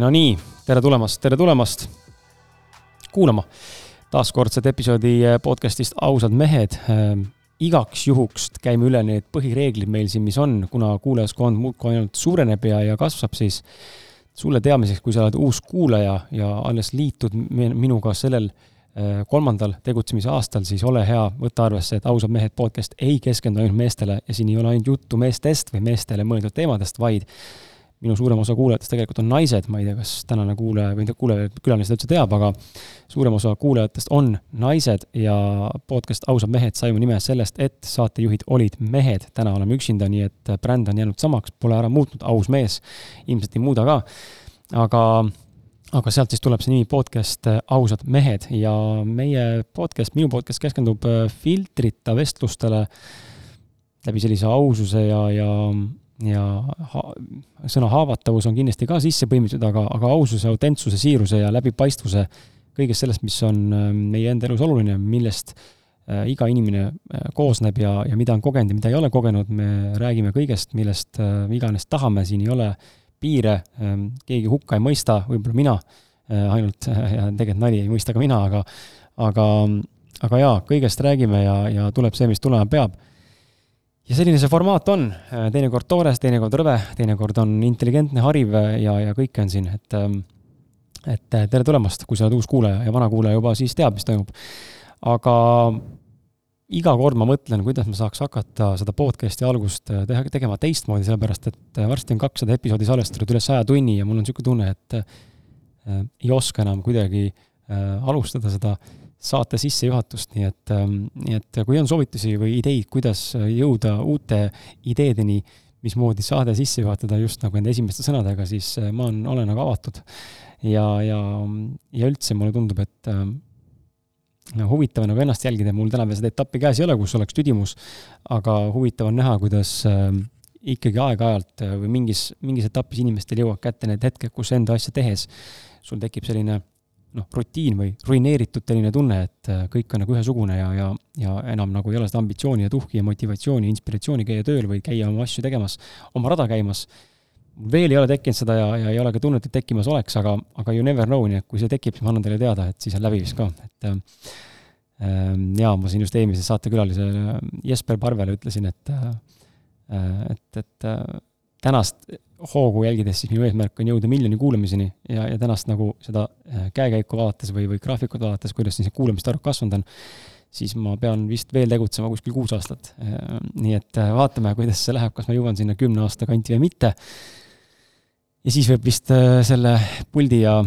No nii, tere tulemast, tere tulemast kuulama taaskordset episoodi eh, podcast'ist Ausad mehed. Ehm, igaks juhuks käime üle need põhireeglid meil siin, mis on, kuna kuulajaskond muudkui ainult suureneb ja, ja kasvab, siis sulle teadmiseks, kui sa oled uus kuulaja ja alles liitud minuga sellel eh, kolmandal tegutsemise aastal, siis ole hea, võta arvesse, et ausad mehed podcast ei keskendu ainult meestele ja siin ei ole ainult juttu meestest või meestele mõeldud teemadest, vaid minu suurem osa kuulajatest tegelikult on naised, ma ei tea, kas tänane kuulaja või kuulaja, külaline seda üldse teab, aga suurem osa kuulajatest on naised ja podcast Ausad mehed sai mu nime sellest, et saatejuhid olid mehed, täna oleme üksinda, nii et bränd on jäänud samaks, pole ära muutnud, aus mees, ilmselt ei muuda ka, aga aga sealt siis tuleb see nimi podcast Ausad mehed. Ja meie podcast, minu podcast keskendub filtrita vestlustele läbi sellise aususe ja, ja ja ha sõna haavatavus on kindlasti ka sisse põimitud, aga, aga aususe, autentsuse, siiruse ja läbipaistvuse, kõigest sellest, mis on äh, meie enda elus oluline, millest äh, iga inimene äh, koosneb ja, ja mida on kogenud ja mida ei ole kogenud, me räägime kõigest, millest iganes tahame, siin ei ole piire, ähm, keegi hukka ei mõista, võib-olla mina ainult, ja tegelikult nali ei mõista ka mina, aga aga, aga jaa, kõigest räägime ja, ja tuleb see, mis tulema peab ja selline see formaat on, teinekord toores, teinekord rõve, teinekord on intelligentne, hariv ja, ja kõike on siin, et ähm, et tere tulemast, kui sa oled uus kuulaja ja vana kuulaja juba siis teab, mis toimub. aga iga kord ma mõtlen, kuidas ma saaks hakata seda podcast'i algust äh, teha, tegema teistmoodi, sellepärast et äh, varsti on kakssada episoodi salvestatud üle saja tunni ja mul on niisugune tunne, et äh, ei oska enam kuidagi äh, alustada seda äh, saate sissejuhatust, nii et, ähm, nii et kui on soovitusi või ideid, kuidas jõuda uute ideedeni, mismoodi saade sisse juhatada just nagu nende esimeste sõnadega, siis äh, ma on, olen nagu avatud. ja, ja, ja üldse mulle tundub, et, ähm, huvitav nagu ennast jälgida, mul täna veel seda etappi käes ei ole, kus oleks tüdimus, aga huvitav on näha, kuidas äh, ikkagi aeg-ajalt äh, või mingis, mingis etapis inimestel jõuab kätte need hetked, kus enda asja tehes sul tekib selline noh, rutiin või ruineeritud selline tunne, et äh, kõik on nagu ühesugune ja, ja, ja enam nagu ei ole seda ambitsiooni ja tuhki ja motivatsiooni, inspiratsiooni käia tööl või käia oma asju tegemas, oma rada käimas. veel ei ole tekkinud seda ja, ja ei ole ka tunnet, et tekkimas oleks, aga, aga you never know, nii et kui see tekib, siis ma annan teile teada, et siis on läbi vist ka, et äh, jaa, ma siin just eelmise saatekülalisele Jesper Parvele ütlesin, et et, et tänast hoogu jälgides, siis minu eesmärk on jõuda miljoni kuulamiseni ja, ja tänast nagu seda äh, käekäiku vaadates või, või graafikut vaadates, kuidas siis kuulamiste arv kasvanud on, siis ma pean vist veel tegutsema kuskil kuus aastat. Äh, nii et äh, vaatame, kuidas see läheb, kas ma jõuan sinna kümne aasta kanti või mitte. ja siis võib vist selle puldi ja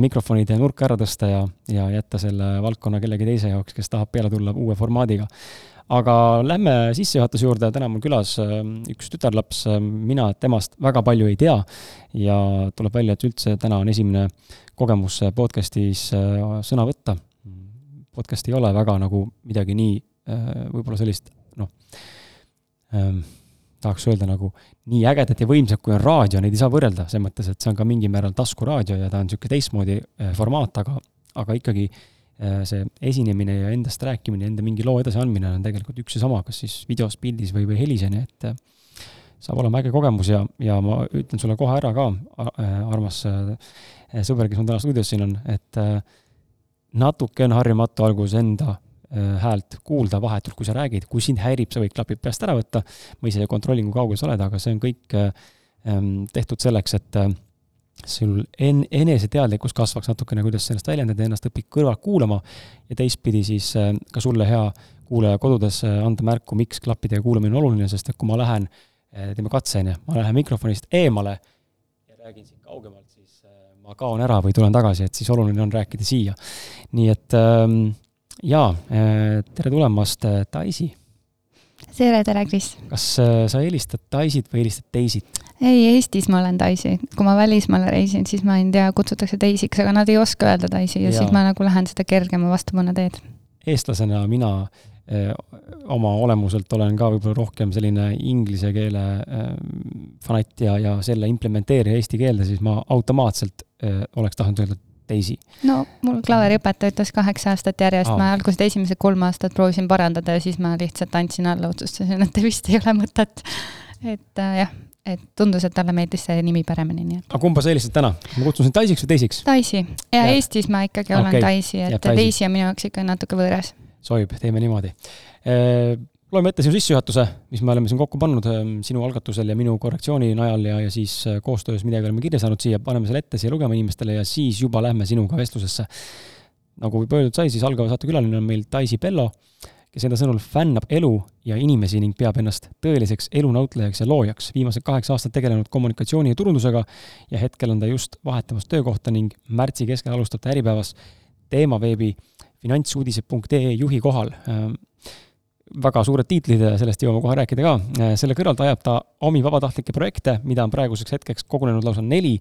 mikrofonide nurka ära tõsta ja, ja jätta selle valdkonna kellegi teise jaoks, kes tahab peale tulla uue formaadiga aga lähme sissejuhatuse juurde, täna mul külas ähm, üks tütarlaps, ähm, mina temast väga palju ei tea ja tuleb välja, et üldse täna on esimene kogemus podcast'is äh, sõna võtta. Podcast ei ole väga nagu midagi nii äh, võib-olla sellist noh ähm,, tahaks öelda nagu nii ägedat ja võimsat, kui on raadio, neid ei saa võrrelda, selles mõttes, et see on ka mingil määral taskuraadio ja ta on niisugune teistmoodi äh, formaat, aga, aga ikkagi äh, Äh, see esinemine ja endast rääkimine, enda mingi loo edasiandmine on tegelikult üks ja sama, kas siis videos, pildis või, või helis, on ju, et äh, saab olema äge kogemus ja, ja ma ütlen sulle kohe ära ka, äh, armas sõber, kes mul täna stuudios siin on, et natuke on harjumatu alguses enda häält kuulda vahetult, kui sa räägid, kui sind häirib, sa võid klapid peast ära võtta, ma ise kontrollin, kui kaugel sa oled, aga see on kõik tehtud selleks, et sul en-, eneseteadlikkus kasvaks natukene, kuidas sa ennast väljendad ja ennast õpid kõrvalt kuulama ja teistpidi siis äh, ka sulle, hea kuulaja, kodudes äh, anda märku, miks klappidega kuulamine on oluline, sest et kui ma lähen, äh, teeme katse, on ju, ma lähen mikrofonist eemale ja räägin siit kaugemalt, siis ma kaon ära või tulen tagasi, et siis oluline on rääkida siia. nii et ähm, jaa, tere tulemast, Daisy! tere, tere, Kris! kas sa helistad Daisyt või helistad Daisyt? Ei, Eestis ma olen Daisy. kui ma välismaale reisin, siis ma ei tea, kutsutakse Daisyiks, aga nad ei oska öelda Daisy ja, ja siis ma nagu lähen seda kergema vastupanna teed. eestlasena mina eh, oma olemuselt olen ka võib-olla rohkem selline inglise keele eh, fanatt ja, ja selle implementeerija eesti keelde, siis ma automaatselt eh, oleks tahtnud öelda Daisy. no mul klaveriõpetaja ütles kaheksa aastat järjest, ma algused esimesed kolm aastat proovisin parandada ja siis ma lihtsalt andsin alla, otsustasin, et vist ei ole mõtet. et äh, jah et tundus, et talle meeldis see nimi paremini, nii et. aga kumba sa eelistad täna? ma kutsun sind Daisiks või Daisiks? Daisy. ja Jääb. Eestis ma ikkagi olen okay. Daisy, et Daisy on minu jaoks ikka natuke võõras. sobib, teeme niimoodi. loeme ette sinu sissejuhatuse, mis me oleme siin kokku pannud sinu algatusel ja minu korrektsiooni najal ja, ja siis koostöös midagi oleme kirja saanud siia, paneme selle ette siia lugema inimestele ja siis juba lähme sinuga vestlusesse. nagu juba öeldud sai, siis algava saatekülaline on meil Daisy Bello kes enda sõnul fännab elu ja inimesi ning peab ennast tõeliseks elunautlejaks ja loojaks. viimased kaheksa aastat tegelenud kommunikatsiooni ja turundusega ja hetkel on ta just vahetamas töökohta ning märtsi keskel alustab ta Äripäevas teemaveebi finantsuudised.ee juhi kohal äh, väga suured tiitlid, sellest jõuame kohe rääkida ka. Äh, selle kõrvalt ajab ta omi vabatahtlikke projekte, mida on praeguseks hetkeks kogunenud lausa neli.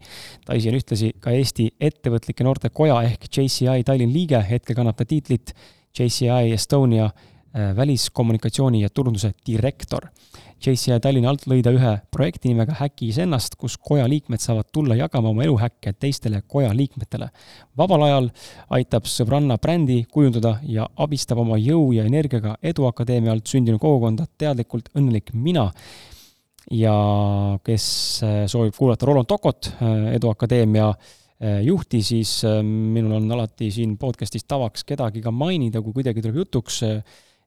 Daisy on ühtlasi ka Eesti Ettevõtlike Noorte Koja ehk JCI Tallinn liige, hetkel kannab ta tiitlit JCI Estonia väliskommunikatsiooni ja turunduse direktor. JCI Tallinna alt lõi ta ühe projekti nimega Häki iseennast, kus koja liikmed saavad tulla jagama oma eluhäkke teistele koja liikmetele. vabal ajal aitab sõbranna brändi kujundada ja abistab oma jõu ja energiaga Eduakadeemia alt sündinud kogukonda Teadlikult õnnelik mina ja kes äh, soovib kuulata Roland Tokot, äh, Eduakadeemia juhti, siis minul on alati siin podcast'is tavaks kedagi ka mainida, kui kuidagi tuleb jutuks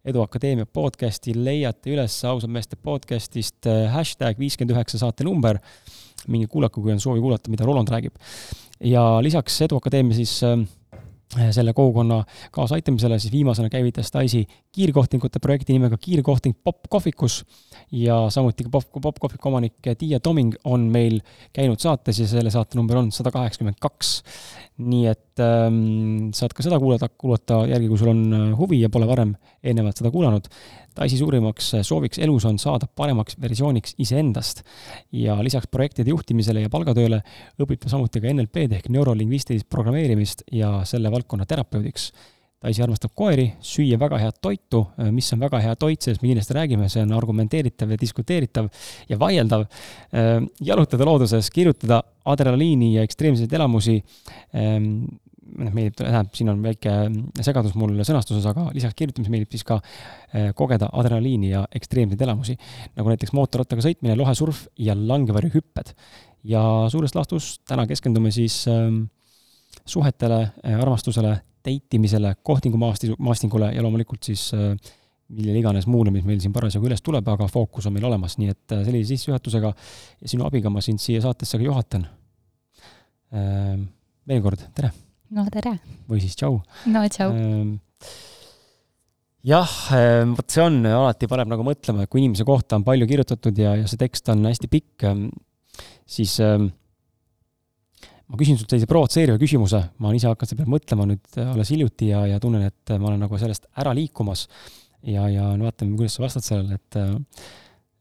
Edu Akadeemia podcasti leiate üles ausad meeste podcastist äh, hashtag viiskümmend üheksa saatenumber. minge kuulake, kui on soovi kuulata, mida Roland räägib. ja lisaks Edu Akadeemia siis äh, selle kogukonna kaasaaitamisele, siis viimasena käivitas Daisy kiirkohtingute projekti nimega Kiirkohting Pop kohvikus ja samuti ka Pop, Pop kohviku omanik Tiia Toming on meil käinud saates ja selle saate number on sada kaheksakümmend kaks. nii et ähm, saad ka seda kuulata, kuulata järgi, kui sul on äh, huvi ja pole varem eelnevalt seda kuulanud. Daisy suurimaks äh, sooviks elus on saada paremaks versiooniks iseendast ja lisaks projektide juhtimisele ja palgatööle õpib ta samuti ka NLP-d ehk neurolingvistilist programmeerimist ja selle valdkonna terapeudiks Daisy armastab koeri, süüa väga head toitu, mis on väga hea toit, sellest me kindlasti räägime, see on argumenteeritav ja diskuteeritav ja vaieldav. jalutada looduses, kirjutada adrenaliini ja ekstreemseid elamusi. Noh, meeldib, tähendab, siin on väike segadus mul sõnastuses, aga lisaks kirjutamisele meeldib siis ka kogeda adrenaliini ja ekstreemseid elamusi. nagu näiteks mootorrattaga sõitmine, lohesurf ja langevarjuhüpped. ja suures laastus täna keskendume siis suhetele, armastusele date imisele, kohtingumaasti, maastingule ja loomulikult siis äh, millele iganes muule, mis meil siin parasjagu üles tuleb, aga fookus on meil olemas, nii et äh, sellise sissejuhatusega ja sinu abiga ma sind siia saatesse ka juhatan. Ähm, veel kord, tere! No tere! või siis tšau! no tšau! Ähm, jah, ähm, vot see on, alati paneb nagu mõtlema, et kui inimese kohta on palju kirjutatud ja, ja see tekst on hästi pikk, siis äh, ma küsin sult sellise provotseeriva küsimuse, ma olen ise hakanud selle peale mõtlema nüüd äh, alles hiljuti ja, ja tunnen, et ma olen nagu sellest ära liikumas. ja, ja no vaatame, kuidas sa vastad sellele, et äh,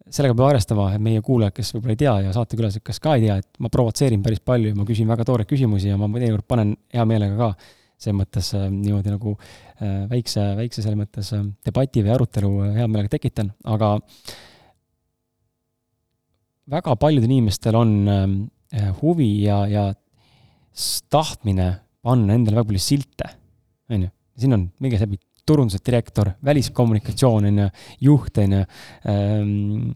sellega peab arvestama, et meie kuulajad, kes võib-olla ei tea ja saatekülalised, kes ka ei tea, et ma provotseerin päris palju ja ma küsin väga tooreid küsimusi ja ma teinekord panen hea meelega ka selles mõttes äh, niimoodi nagu äh, väikse, väikse selles mõttes äh, debati või arutelu hea meelega tekitan, aga väga paljudel inimestel on huvi ja, ja tahtmine panna endale väga palju silte, on ju. siin on mingi see turunduse direktor, väliskommunikatsioon, on ju, juht, on ju, ehm,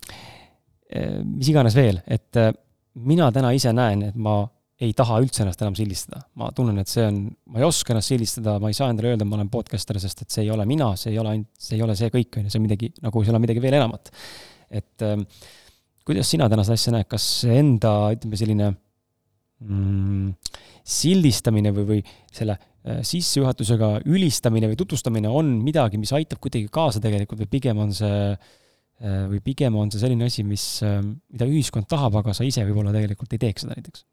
eh, mis iganes veel, et eh, mina täna ise näen, et ma ei taha üldse ennast enam sildistada. ma tunnen, et see on, ma ei oska ennast sildistada, ma ei saa endale öelda, ma olen podcaster, sest et see ei ole mina, see ei ole ainult, see ei ole see kõik, on ju, see on midagi, nagu seal on midagi veel enamat. et äh, kuidas sina täna seda asja näed, kas enda, ütleme selline mm, sildistamine või, või selle äh, sissejuhatusega ülistamine või tutvustamine on midagi, mis aitab kuidagi kaasa tegelikult või pigem on see äh, või pigem on see selline asi, mis, äh, mida ühiskond tahab, aga sa ise võib-olla tegelikult ei teeks seda näiteks?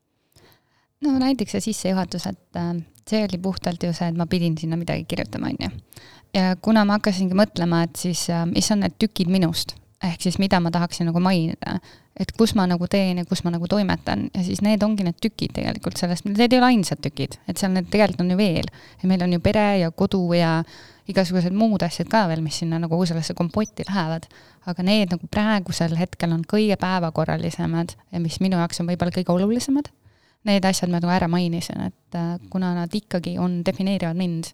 no näiteks see sissejuhatus, et see oli puhtalt ju see, et ma pidin sinna midagi kirjutama, on ju. ja kuna ma hakkasingi mõtlema, et siis mis on need tükid minust, ehk siis mida ma tahaksin nagu mainida, et kus ma nagu teen ja kus ma nagu toimetan ja siis need ongi need tükid tegelikult sellest, need ei ole ainsad tükid, et seal need tegelikult on ju veel. ja meil on ju pere ja kodu ja igasugused muud asjad ka veel, mis sinna nagu sellesse kompotti lähevad. aga need nagu praegusel hetkel on kõige päevakorralisemad ja mis minu jaoks on võib-olla kõige olulisemad. Need asjad ma nagu ära mainisin, et äh, kuna nad ikkagi on, defineerivad mind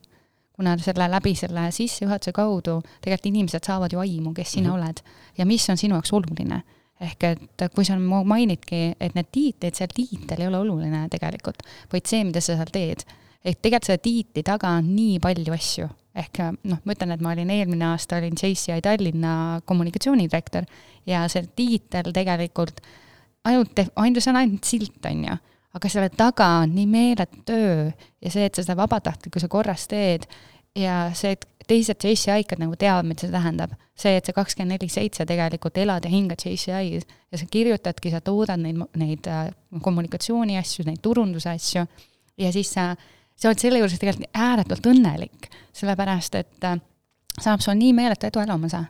kuna selle läbi selle sissejuhatuse kaudu tegelikult inimesed saavad ju aimu, kes sina mm -hmm. oled ja mis on sinu jaoks oluline. ehk et kui sa mainidki, et need tiitlid, see tiitel ei ole oluline tegelikult, vaid see, mida sa seal teed. ehk tegelikult selle tiitli taga on nii palju asju, ehk noh, ma ütlen, et ma olin eelmine aasta olin JCI Tallinna kommunikatsioonidirektor ja see tiitel tegelikult ainult, ainult, see on ainult silt, on ju aga selle taga on nii meeletu töö ja see, et sa seda vabatahtlikkuse korras teed ja see, et teised JCI-kad nagu teavad, mida see tähendab. see, et sa kakskümmend neli seitse tegelikult elad ja hingad JCI-s ja sa kirjutadki, sa toodad neid, neid äh, kommunikatsiooni asju, neid turunduse asju ja siis sa, sa oled selle juures tegelikult ääretult õnnelik, sellepärast et äh, saab sul nii meeletu edu elamuse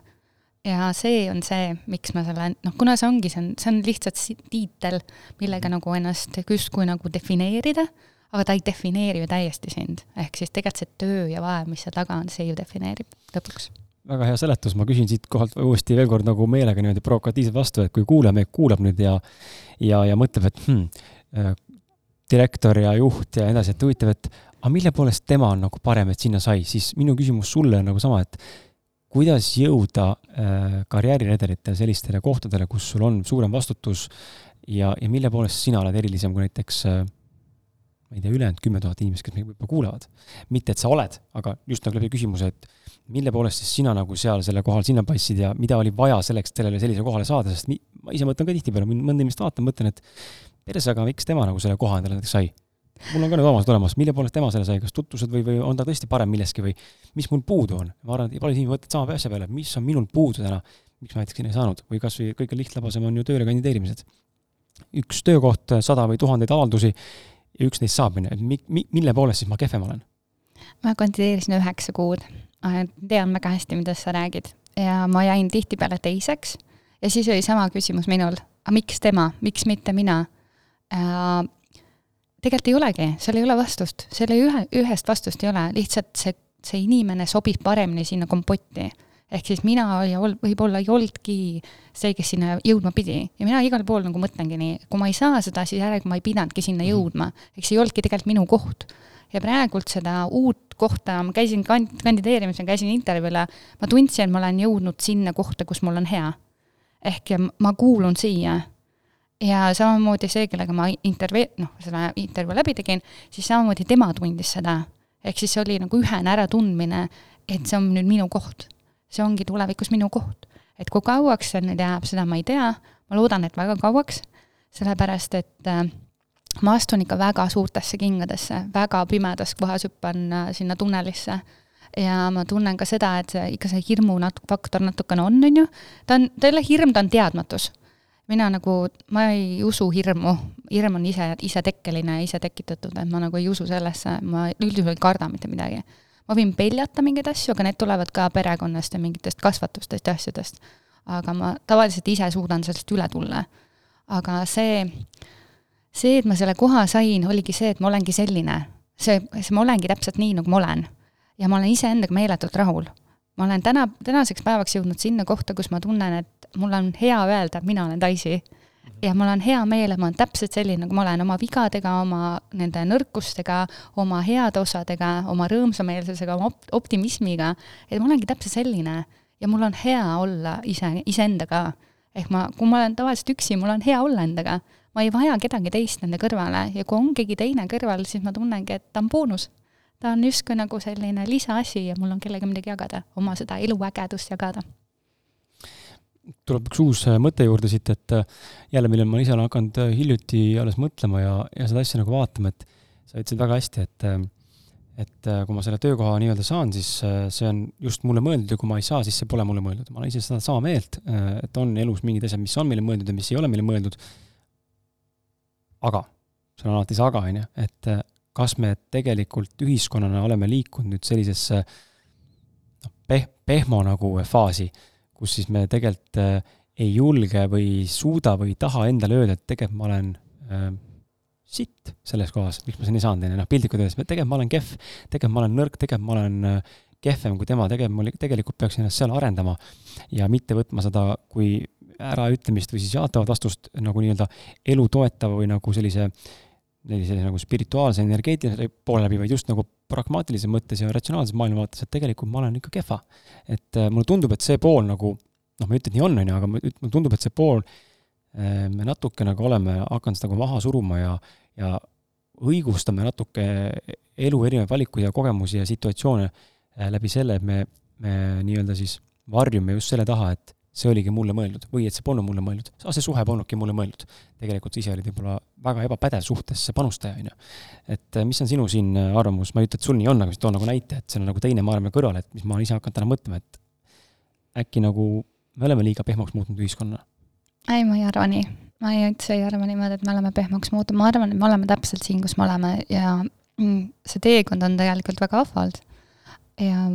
ja see on see, miks ma selle, noh, kuna see ongi, see on, see on lihtsalt tiitel, millega nagu ennast justkui nagu defineerida, aga ta ei defineeri ju täiesti sind. ehk siis tegelikult see töö ja vaev, mis seal taga on, see ju defineerib lõpuks. väga hea seletus, ma küsin siit kohalt uuesti veel kord nagu meelega niimoodi provokatiivselt vastu, et kui kuulaja meid kuulab nüüd ja ja, ja mõtleb, et hmm, äh, direktor ja juht ja nii edasi, et huvitav, et aga mille poolest tema on nagu parem, et sinna sai, siis minu küsimus sulle on nagu sama, et kuidas jõuda äh, karjääriredelitel sellistele kohtadele, kus sul on suurem vastutus ja, ja mille poolest sina oled erilisem kui näiteks äh, ma ei tea, ülejäänud kümme tuhat inimest, kes meid võib-olla kuulavad. mitte, et sa oled, aga just nagu läbi küsimuse, et mille poolest siis sina nagu seal selle kohal sinna passid ja mida oli vaja selleks, et sellele sellisele kohale saada, sest ma ise mõtlen ka tihtipeale, mõnda inimest vaatan, mõtlen, et perse, aga miks tema nagu selle koha endale näiteks sai mul on ka need omadused olemas, mille poolest tema selle sai, kas tutvused või, või on ta tõesti parem milleski või mis mul puudu on? ma arvan, et paljud inimesed mõtlevad sama asja peale, mis on minul puudu täna, miks ma näiteks sinna ei saanud või kas või kõige lihtlabasem on ju tööle kandideerimised. üks töökoht, sada või tuhandeid avaldusi ja üks neist saab, ju, et mi-, mi-, mille poolest siis ma kehvem olen? ma kandideerisin üheksa kuud, tean väga hästi, millest sa räägid ja ma jäin tihtipeale teiseks ja siis oli sama küsimus minul, aga miks tema, miks mitte mina? Tegelikult ei olegi, seal ei ole vastust, selle ühe, ühest vastust ei ole, lihtsalt see see inimene sobib paremini sinna kompotti. ehk siis mina ja ol-, võib-olla ei olnudki see, kes sinna jõudma pidi. ja mina igal pool nagu mõtlengi nii, kui ma ei saa seda, siis järelikult ma ei pidanudki sinna mhm. jõudma. ehk see ei olnudki tegelikult minu koht. ja praegult seda uut kohta, ma käisin kand-, kandideerimisel, käisin intervjuule, ma tundsin, et ma olen jõudnud sinna kohta, kus mul on hea. ehk ja ma kuulun siia ja samamoodi see, kellega ma intervjuu, noh, selle intervjuu läbi tegin, siis samamoodi tema tundis seda. ehk siis see oli nagu ühene äratundmine, et see on nüüd minu koht. see ongi tulevikus minu koht. et kui kauaks see nüüd jääb, seda ma ei tea, ma loodan, et väga kauaks, sellepärast et äh, ma astun ikka väga suurtesse kingadesse, väga pimedas kohas hüppan äh, sinna tunnelisse ja ma tunnen ka seda, et see, ikka see hirmu nat-, faktor natukene on, on ju, ta on, ta ei ole hirm, ta on teadmatus mina nagu, ma ei usu hirmu, hirm on ise, isetekkeline ise tekitatud, et ma nagu ei usu sellesse, ma üldjuhul ei karda mitte midagi. ma võin peljata mingeid asju, aga need tulevad ka perekonnast ja mingitest kasvatustest ja asjadest. aga ma tavaliselt ise suudan sellest üle tulla. aga see, see, et ma selle koha sain, oligi see, et ma olengi selline. see, see ma olengi täpselt nii, nagu ma olen. ja ma olen iseendaga meeletult rahul ma olen täna, tänaseks päevaks jõudnud sinna kohta, kus ma tunnen, et mul on hea öelda, et mina olen Daisy. ja mul on hea meel, et ma olen täpselt selline, nagu ma olen, oma vigadega, oma nende nõrkustega, oma heade osadega, oma rõõmsameelsusega, oma op-, optimismiga, et ma olengi täpselt selline. ja mul on hea olla ise, iseendaga. ehk ma, kui ma olen tavaliselt üksi, mul on hea olla endaga. ma ei vaja kedagi teist nende kõrvale ja kui on keegi teine kõrval, siis ma tunnengi, et ta on boonus ta on justkui nagu selline lisaasi ja mul on kellega midagi jagada, oma seda eluägedust jagada. tuleb üks uus äh, mõte juurde siit, et äh, jälle, millele ma ise olen hakanud äh, hiljuti alles mõtlema ja, ja seda asja nagu vaatama, et sa ütlesid väga hästi, et et kui ma selle töökoha nii-öelda saan, siis see on just mulle mõeldud ja kui ma ei saa, siis see pole mulle mõeldud. ma olen ise seda sama meelt, et on elus mingid asjad, mis on meile mõeldud ja mis ei ole meile mõeldud. aga, seal on alati see aga, on ju, et kas me tegelikult ühiskonnana oleme liikunud nüüd sellisesse noh, peh-, pehmo nagu faasi, kus siis me tegelikult äh, ei julge või ei suuda või ei taha endale öelda, et tegelikult ma olen äh, sitt selles kohas, miks ma siin ei saanud, on ju, noh piltlikult öeldes, tegelikult ma olen kehv, tegelikult ma olen nõrk, tegelikult ma olen äh, kehvem kui tema, tegelikult ma tegelikult peaks ennast seal arendama ja mitte võtma seda kui äraütlemist või siis jaatavat vastust nagu nii-öelda elu toetava või nagu sellise äh, sellise nagu spirituaalse, energeetilise poole läbi, vaid just nagu pragmaatilises mõttes ja ratsionaalses maailmavaates, et tegelikult ma olen ikka kehva. et äh, mulle tundub, et see pool nagu, noh, ma ei ütle, et nii on, on ju, aga mulle tundub, et see pool äh, me natuke nagu oleme hakanud seda nagu maha suruma ja, ja õigustame natuke elu erinevaid valikuid ja kogemusi ja situatsioone äh, läbi selle, et me, me nii-öelda siis varjume just selle taha, et see oligi mulle mõeldud või et see polnud mulle mõeldud, see suhe polnudki mulle mõeldud. tegelikult ise olid võib-olla väga ebapädev suhtesse panustaja, on ju. et äh, mis on sinu siin äh, arvamus, ma ei ütle, et sul nii on, aga ma toon nagu näite, et see on nagu teine maailma kõrval, et mis ma olen ise hakanud täna mõtlema, et äkki nagu me oleme liiga pehmoks muutnud ühiskonna? ei, ma ei arva nii. ma ei üldse ei arva niimoodi, et me oleme pehmoks muutunud, ma arvan, et me oleme täpselt siin, kus me oleme ja mm, see teekond on tegelikult väga vahvalt ja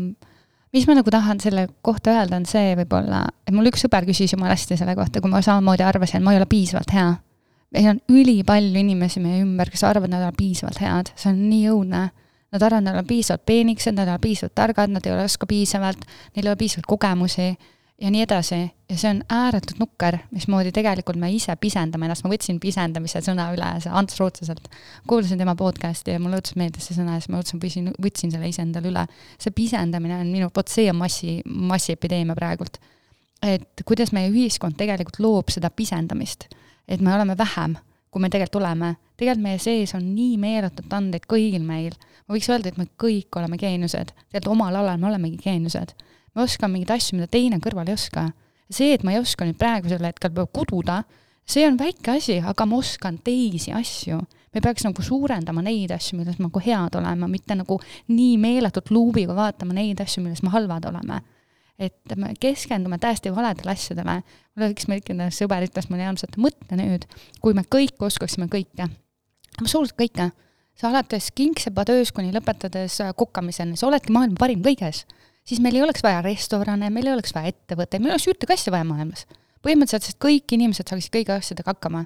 mis ma nagu tahan selle kohta öelda, on see võib-olla, et mul üks sõber küsis jumala hästi selle kohta, kui ma samamoodi arvasin, ma ei ole piisavalt hea. meil on ülipalju inimesi meie ümber, kes arvavad, nad on piisavalt head, see on nii õudne. Nad arvavad, nad on piisavalt peenikesed, nad on piisavalt targad, nad ei oska piisavalt, neil ei ole piisavalt kogemusi ja nii edasi. ja see on ääretult nukker, mismoodi tegelikult me ise pisendame ennast, ma võtsin pisendamise sõna üle, Ants Rootsaselt. kuulasin tema podcast'i ja mulle õudselt meeldis see sõna ja siis ma mõtlesin, võtsin, võtsin selle ise endale üle. see pisendamine on minu, vot see on massi, massiepideemia praegult. et kuidas meie ühiskond tegelikult loob seda pisendamist, et me oleme vähem, kui me tegelikult oleme. tegelikult meie sees on nii meeletut andeid kõigil meil. ma võiks öelda, et me kõik oleme geeniused, tegelikult omal alal me olemegi geeniused ma oskan mingeid asju, mida teine kõrval ei oska. see, et ma ei oska nüüd praegusel hetkel kududa, see on väike asi, aga ma oskan teisi asju. me peaks nagu suurendama neid asju, milles me nagu head oleme, mitte nagu nii meeletult luubiga vaatama neid asju, milles me halvad oleme. et me keskendume täiesti valedele asjadele. mul üks meil sõber ütles mulle et mõtle nüüd, kui me kõik oskaksime kõike, absoluutselt kõike, sa alates kingsepa töös kuni lõpetades kukkamiseni, sa oledki maailma parim kõiges siis meil ei oleks vaja restorane, meil ei oleks vaja ettevõtteid, meil oleks ühtegi asja vaja maailmas. põhimõtteliselt, kõik inimesed saaksid kõigi asjadega hakkama.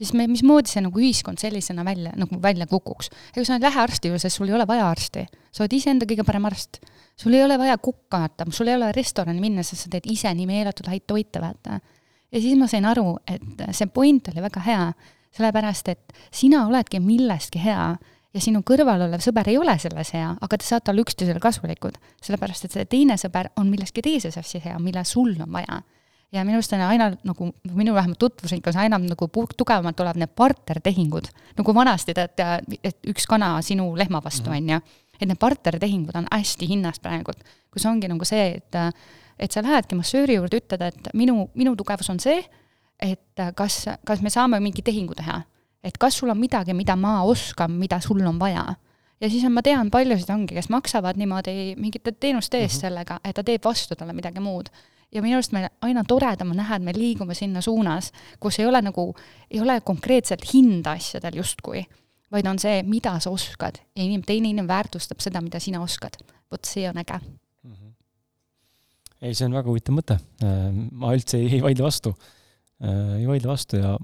siis me, mismoodi see nagu ühiskond sellisena välja, nagu välja kukuks. ega sa ei lähe arsti juurde, sest sul ei ole vaja arsti. sa oled iseenda kõige parem arst. sul ei ole vaja kukata, sul ei ole restorani minna, sest sa teed ise nii meeletult häid toite, vaata. ja siis ma sain aru, et see point oli väga hea, sellepärast et sina oledki millestki hea ja sinu kõrval olev sõber ei ole selles hea, aga te saate olla üksteisele kasulikud. sellepärast, et see teine sõber on milleski teises asjas hea, mille sul on vaja ja minu arust on aina nagu, minu vähemalt tutvusringkonnas aina nagu tugevamalt tulevad need partnertehingud. nagu vanasti tead, et üks kana sinu lehma vastu, mhm. on ju. et need partnertehingud on hästi hinnas praegult, kus ongi nagu see, et et sa lähedki massööri juurde, ütled, et minu, minu tugevus on see, et kas, kas me saame mingi tehingu teha. Et kas sul on midagi, mida ma oskan, mida sul on vaja ja siis on, ma tean paljusid ongi, kes maksavad niimoodi mingite teenuste eest mm -hmm. sellega, et ta teeb vastu talle midagi muud ja minu arust meil aina toredam on näha, et me liigume sinna suunas, kus ei ole nagu, ei ole konkreetselt hinda asjadel justkui, vaid on see, mida sa oskad ja inim-, teine inimene väärtustab seda, mida sina oskad. vot see on äge mm. -hmm. ei, see on väga huvitav mõte. Äh, ma üldse ei, ei vaidle vastu. Äh, ei vaidle vastu ja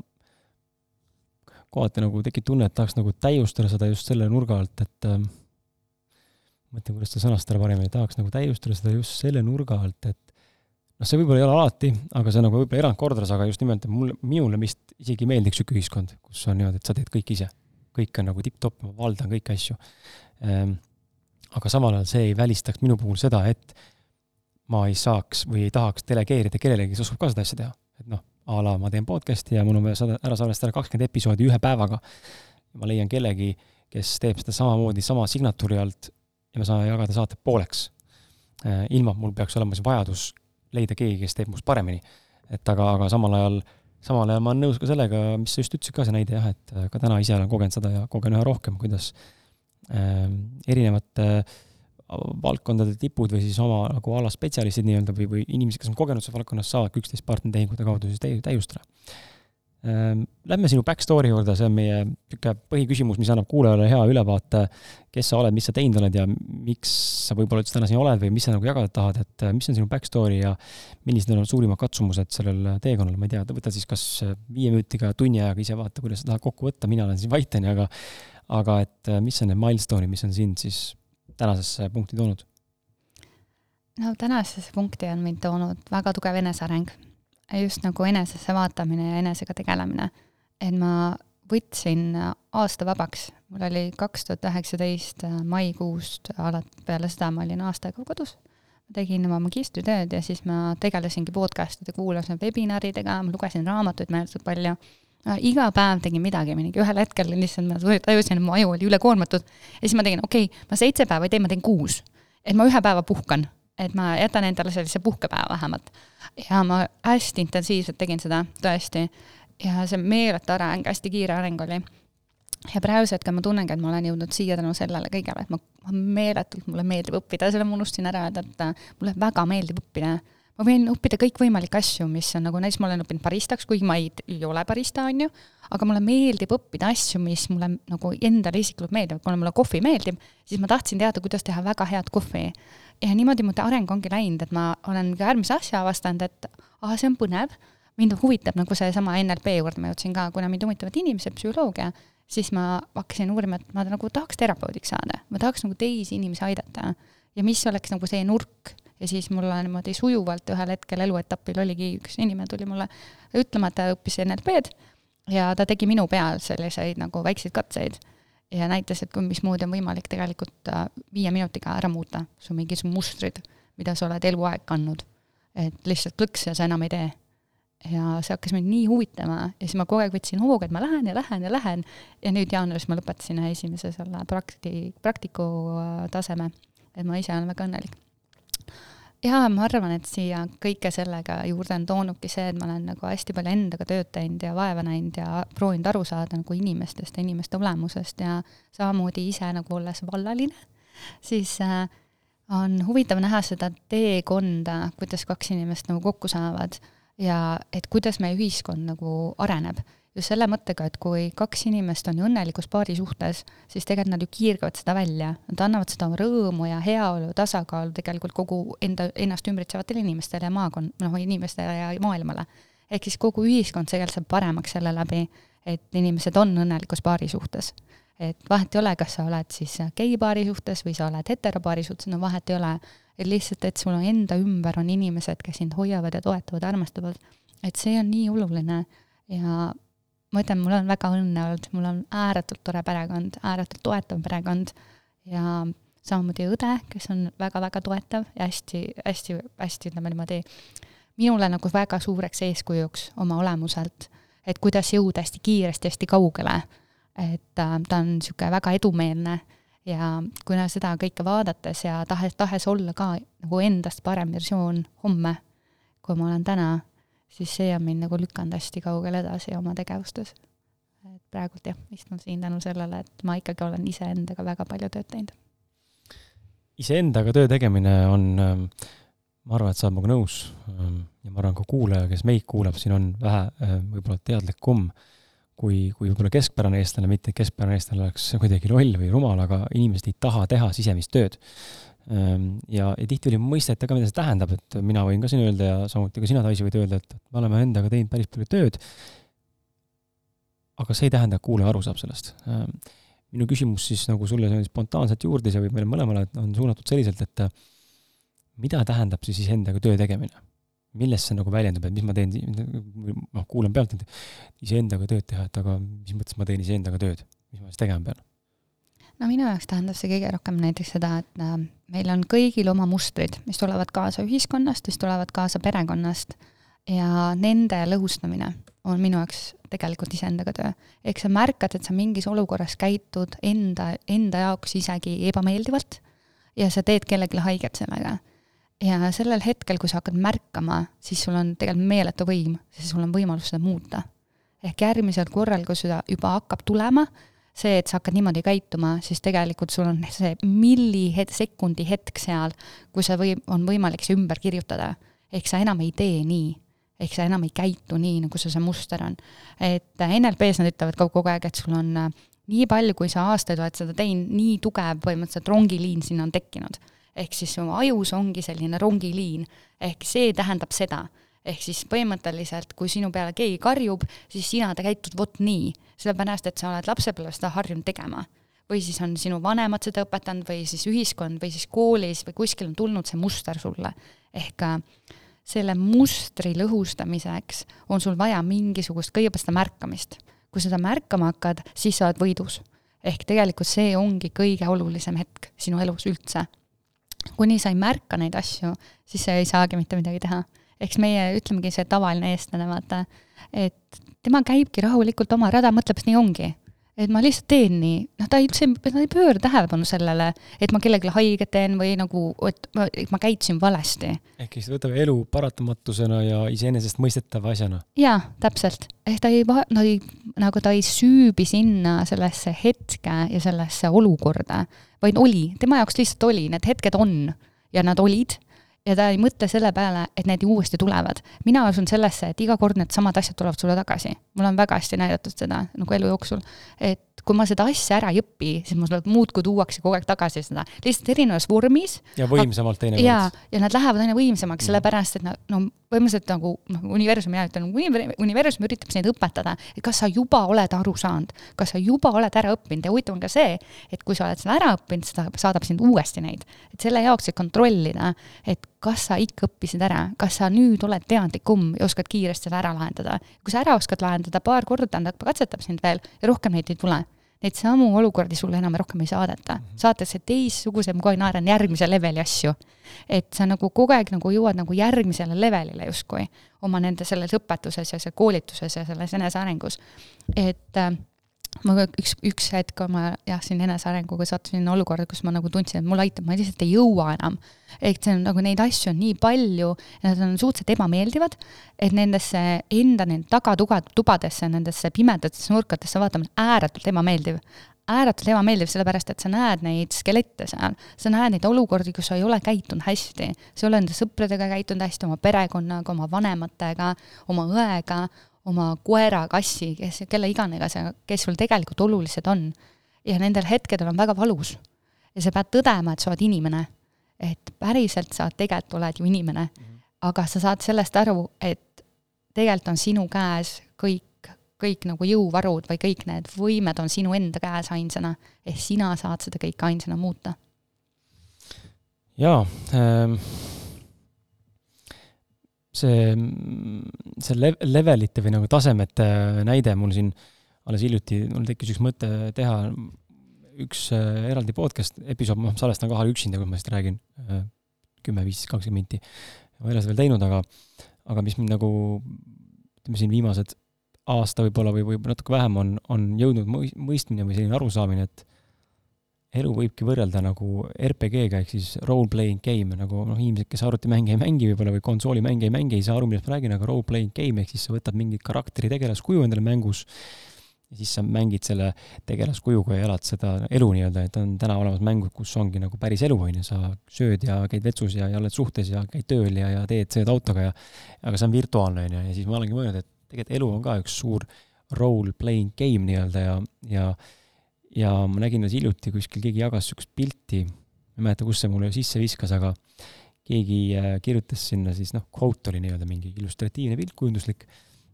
kohati nagu tekib tunne, et tahaks nagu täiustada seda just selle nurga alt, et äh, mõtlen, kuidas seda sõnastada paremini, tahaks nagu täiustada seda just selle nurga alt, et noh, see võib-olla ei ole alati, aga see nagu võib-olla erandkordades, aga just nimelt, mulle, minule vist isegi meeldiks niisugune ühiskond, kus on niimoodi, et sa teed kõik ise. kõik on nagu tipp-topp, ma valdan kõiki asju ehm,. aga samal ajal see ei välistaks minu puhul seda, et ma ei saaks või ei tahaks delegeerida kellelegi, kes oskab ka seda asja teha. et noh, a la ma teen podcast'i ja mul on vaja sada, ära salvestada kakskümmend episoodi ühe päevaga. ma leian kellegi, kes teeb seda samamoodi sama signatuuri alt ja me saame jagada saated pooleks. Ehm, ilma, et mul peaks olema see vajadus leida keegi, kes teeb must paremini. et aga, aga samal ajal, samal ajal ma olen nõus ka sellega, mis sa just ütlesid ka, see näide jah, et äh, ka täna ise olen kogenud seda ja kogen üha rohkem, kuidas äh, erinevate äh, valdkondade tipud või siis oma nagu ala spetsialistid nii-öelda või, või inimesed, kes on kogenud selles valdkonnas, saavadki üksteist partneritehingute kaudu siis täiustada. Ehm, lähme sinu back story juurde, see on meie niisugune põhiküsimus, mis annab kuulajale hea ülevaate, kes sa oled, mis sa teinud oled ja miks sa võib-olla üldse täna siin oled või mis sa nagu jagada tahad, et äh, mis on sinu back story ja millised on suurimad katsumused sellel teekonnal, ma ei tea, võta siis kas viie minutiga, tunni ajaga, ise vaata, kuidas sa tahad kokku võtta, mina olen siin vait, on ju, aga aga et äh, mis on need milstoned, mis on sind siis tänasesse punkti toonud? no tänasesse punkti on mind toonud väga tugev eneseareng just nagu enesesse vaatamine ja enesega tegelemine. et ma võtsin aasta vabaks, mul oli kaks tuhat üheksateist maikuust alati peale seda ma olin aasta aega kodus. tegin oma magistritööd ja siis ma tegelesingi podcast'ide, kuulasin webinaridega, ma lugesin raamatuid meeletult palju iga päev tegin midagi, mingi ühel hetkel lihtsalt ma tajusin, et mu aju oli ülekoormatud ja siis ma tegin, okei okay,, ma seitse päeva ei tee, ma teen kuus. et ma ühe päeva puhkan et ma jätan endale sellise puhkepäeva vähemalt. ja ma hästi intensiivselt tegin seda, tõesti. ja see meeletu areng, hästi kiire areng oli. ja praegusel hetkel ma tunnengi, et ma olen jõudnud siia tänu sellele kõigele, et ma, ma meeletult, mulle meeldib õppida, selle ma unustasin ära öelda, et mulle väga meeldib õppida ma võin õppida kõikvõimalikke asju, mis on nagu näiteks ma olen õppinud baristaks, kuigi ma ei, ei ole barista, on ju, aga mulle meeldib õppida asju, mis mulle nagu endale isiklikult meeldivad, kuna mulle kohvi meeldib, siis ma tahtsin teada, kuidas teha väga head kohvi. ja niimoodi mu areng ongi läinud, et ma olen ka järgmise asja avastanud, et aa, see on põnev, mind huvitab nagu seesama NLP juurde. Ma jõudsin ka, kuna mind huvitavad inimesed, psühholoogia, siis ma hakkasin uurima, et ma nagu tahaks terapeudiks saada, ma tahaks nagu teisi inimesi aidata. Ja mis oleks nagu see nurk ja siis mulle niimoodi sujuvalt ühel hetkel eluetapil oligi, üks inimene tuli mulle ütlema, et ta õppis NLP-d ja ta tegi minu peal selliseid nagu väikseid katseid ja näitas, et mismoodi on võimalik tegelikult äh, viie minutiga ära muuta su mingisugused mustrid, mida sa oled eluaeg kandnud. et lihtsalt plõks ja sa enam ei tee. ja see hakkas mind nii huvitama ja siis ma kogu aeg võtsin hooga, et ma lähen ja lähen ja lähen ja nüüd jaanuaris ma lõpetasin esimese selle prakti, praktiku taseme. et ma ise olen väga õnnelik jaa, ma arvan, et siia kõike sellega juurde on toonudki see, et ma olen nagu hästi palju endaga tööd teinud ja vaeva näinud ja proovinud aru saada nagu inimestest ja inimeste olemusest ja samamoodi ise nagu olles vallaline, siis äh, on huvitav näha seda teekonda, kuidas kaks inimest nagu kokku saavad ja et kuidas meie ühiskond nagu areneb just selle mõttega, et kui kaks inimest on õnnelikus paari suhtes, siis tegelikult nad ju kiirgavad seda välja, nad annavad seda rõõmu ja heaolu, tasakaalu tegelikult kogu enda, ennast ümbritsevatele inimestele ja maakond-, noh, inimestele ja maailmale. ehk siis kogu ühiskond tegelikult saab paremaks selle läbi, et inimesed on õnnelikus paari suhtes. et vahet ei ole, kas sa oled siis geipaari suhtes või sa oled heteropaari suhtes, no vahet ei ole. et lihtsalt, et sul enda ümber on inimesed, kes sind hoiavad ja toetavad, armastavad, et see on nii oluline ja ma ütlen, mul on väga õnne olnud, mul on ääretult tore perekond, ääretult toetav perekond ja samamoodi õde, kes on väga-väga toetav ja hästi, hästi, hästi ütleme niimoodi, minule nagu väga suureks eeskujuks oma olemuselt, et kuidas jõuda hästi kiiresti hästi kaugele. et äh, ta on niisugune väga edumeelne ja kuna seda kõike vaadates ja tahes, tahes olla ka nagu endast parem versioon homme, kui ma olen täna, siis see on mind nagu lükanud hästi kaugele edasi oma tegevustes. et praegult jah, istun siin tänu sellele, et ma ikkagi olen iseendaga väga palju tööd teinud. iseendaga töö tegemine on, ähm, ma arvan, et sa oled minuga nõus ähm, ja ma arvan, ka kuulaja, kes meid kuulab, siin on vähe äh, võib-olla teadlikum kui, kui võib-olla keskpärane eestlane, mitte keskpärane eestlane oleks kuidagi loll või rumal, aga inimesed ei taha teha sisemist tööd ja, ja tihti oli mõisteta ka, mida see tähendab, et mina võin ka siin öelda ja samuti ka sina, Daisy, võid öelda, et me oleme endaga teinud päris palju tööd. aga see ei tähenda, et kuulaja aru saab sellest. Ehm, minu küsimus siis nagu sulle spontaanselt juurde, see võib meile mõlemale, on suunatud selliselt, et äh, mida tähendab siis iseendaga töö tegemine? milles see nagu väljendub, et mis ma teen, noh, kuulan pealt, et iseendaga tööd teha, et aga mis mõttes ma teen iseendaga tööd, mis ma siis tegema pean? No minu jaoks tähendab see kõige rohkem näiteks seda, et äh, meil on kõigil oma mustrid, mis tulevad kaasa ühiskonnast, mis tulevad kaasa perekonnast ja nende lõhustamine on minu jaoks tegelikult iseendaga töö. ehk sa märkad, et sa mingis olukorras käitud enda, enda jaoks isegi ebameeldivalt ja sa teed kellelegi haiget sellega. ja sellel hetkel, kui sa hakkad märkama, siis sul on tegelikult meeletu võim, sest sul on võimalus seda muuta. ehk järgmisel korral, kui seda juba hakkab tulema, see, et sa hakkad niimoodi käituma, siis tegelikult sul on see millisekundi hetk seal, kus sa või, on võimalik see ümber kirjutada. ehk sa enam ei tee nii. ehk sa enam ei käitu nii, nagu see, see muster on. et NLP-s nad ütlevad ka kogu aeg, et sul on äh, nii palju, kui sa aastaid oled seda teinud, nii tugev põhimõtteliselt rongiliin sinna on tekkinud. ehk siis su ajus ongi selline rongiliin, ehk see tähendab seda ehk siis põhimõtteliselt, kui sinu peale keegi karjub, siis sina käitud vot nii, sellepärast et sa oled lapsepõlves seda harjunud tegema. või siis on sinu vanemad seda õpetanud või siis ühiskond või siis koolis või kuskil on tulnud see muster sulle. ehk äh, selle mustri lõhustamiseks on sul vaja mingisugust, kõigepealt seda märkamist. kui seda märkama hakkad, siis sa oled võidus. ehk tegelikult see ongi kõige olulisem hetk sinu elus üldse. kuni sa ei märka neid asju, siis sa ei saagi mitte midagi teha eks meie ütlemegi see tavaline eestlane, vaata, et tema käibki rahulikult oma rada, mõtleb, et nii ongi. et ma lihtsalt teen nii, noh, ta üldse, ta ei pööra tähelepanu sellele, et ma kellelegi haiget teen või nagu, et ma, ma käitusin valesti. ehk siis võtame elu paratamatusena ja iseenesestmõistetava asjana. jaa, täpselt. ehk ta ei, no ei, nagu ta ei süübi sinna sellesse hetke ja sellesse olukorda, vaid oli, tema jaoks lihtsalt oli, need hetked on ja nad olid ja ta ei mõtle selle peale, et need uuesti tulevad. mina usun sellesse, et iga kord needsamad asjad tulevad sulle tagasi. mul on väga hästi näidatud seda nagu elu jooksul, et kui ma seda asja ära ei õpi, siis mul muudkui tuuakse kogu aeg tagasi seda, lihtsalt erinevas vormis. ja võimsamalt teinekord. ja, ja nad lähevad aina võimsamaks mm., sellepärast et nad, no põhimõtteliselt nagu noh, universum, mina ütlen, universum üritab sind õpetada, et kas sa juba oled aru saanud, kas sa juba oled ära õppinud ja huvitav on ka see, et kui sa oled seda ära õppinud, seda saadab sind uuesti neid. et selle jaoks, et kontrollida, et kas sa ikka õppisid ära, kas sa nüüd oled teadlikum ja oskad kiiresti seda ära lahendada. kui sa ära oskad lahendada paar korda, ta katsetab sind veel ja rohkem neid ei tule neid samu olukordi sulle enam rohkem ei saadeta. Mhm. saadetakse teistsuguse, ma aeg naeran, järgmise leveli asju. et sa nagu kogu aeg nagu jõuad nagu järgmisele levelile justkui oma nende selles õpetuses ja seal koolituses ja selles enesearengus. et äh, ma üks, üks hetk oma jah, siin enesearenguga sattusin olukorda, kus ma nagu tundsin, et mul aitab, ma lihtsalt ei jõua enam. ehk see on nagu neid asju on nii palju ja nad on suhteliselt ebameeldivad, et nendesse enda nende tagatuga, tubadesse, nendesse pimedatesse nurkadesse vaatama on ääretult ebameeldiv ääretult ebameeldiv, sellepärast et sa näed neid skelette seal, sa näed neid olukordi, kus sa ei ole käitunud hästi. sa ei ole enda sõpradega käitunud hästi, oma perekonnaga, oma vanematega, oma õega, oma koera, kassi, kes, kelle iganes, kes sul tegelikult olulised on. ja nendel hetkedel on väga valus. ja sa pead tõdema, et sa oled inimene. et päriselt sa tegelikult oled ju inimene aga sa saad sellest aru, et tegelikult on sinu käes kõik kõik nagu jõuvarud või kõik need võimed on sinu enda käes ainsana, ehk sina saad seda kõike ainsana muuta. jaa ähm,, see, see lev-, levelite või nagu tasemete näide mul siin alles hiljuti, mul tekkis üks mõte teha üks äh, eraldi podcast episood, ma salvestan kahel üksinda, kui ma sellest räägin äh,, kümme, viisteist, kakskümmend minti. ma ei ole seda veel teinud, aga, aga mis mind nagu, ütleme siin viimased aasta võib-olla või, või natuke vähem on, on jõudnud mõistmine või selline arusaamine, et elu võibki võrrelda nagu RPG-ga ehk siis role-playing game, nagu noh, inimesed, kes arvutimänge ei mängi võib-olla või konsoolimänge ei mängi, ei saa aru, millest ma räägin, aga role-playing game ehk siis sa võtad mingit karakteri tegelaskuju endale mängus ja siis sa mängid selle tegelaskujuga ja elad seda elu nii-öelda, et on täna olemas mängud, kus ongi nagu päris elu, on ju, sa sööd ja käid vetsus ja, ja oled suhtes ja käid tööl ja, ja teed, sõidad autoga ja aga see on virtuaalne, on ju, ja siis ma olengi mõelnud, et tegelikult elu on ka üks suur role-playing game nii-öelda ja, ja ja ma nägin alles hiljuti kuskil, keegi jagas niisugust pilti, ma ei mäleta, kus see mulle sisse viskas, aga keegi äh, kirjutas sinna siis noh, quote oli nii-öelda mingi illustratiivne pilt, kujunduslik,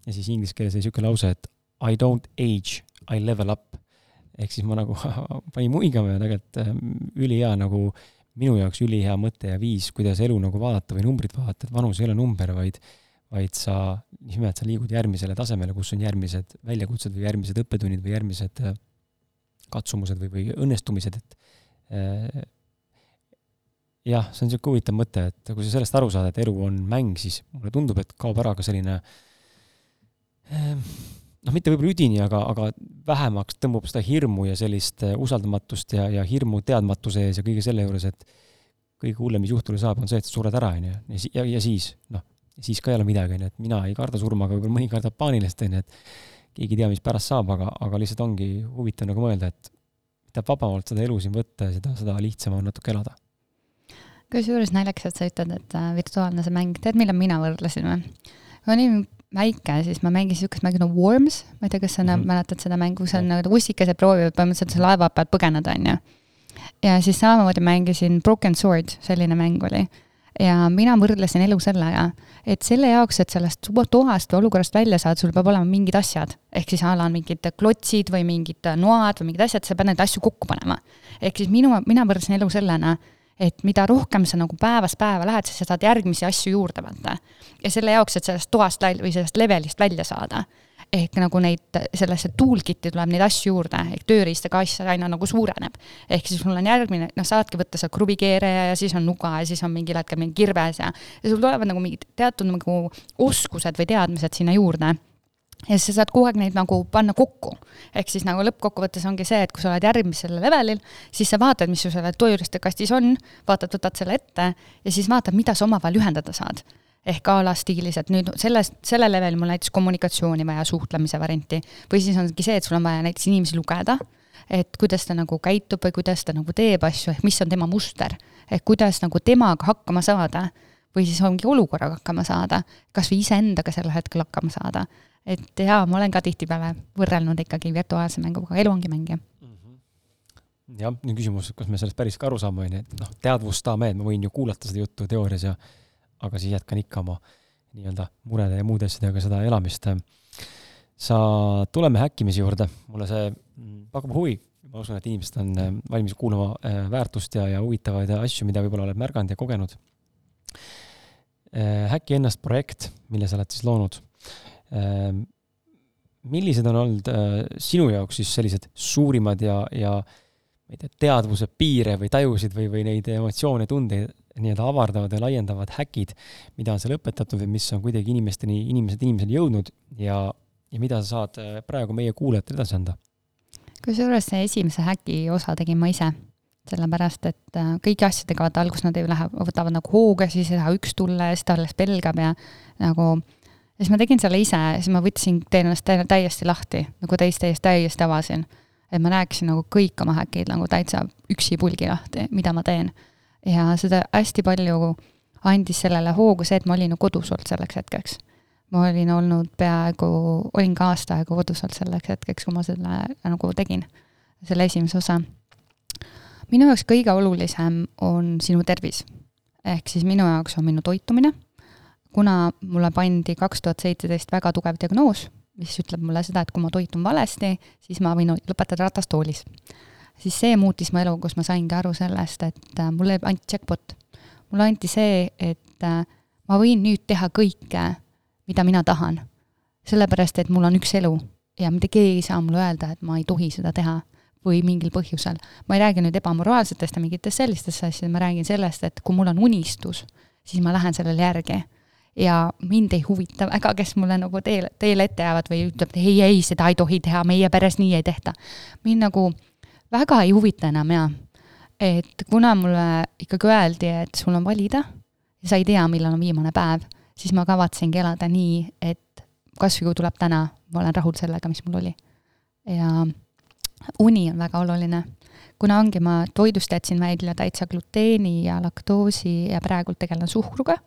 ja siis inglise keeles oli niisugune lause, et I don't age, I level up. ehk siis ma nagu panin muigama ja tegelikult äh, ülihea nagu minu jaoks ülihea mõte ja viis, kuidas elu nagu vaadata või numbrit vaadata, et vanus ei ole number, vaid vaid sa, nimelt sa liigud järgmisele tasemele, kus on järgmised väljakutsed või järgmised õppetunnid või järgmised äh, katsumused või, või õnnestumised, et äh, jah, see on niisugune huvitav mõte, et kui sa sellest aru saad, et elu on mäng, siis mulle tundub, et kaob ära ka selline äh, noh, mitte võib-olla üdini, aga, aga vähemaks tõmbub seda hirmu ja sellist usaldamatust ja, ja hirmu teadmatuse ees ja kõige selle juures, et kõige hullem, mis juhtuda saab, on see, et sa sured ära, on ju, ja, ja siis noh, siis ka ei ole midagi, on ju, et mina ei karda surma, aga võib-olla mõni kardab paanilist, on ju, et keegi ei tea, mis pärast saab, aga, aga lihtsalt ongi huvitav nagu mõelda, et mida vabamalt seda elu siin võtta ja seda, seda lihtsam on natuke elada. kusjuures naljakas, et sa ütled, et äh, virtuaalne see mäng, tead, millal mina võrdlesin või? kui olin väike, siis ma mängisin niisugust mängu nagu Worms, ma ei tea, kas sa mm -hmm. mäletad seda mängu, see on nagu russikesed proovivad põhimõtteliselt selle laeva pealt põgeneda, on ju. ja siis samamoodi mängisin Broken Sword, selline mäng oli ja mina võrdlesin elu sellega, et selle jaoks, et sellest toast või olukorrast välja saada, sul peab olema mingid asjad. ehk siis a la mingid klotsid või mingid noad või mingid asjad, sa pead neid asju kokku panema. ehk siis minu, mina võrdlesin elu sellena, et mida rohkem sa nagu päevast päeva lähed, siis sa saad järgmisi asju juurde võtta. ja selle jaoks, et sellest toast või sellest levelist välja saada, ehk nagu neid, sellesse toolkit'i tuleb neid asju juurde, ehk tööriistakass aina nagu suureneb. ehk siis sul on järgmine, noh, saadki võtta seal kruvikeeraja ja siis on nuga ja siis on mingil hetkel mingi kirves ja, ja sul tulevad nagu mingid teatud nagu oskused või teadmised sinna juurde ja siis sa saad kogu aeg neid nagu panna kokku. ehk siis nagu lõppkokkuvõttes ongi see, et kui sa oled järgmisel levelil, siis sa vaatad, mis sul seal tööriistakastis on, vaatad, võtad selle ette ja siis vaatad, mida sa omavahel ühendada saad ehk a la stiilis, et nüüd sellest, sellel levelil mul näiteks kommunikatsiooni vaja, suhtlemise varianti, või siis ongi see, et sul on vaja näiteks inimesi lugeda, et kuidas ta nagu käitub või kuidas ta nagu teeb asju, ehk mis on tema muster, ehk kuidas nagu temaga hakkama saada või siis ongi olukorraga hakkama saada, kas või iseendaga sel hetkel hakkama saada. et jaa, ma olen ka tihtipeale võrrelnud ikkagi virtuaalse mänguga, elu ongi mäng ju mhm. jah, nüüd küsimus, kas me sellest päris ka aru saame, on ju, et noh, teadvustame, et ma võin ju kuulata seda juttu teoorias ja aga siis jätkan ikka oma nii-öelda murede ja muude asjadega seda elamist. sa, tuleme häkkimise juurde, mulle see pakub huvi, ma usun, et inimesed on äh, valmis kuulama äh, väärtust ja, ja huvitavaid asju, mida võib-olla oled märganud ja kogenud. Häkki ennast projekt, mille sa oled siis loonud. millised on olnud äh, sinu jaoks siis sellised suurimad ja, ja ma ei tea, teadvuse piire või tajusid või, või neid emotsioone, tundeid nii-öelda avardavad ja laiendavad häkid, mida on seal õpetatud või mis on kuidagi inimesteni, inimesed inimeseni jõudnud ja, ja mida sa saad äh, praegu meie kuulajatele edasi anda? kusjuures see esimese häki osa tegin ma ise, sellepärast et äh, kõigi asjadega, vaata alguses nad ei lähe, võtavad nagu hooga, siis ei taha üks tulla ja siis ta alles pelgab ja nagu ja siis ma tegin selle ise, siis ma võtsin, ennast täiesti lahti, nagu teist täiesti, täiesti avasin. et ma näeksin nagu kõik oma häkid nagu täitsa üksipulgi lahti, mida ma teen ja seda hästi palju andis sellele hoogu see, et ma olin ju kodus olnud selleks hetkeks. ma olin olnud peaaegu, olin ka aasta aega kodus olnud selleks hetkeks, kui ma selle nagu tegin, selle esimese osa. minu jaoks kõige olulisem on sinu tervis. ehk siis minu jaoks on minu toitumine, kuna mulle pandi kaks tuhat seitseteist väga tugev diagnoos, mis ütleb mulle seda, et kui ma toitun valesti, siis ma võin lõpetada ratastoolis. Siis see muutis mu elu, kus ma saingi aru sellest, et äh, mulle anti jackpot. mulle anti see, et äh, ma võin nüüd teha kõike, mida mina tahan. sellepärast, et mul on üks elu ja mitte keegi ei saa mulle öelda, et ma ei tohi seda teha või mingil põhjusel. ma ei räägi nüüd ebamoraalsetest ja mingitest sellistest asjadest, ma räägin sellest, et kui mul on unistus, siis ma lähen sellele järgi ja mind ei huvita väga, kes mulle nagu teele, teele ette jäävad või ütleb, ei, ei, seda ei tohi teha, meie peres nii ei tehta. mind nagu väga ei huvita enam ja et kuna mulle ikkagi öeldi, et sul on valida ja sa ei tea, millal on viimane päev, siis ma kavatsengi elada nii, et kas või kui tuleb täna, ma olen rahul sellega, mis mul oli. ja uni on väga oluline. kuna ongi, ma toidust jätsin välja täitsa gluteeni ja laktoosi ja praegult tegelen suhkruga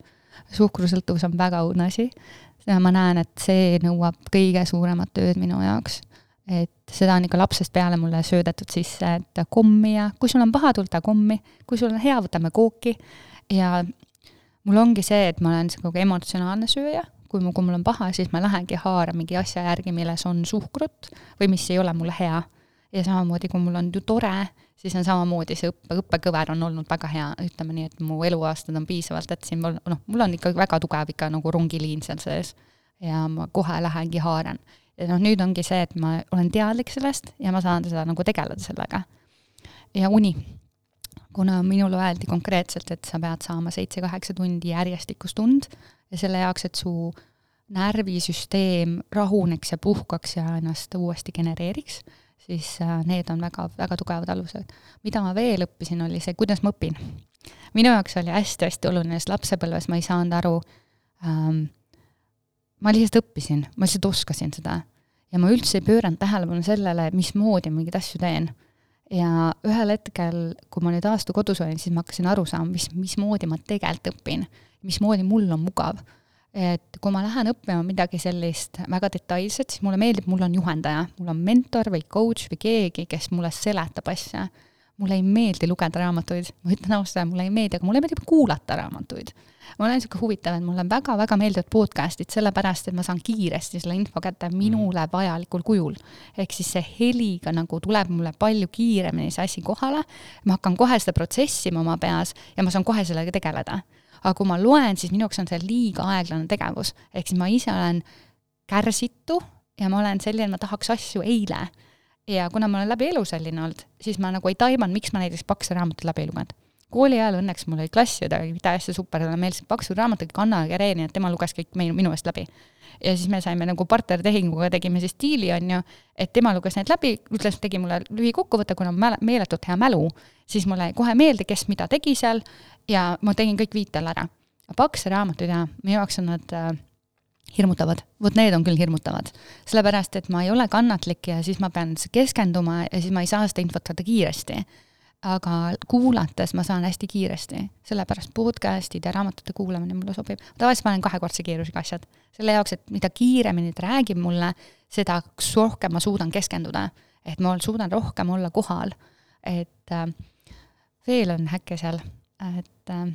suhkrusõltuvus on väga õudne asi. ma näen, et see nõuab kõige suuremat tööd minu jaoks. Et seda on ikka lapsest peale mulle söödetud sisse, et kommi ja kui sul on paha, tulda kommi, kui sul on hea, võtame kooki. ja mul ongi see, et ma olen sihuke emotsionaalne sööja, kui mu, kui mul on paha, siis ma lähengi haaran mingi asja järgi, milles on suhkrut või mis ei ole mulle hea. ja samamoodi, kui mul on tore, siis on samamoodi see õppe, õppekõver on olnud väga hea, ütleme nii, et mu eluaastad on piisavalt, et siin mul, noh, mul on ikkagi väga tugev ikka nagu rongiliin seal sees. ja ma kohe lähengi haaran. Ja noh, nüüd ongi see, et ma olen teadlik sellest ja ma saan seda nagu tegeleda sellega. ja uni. kuna minule öeldi konkreetselt, et sa pead saama seitse-kaheksa tundi järjestikust und ja selle jaoks, et su närvisüsteem rahuneks ja puhkaks ja ennast uuesti genereeriks siis äh, need on väga, väga tugevad alused. mida ma veel õppisin, oli see, kuidas ma õpin. minu jaoks oli hästi-hästi oluline, sest lapsepõlves ma ei saanud aru ähm,, ma lihtsalt õppisin, ma lihtsalt oskasin seda. ja ma üldse ei pööranud tähelepanu sellele, mismoodi ma mingeid asju teen. ja ühel hetkel, kui ma nüüd aasta kodus olin, siis ma hakkasin aru saama, mis, mismoodi ma tegelikult õpin, mismoodi mul on mugav et kui ma lähen õppima midagi sellist väga detailset, siis mulle meeldib, mul on juhendaja, mul on mentor või coach või keegi, kes mulle seletab asja. Mulle ei meeldi lugeda raamatuid, ma ütlen ausalt, mulle ei meeldi, aga mulle meeldib kuulata raamatuid. ma olen niisugune huvitav, et mulle väga-väga meeldivad podcast'id, sellepärast et ma saan kiiresti selle info kätte minule mm. vajalikul kujul. ehk siis see heliga nagu tuleb mulle palju kiiremini see asi kohale, ma hakkan kohe seda protsessima oma peas ja ma saan kohe sellega tegeleda aga kui ma loen, siis minu jaoks on see liiga aeglane tegevus, ehk siis ma ise olen kärsitu ja ma olen selline, ma tahaks asju eile. Ja kuna ma olen läbi elu selline olnud, siis ma nagu ei taibanud, miks ma näiteks pakse raamatuid läbi ei lugenud kooli ajal õnneks mul oli klassiõde, oli täiesti super, talle meeldisid paksud raamatud, Anna Karenina, tema luges kõik meil, minu eest läbi. ja siis me saime nagu partnertehinguga, tegime siis diili, on ju, et tema luges need läbi, ütles, tegi mulle lühikokkuvõtte, kuna mul meeletult hea mälu, siis mulle kohe meelde, kes mida tegi seal ja ma tegin kõik viitel ära. pakse raamatuid ja minu jaoks on nad äh, hirmutavad, vot need on küll hirmutavad. sellepärast, et ma ei ole kannatlik ja siis ma pean keskenduma ja siis ma ei saa seda infot saada kiiresti aga kuulates ma saan hästi kiiresti, sellepärast podcast'id ja raamatute kuulamine mulle sobib. tavaliselt ma olen kahekordse kiirusega asjad, selle jaoks, et mida kiiremini ta räägib mulle, seda rohkem ma suudan keskenduda. et ma suudan rohkem olla kohal. et äh, veel on häkke seal, et äh,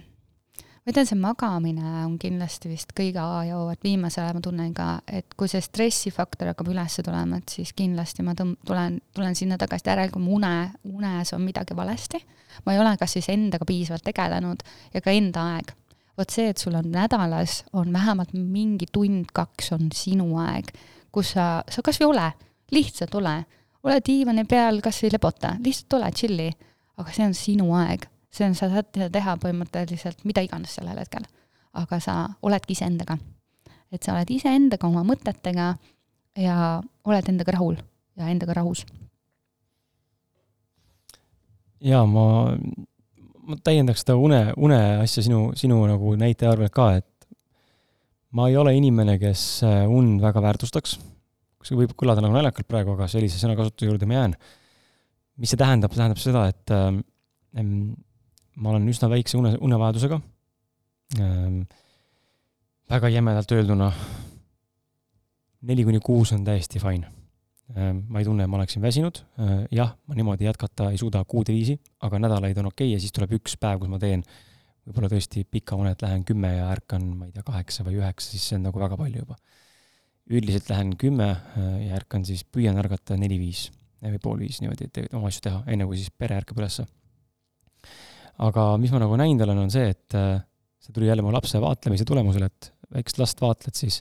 ma ütlen, see magamine on kindlasti vist kõige A ja O, et viimasel ajal ma tunnen ka, et kui see stressifaktor hakkab üles tulema, et siis kindlasti ma tõmb-, tulen, tulen sinna tagasi, järelikult mu une, unes on midagi valesti. ma ei ole kas siis endaga piisavalt tegelenud ja ka enda aeg. vot see, et sul on nädalas, on vähemalt mingi tund-kaks on sinu aeg, kus sa, sa kas või ole, lihtsalt ole. ole diivani peal, kas või lebota, lihtsalt ole, tšilli. aga see on sinu aeg see on, sa saad teha põhimõtteliselt mida iganes sellel hetkel. aga sa oledki iseendaga. et sa oled iseendaga, oma mõtetega ja oled endaga rahul ja endaga rahus. jaa, ma, ma täiendaks seda une, une asja sinu, sinu nagu näite arvelt ka, et ma ei ole inimene, kes äh, und väga väärtustaks, see võib kõlada nagu naljakalt praegu, aga sellise sõnakasutuse juurde ma jään. mis see tähendab, see tähendab seda, et ähm, ma olen üsna väikse une, unevajadusega ähm,. väga jämedalt öelduna, neli kuni kuus on täiesti fine ähm,. ma ei tunne, et ma oleksin väsinud äh,, jah, ma niimoodi jätkata ei suuda kuude viisi, aga nädalaid on okei okay ja siis tuleb üks päev, kus ma teen võib-olla tõesti pika unet, lähen kümme ja ärkan, ma ei tea, kaheksa või üheksa, siis see on nagu väga palju juba. üldiselt lähen kümme ja ärkan siis, püüan ärgata neli-viis või pool viis niimoodi, et oma asju teha, enne kui siis pere ärkab ülesse. Aga mis ma nagu näinud olen, on see, et see tuli jälle mu lapse vaatlemise tulemusel, et väikest last vaatled, siis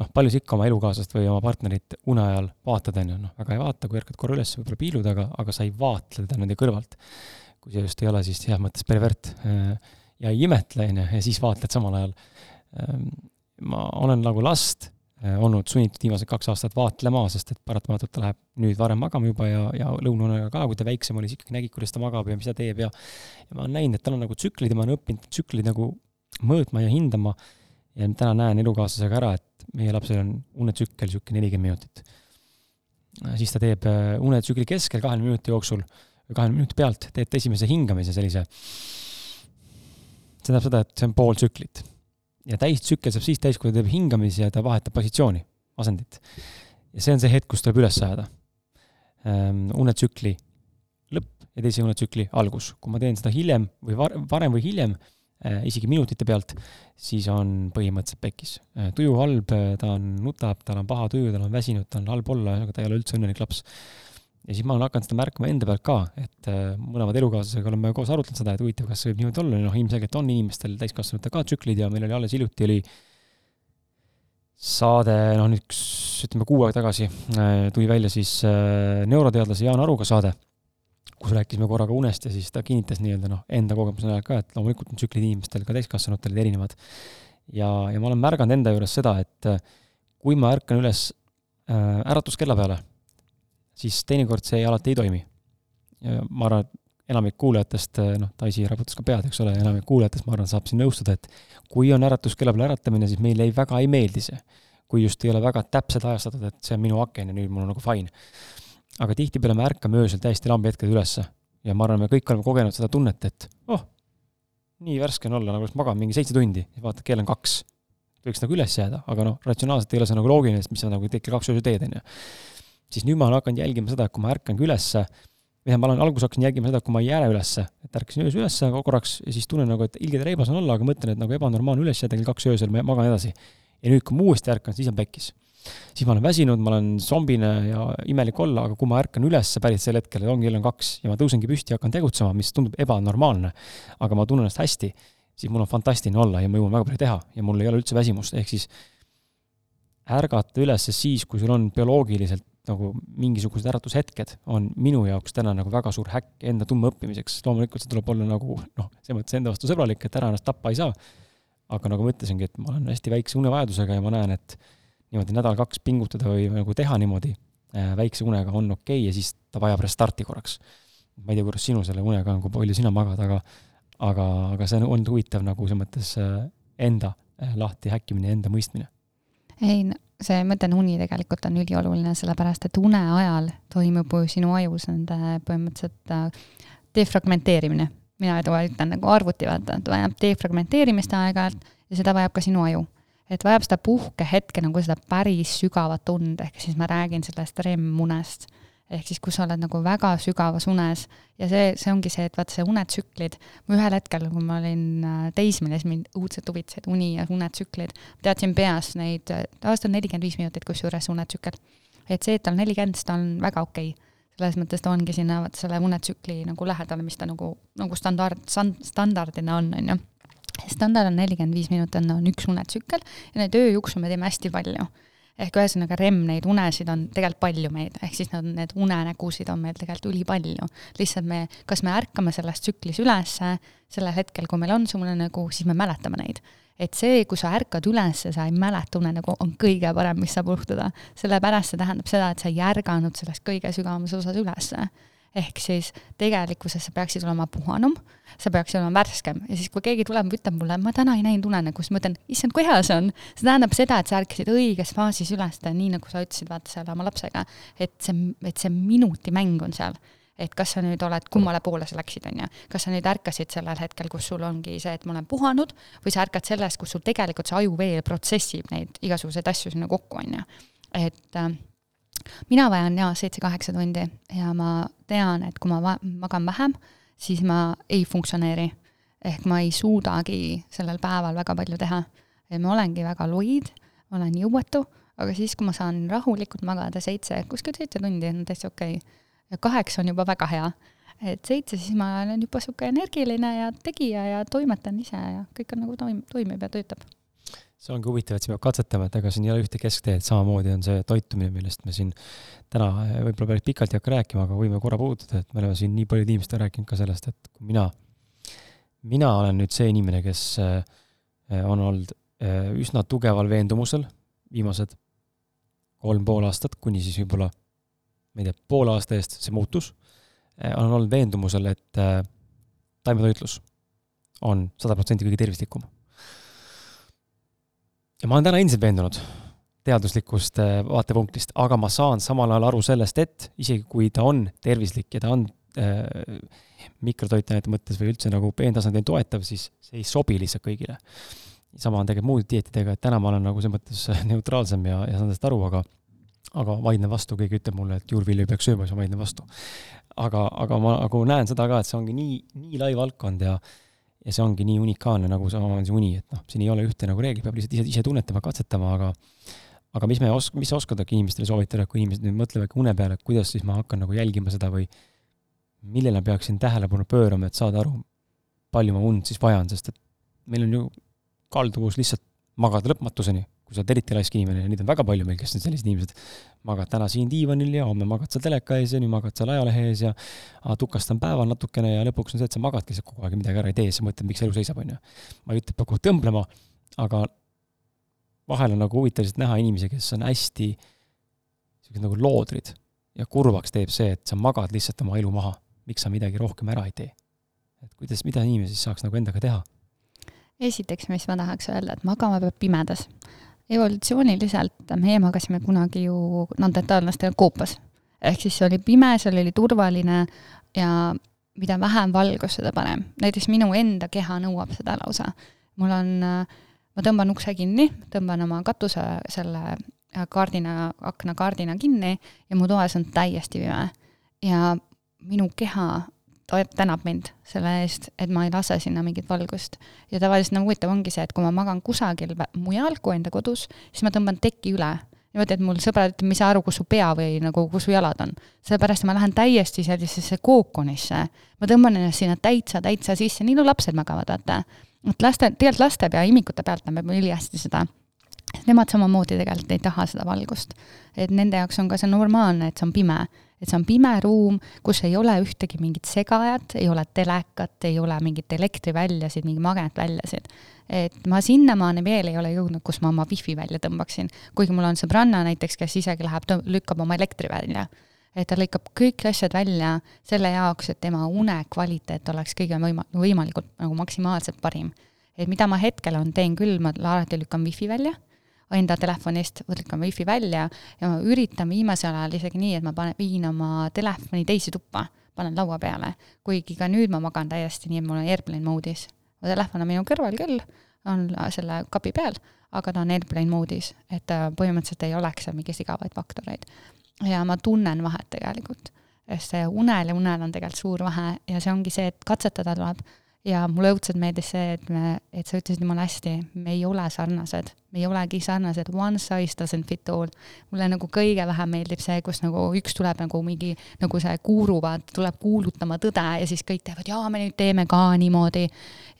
noh, palju sa ikka oma elukaaslast või oma partnerit une ajal vaatad, on ju, noh, väga ei vaata, kui ärkad korra üles, võib-olla piilu taga, aga sa ei vaatle teda nende kõrvalt. kui see just ei ole siis heas mõttes pervert ja ei imetle, on ju, ja siis vaatled samal ajal. ma olen nagu last olnud sunnitud viimased kaks aastat vaatlema, sest et paratamatult ta läheb nüüd varem magama juba ja, ja lõunaunega ka, kui ta väiksem oli, siis ikkagi nägid, kuidas ta magab ja mis ta teeb ja ja ma olen näinud, et tal on nagu tsüklid ja ma olen õppinud tsükleid nagu mõõtma ja hindama ja täna näen elukaaslasega ära, et meie lapsel on unetsükkel niisugune nelikümmend minutit. siis ta teeb äh, unetsükli keskel kahekümne minuti jooksul, kahekümne minuti pealt teeb ta esimese hingamise sellise, see tähendab seda, et see on pool tsüklit. Ja täistsükkel saab siis täis, kui ta teeb hingamisi ja ta vahetab positsiooni, asendit. ja see on see hetk, kus tuleb üles ajada. Ähm, unetsükli lõpp ja teise unetsükli algus. kui ma teen seda hiljem või var-, varem või hiljem, Äh, isegi minutite pealt, siis on põhimõtteliselt pekkis. Äh, tuju halb, äh, ta on, nutab, tal on paha tuju, tal on väsinud, ta on halb olla, aga ta ei ole üldse õnnelik laps. Ja siis ma olen hakanud seda märkama enda pealt ka, et mõlemad elukaaslasega oleme koos arutanud seda, et huvitav, kas võib niimoodi olla, noh, ilmselgelt on inimestel, täiskasvanutel ka tsüklid ja meil oli alles hiljuti oli saade, noh nüüd üks, ütleme kuu aega tagasi tuli välja siis neuroteadlase Jaan Aruga saade kus rääkisime korra ka unest ja siis ta kinnitas nii-öelda noh, enda kogemuse najal ka, et loomulikult on tsüklid inimestel ka täiskasvanutel erinevad. ja, ja ma olen märganud enda juures seda, et äh, kui ma ärkan üles äh, äratuskella peale, siis teinekord see alati ei toimi. ja ma arvan, et enamik kuulajatest, äh, noh, Daisy raputas ka pead, eks ole, enamik kuulajatest, ma arvan, saab siin nõustuda, et kui on äratuskella peale äratamine, siis meile ei, väga ei meeldi see. kui just ei ole väga täpselt ajastatud, et see on minu aken ja nüüd mul on nagu fine aga tihtipeale me ärkame öösel täiesti lambi hetkel ülesse ja ma arvan, me kõik oleme kogenud seda tunnet, et oh, nii värske on olla, nagu oleks maganud mingi seitse tundi, siis vaatad, kell on kaks. võiks nagu üles jääda, aga noh, ratsionaalselt ei ole see nagu loogiline, sest mis sa nagu kell kaks öösel teed, on ju. Siis nüüd ma olen hakanud jälgima seda, et kui ma ärkangi ülesse, või ma olen, alguses hakkasin jälgima seda, kui ma ei jää ülesse, et ärkasin öösel ülesse korraks ja siis tunnen nagu, et ilgelt reibas on olla, aga mõtlen, et nagu ebanormaalne üles jääda kell kaks öösel, ma magan edasi. ja nüüd, kui ma uuesti ärkan, siis on pekkis siis ma olen väsinud, ma olen zombine ja imelik olla, aga kui ma ärkan üles päris sel hetkel, ongi kell on kaks ja ma tõusengi püsti ja hakkan tegutsema, mis tundub ebanormaalne, aga ma tunnen ennast hästi, siis mul on fantastiline olla ja ma jõuan väga palju teha ja mul ei ole üldse väsimust, ehk siis ärgata üles siis, kui sul on bioloogiliselt nagu mingisugused äratushetked, on minu jaoks täna nagu väga suur häkk enda tundma õppimiseks. loomulikult see tuleb olla nagu noh, selles mõttes enda vastu sõbralik, et ära ennast tappa ei saa. aga nagu ma ütlesingi, et ma olen hästi väikse unevajadusega ja ma näen, et niimoodi nädal-kaks pingutada või nagu teha niimoodi äh, väikse unega on okei okay ja siis ta vajab restarti korraks. ma ei tea, kuidas sinul selle unega on, kui palju sina magad, aga aga, aga see on olnud huvitav nagu selles mõttes äh, enda äh, lahti häkkimine, enda mõistmine. ei, see, ma ütlen, uni tegelikult on ülioluline, sellepärast et une ajal toimub sinu ajus nende põhimõtteliselt defragmenteerimine. mina ütlen nagu arvuti, vaata, ta vajab defragmenteerimist aeg-ajalt ja seda vajab ka sinu aju et vajab seda puhkehetke nagu seda päris sügavat und, ehk siis ma räägin sellest REM-unest. Ehk siis, kus sa oled nagu väga sügavas unes ja see, see ongi see, et vaata see unetsüklid, ma ühel hetkel, kui ma olin äh, teismeline, siis mind õudselt huvitasid uni ja unetsüklid, teadsin peas neid, tavaliselt on nelikümmend viis minutit kusjuures unetsükkel. et see, et ta on nelikümmend, siis ta on väga okei okay selles mõttes ta ongi sinna vaata selle unetsükli nagu lähedal, mis ta nagu, nagu standard, standardina on, on ju standard on nelikümmend viis minutit, on, on üks unetsükkel ja neid ööjuksu me teeme hästi palju. Ehk ühesõnaga REM neid unesid on tegelikult palju meid, ehk siis nad, need unenägusid on meil tegelikult ülipalju. lihtsalt me, kas me ärkame selles tsüklis ülesse sellel hetkel, kui meil on see unenägu, siis me mäletame neid et see, kui sa ärkad üles ja sa ei mäleta unenägu, on kõige parem, mis saab juhtuda. sellepärast see tähendab seda, et sa ei ärganud sellest kõige sügavamas osas ülesse ehk siis tegelikkuses sa peaksid olema puhanum, sa peaksid olema värskem ja siis, kui keegi tuleb ja ütleb mulle, ma täna ei näinud unenägu, siis ma ütlen, issand, kui hea see on. see tähendab seda, et sa ärkasid õiges faasis üles, nii nagu sa ütlesid, vaata seal oma lapsega, et see, et see minuti mäng on seal et kas sa nüüd oled, kummale poole sa läksid, on ju. kas sa nüüd ärkasid sellel hetkel, kus sul ongi see, et ma olen puhanud, või sa ärkad sellest, kus sul tegelikult see aju veel protsessib neid igasuguseid asju sinna kokku, on ju. et äh, mina vajan jaa seitse-kaheksa tundi ja ma tean, et kui ma magan vähem, siis ma ei funktsioneeri. ehk ma ei suudagi sellel päeval väga palju teha. et ma olengi väga loid, olen jõuetu, aga siis, kui ma saan rahulikult magada seitse, kuskil seitse tundi on täitsa okei okay. ja kaheksa on juba väga hea. et seitse, siis ma olen juba niisugune energiline ja tegija ja toimetan ise ja kõik on nagu toim-, toimib ja töötab see ongi huvitav, et siin peab katsetama, et ega siin ei ole ühte keskteed, samamoodi on see toitumine, millest me siin täna võib-olla päris pikalt ei hakka rääkima, aga võime korra puudutada, et me oleme siin nii paljude inimestega rääkinud ka sellest, et kui mina, mina olen nüüd see inimene, kes äh, on olnud üsna tugeval veendumusel viimased kolm pool aastat, kuni siis võib-olla, ma ei tea, poole aasta eest see muutus, olen olnud veendumusel, et taimetoitlus on sada protsenti kõige tervislikum ja ma olen täna endiselt veendunud teaduslikust äh, vaatepunktist, aga ma saan samal ajal aru sellest, et isegi kui ta on tervislik ja ta on äh, mikrotoitainete mõttes või üldse nagu peentasandil toetav, siis see ei sobi lihtsalt kõigile. sama on tegelikult muude dieetidega, et täna ma olen nagu selles mõttes neutraalsem ja, ja saan sellest aru, aga aga vaidlen vastu, keegi ütleb mulle, et juurvilju ei peaks sööma, siis ma vaidlen vastu. aga, aga ma nagu näen seda ka, et see ongi nii, nii lai valdkond ja ja see ongi nii unikaalne, nagu see on see uni, et noh, siin ei ole ühte nagu reeglit, peab lihtsalt ise, ise tunnetama, katsetama, aga aga mis me os-, mis sa oskad äkki inimestele soovitada, kui inimesed nüüd mõtlevad une peale, kuidas siis ma hakkan nagu jälgima seda või millele peaksin tähelepanu pöörama, et saada aru, palju ma und siis vajan, sest et meil on ju kalduvus lihtsalt magada lõpmatuseni kui sa oled eriti laisk inimene ja neid on väga palju meil, kes on sellised inimesed, magad täna siin diivanil ja homme magad seal teleka ees ja nüüd magad seal ajalehe ees ja tukastan päeval natukene ja lõpuks on see, et sa magadki lihtsalt kogu aeg ja midagi ära ei tee, siis mõtled, miks elu seisab, on ju. ma ei ütle, et peab kogu aeg tõmblema, aga vahel on nagu huvitav lihtsalt näha inimesi, kes on hästi niisugused nagu loodrid ja kurvaks teeb see, et sa magad lihtsalt oma elu maha. miks sa midagi rohkem ära ei tee? et kuidas, mida inimene siis saaks nagu endaga teha? esiteks, mis ma tahaks öelda, et magama peab pimedas evolutsiooniliselt meie magasime kunagi ju neandertaallastega koopas. ehk siis see oli pime, seal oli turvaline ja mida vähem valgust, seda parem. näiteks minu enda keha nõuab seda lausa. mul on, ma tõmban ukse kinni, tõmban oma katuse selle kaardina, aknakaardina kinni ja mu toas on täiesti pime. ja minu keha ta tänab mind selle eest, et ma ei lase sinna mingit valgust. ja tavaliselt nagu huvitav ongi see, et kui ma magan kusagil mujal kui enda kodus, siis ma tõmban teki üle. niimoodi, et mul sõbrad ütlevad, ma ei saa aru, kus su pea või nagu, kus su jalad on. sellepärast ma lähen täiesti sellisesse kookonisse. ma tõmban ennast sinna täitsa, täitsa sisse, nii nagu lapsed magavad, vaata. et laste, tegelikult laste pea imikute pealt näeb ülihästi seda nemad samamoodi tegelikult ei taha seda valgust. et nende jaoks on ka see normaalne, et see on pime et see on pime ruum, kus ei ole ühtegi mingit segajat, ei ole telekat, ei ole mingit elektriväljasid, mingi magnetväljasid. et ma sinnamaani veel ei ole jõudnud, kus ma oma wifi välja tõmbaksin, kuigi mul on sõbranna näiteks, kes isegi läheb, lükkab oma elektri välja et ta lõikab kõik asjad välja selle jaoks, et tema une kvaliteet oleks kõige võima-, võimalikult nagu maksimaalselt parim. et mida ma hetkel on, teen küll, ma alati lükkan wifi välja enda telefonist, võtan wifi välja ja ma üritan viimasel ajal isegi nii, et ma panen, viin oma telefoni teise tuppa, panen laua peale. kuigi ka nüüd ma magan täiesti nii, et mul on airplane moodis. mu telefon on minu kõrval küll, on selle kapi peal, aga ta on airplane moodis, et põhimõtteliselt ei oleks seal mingeid igavaid faktoreid. ja ma tunnen vahet tegelikult, sest see unel ja unel on tegelikult suur vahe ja see ongi see, et katsetada tuleb ja mulle õudselt meeldis see, et me, et sa ütlesid jumala hästi, me ei ole sarnased, me ei olegi sarnased, one size doesn't fit all. mulle nagu kõige vähem meeldib see, kus nagu üks tuleb nagu mingi, nagu see guru, vaata, tuleb kuulutama tõde ja siis kõik teevad, jaa, me nüüd teeme ka niimoodi.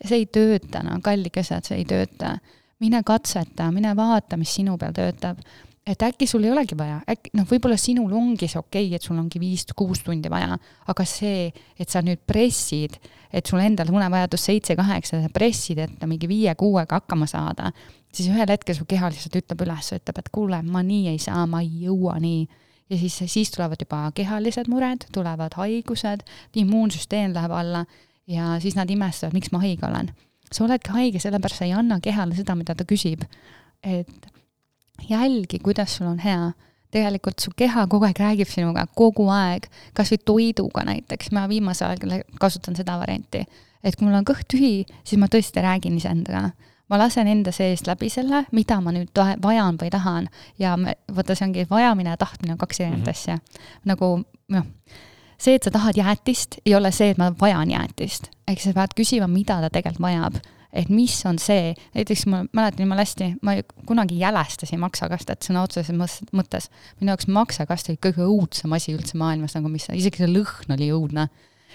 see ei tööta, no kallikesed, see ei tööta. mine katseta, mine vaata, mis sinu peal töötab et äkki sul ei olegi vaja, äkki noh, võib-olla sinul ongi see okei okay,, et sul ongi viis-kuus tundi vaja, aga see, et sa nüüd pressid, et sul endal unevajadus seitse-kaheksa, sa pressid, et mingi viie-kuuega hakkama saada, siis ühel hetkel su keha lihtsalt ütleb üles, ütleb, et kuule, ma nii ei saa, ma ei jõua nii. ja siis, siis tulevad juba kehalised mured, tulevad haigused, immuunsüsteem läheb alla ja siis nad imestavad, miks ma haige olen. sa oledki haige, sellepärast sa ei anna kehale seda, mida ta küsib. et jälgi, kuidas sul on hea. Tegelikult su keha kogu aeg räägib sinuga, kogu aeg, kas või toiduga näiteks, ma viimasel ajal kasutan seda varianti. et kui mul on kõht tühi, siis ma tõesti räägin iseendaga ma lasen enda seest läbi selle, mida ma nüüd vajan või tahan ja me, vaata, see ongi vajamine ja tahtmine on kaks erinevat mm -hmm. asja. nagu noh, see, et sa tahad jäätist, ei ole see, et ma vajan jäätist. ehk sa pead küsima, mida ta tegelikult vajab et mis on see, näiteks ma mäletan jumala hästi, ma kunagi jälestasin maksakastet sõna otseses mõttes. minu jaoks maksakast oli kõige õudsem asi üldse maailmas, nagu mis, isegi see lõhn oli õudne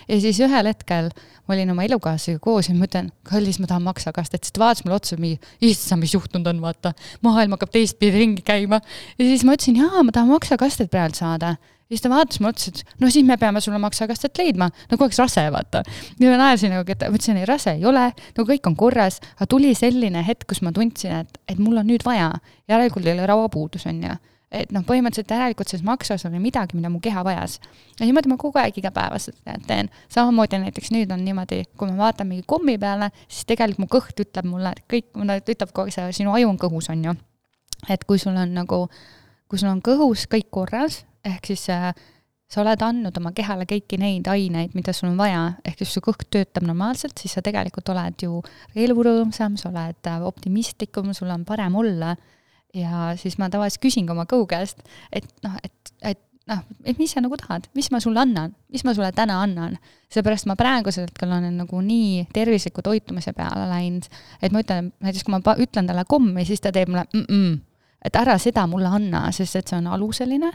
ja siis ühel hetkel ma olin oma elukaaslasega koos ja ma ütlen, kallis, ma tahan maksakastet, siis ta vaatas mulle otsa, mingi, issand, mis juhtunud on, vaata. maailm hakkab teistpidi ringi käima. ja siis ma ütlesin, jaa, ma tahan maksakastet praegu saada. Siis ta vaatas mulle otsa, et no siis me peame sulle maksakastet leidma, nagu oleks rase, vaata. ja ma naersin nagu, et ma ütlesin, ei rase ei ole, no kõik on korras, aga tuli selline hetk, kus ma tundsin, et, et mul on nüüd vaja, järelikult ei ole rauapuudus, on ju et noh, põhimõtteliselt järelikult selles maksas oli midagi, mida mu keha vajas. ja niimoodi ma kogu aeg igapäevaselt teen. samamoodi näiteks nüüd on niimoodi, kui ma vaatan mingi kommi peale, siis tegelikult mu kõht ütleb mulle, kõik, ütleb kogu aeg see, sinu aju on kõhus, on ju. et kui sul on nagu, kui sul on kõhus kõik korras, ehk siis äh, sa oled andnud oma kehale kõiki neid aineid, mida sul on vaja, ehk siis su kõht töötab normaalselt, siis sa tegelikult oled ju elurõõmsam, sa oled äh, optimistlikum, sul on parem olla. Ja siis ma tavaliselt küsin ka oma kõhu käest, et noh, et, et noh, et mis sa nagu tahad, mis ma sulle annan, mis ma sulle täna annan. seepärast ma praegusel hetkel olen nagu nii tervisliku toitumise peale läinud, et ma ütlen, näiteks kui ma ütlen talle kommi, siis ta teeb mulle mm -mm, et ära seda mulle anna, sest et see on aluseline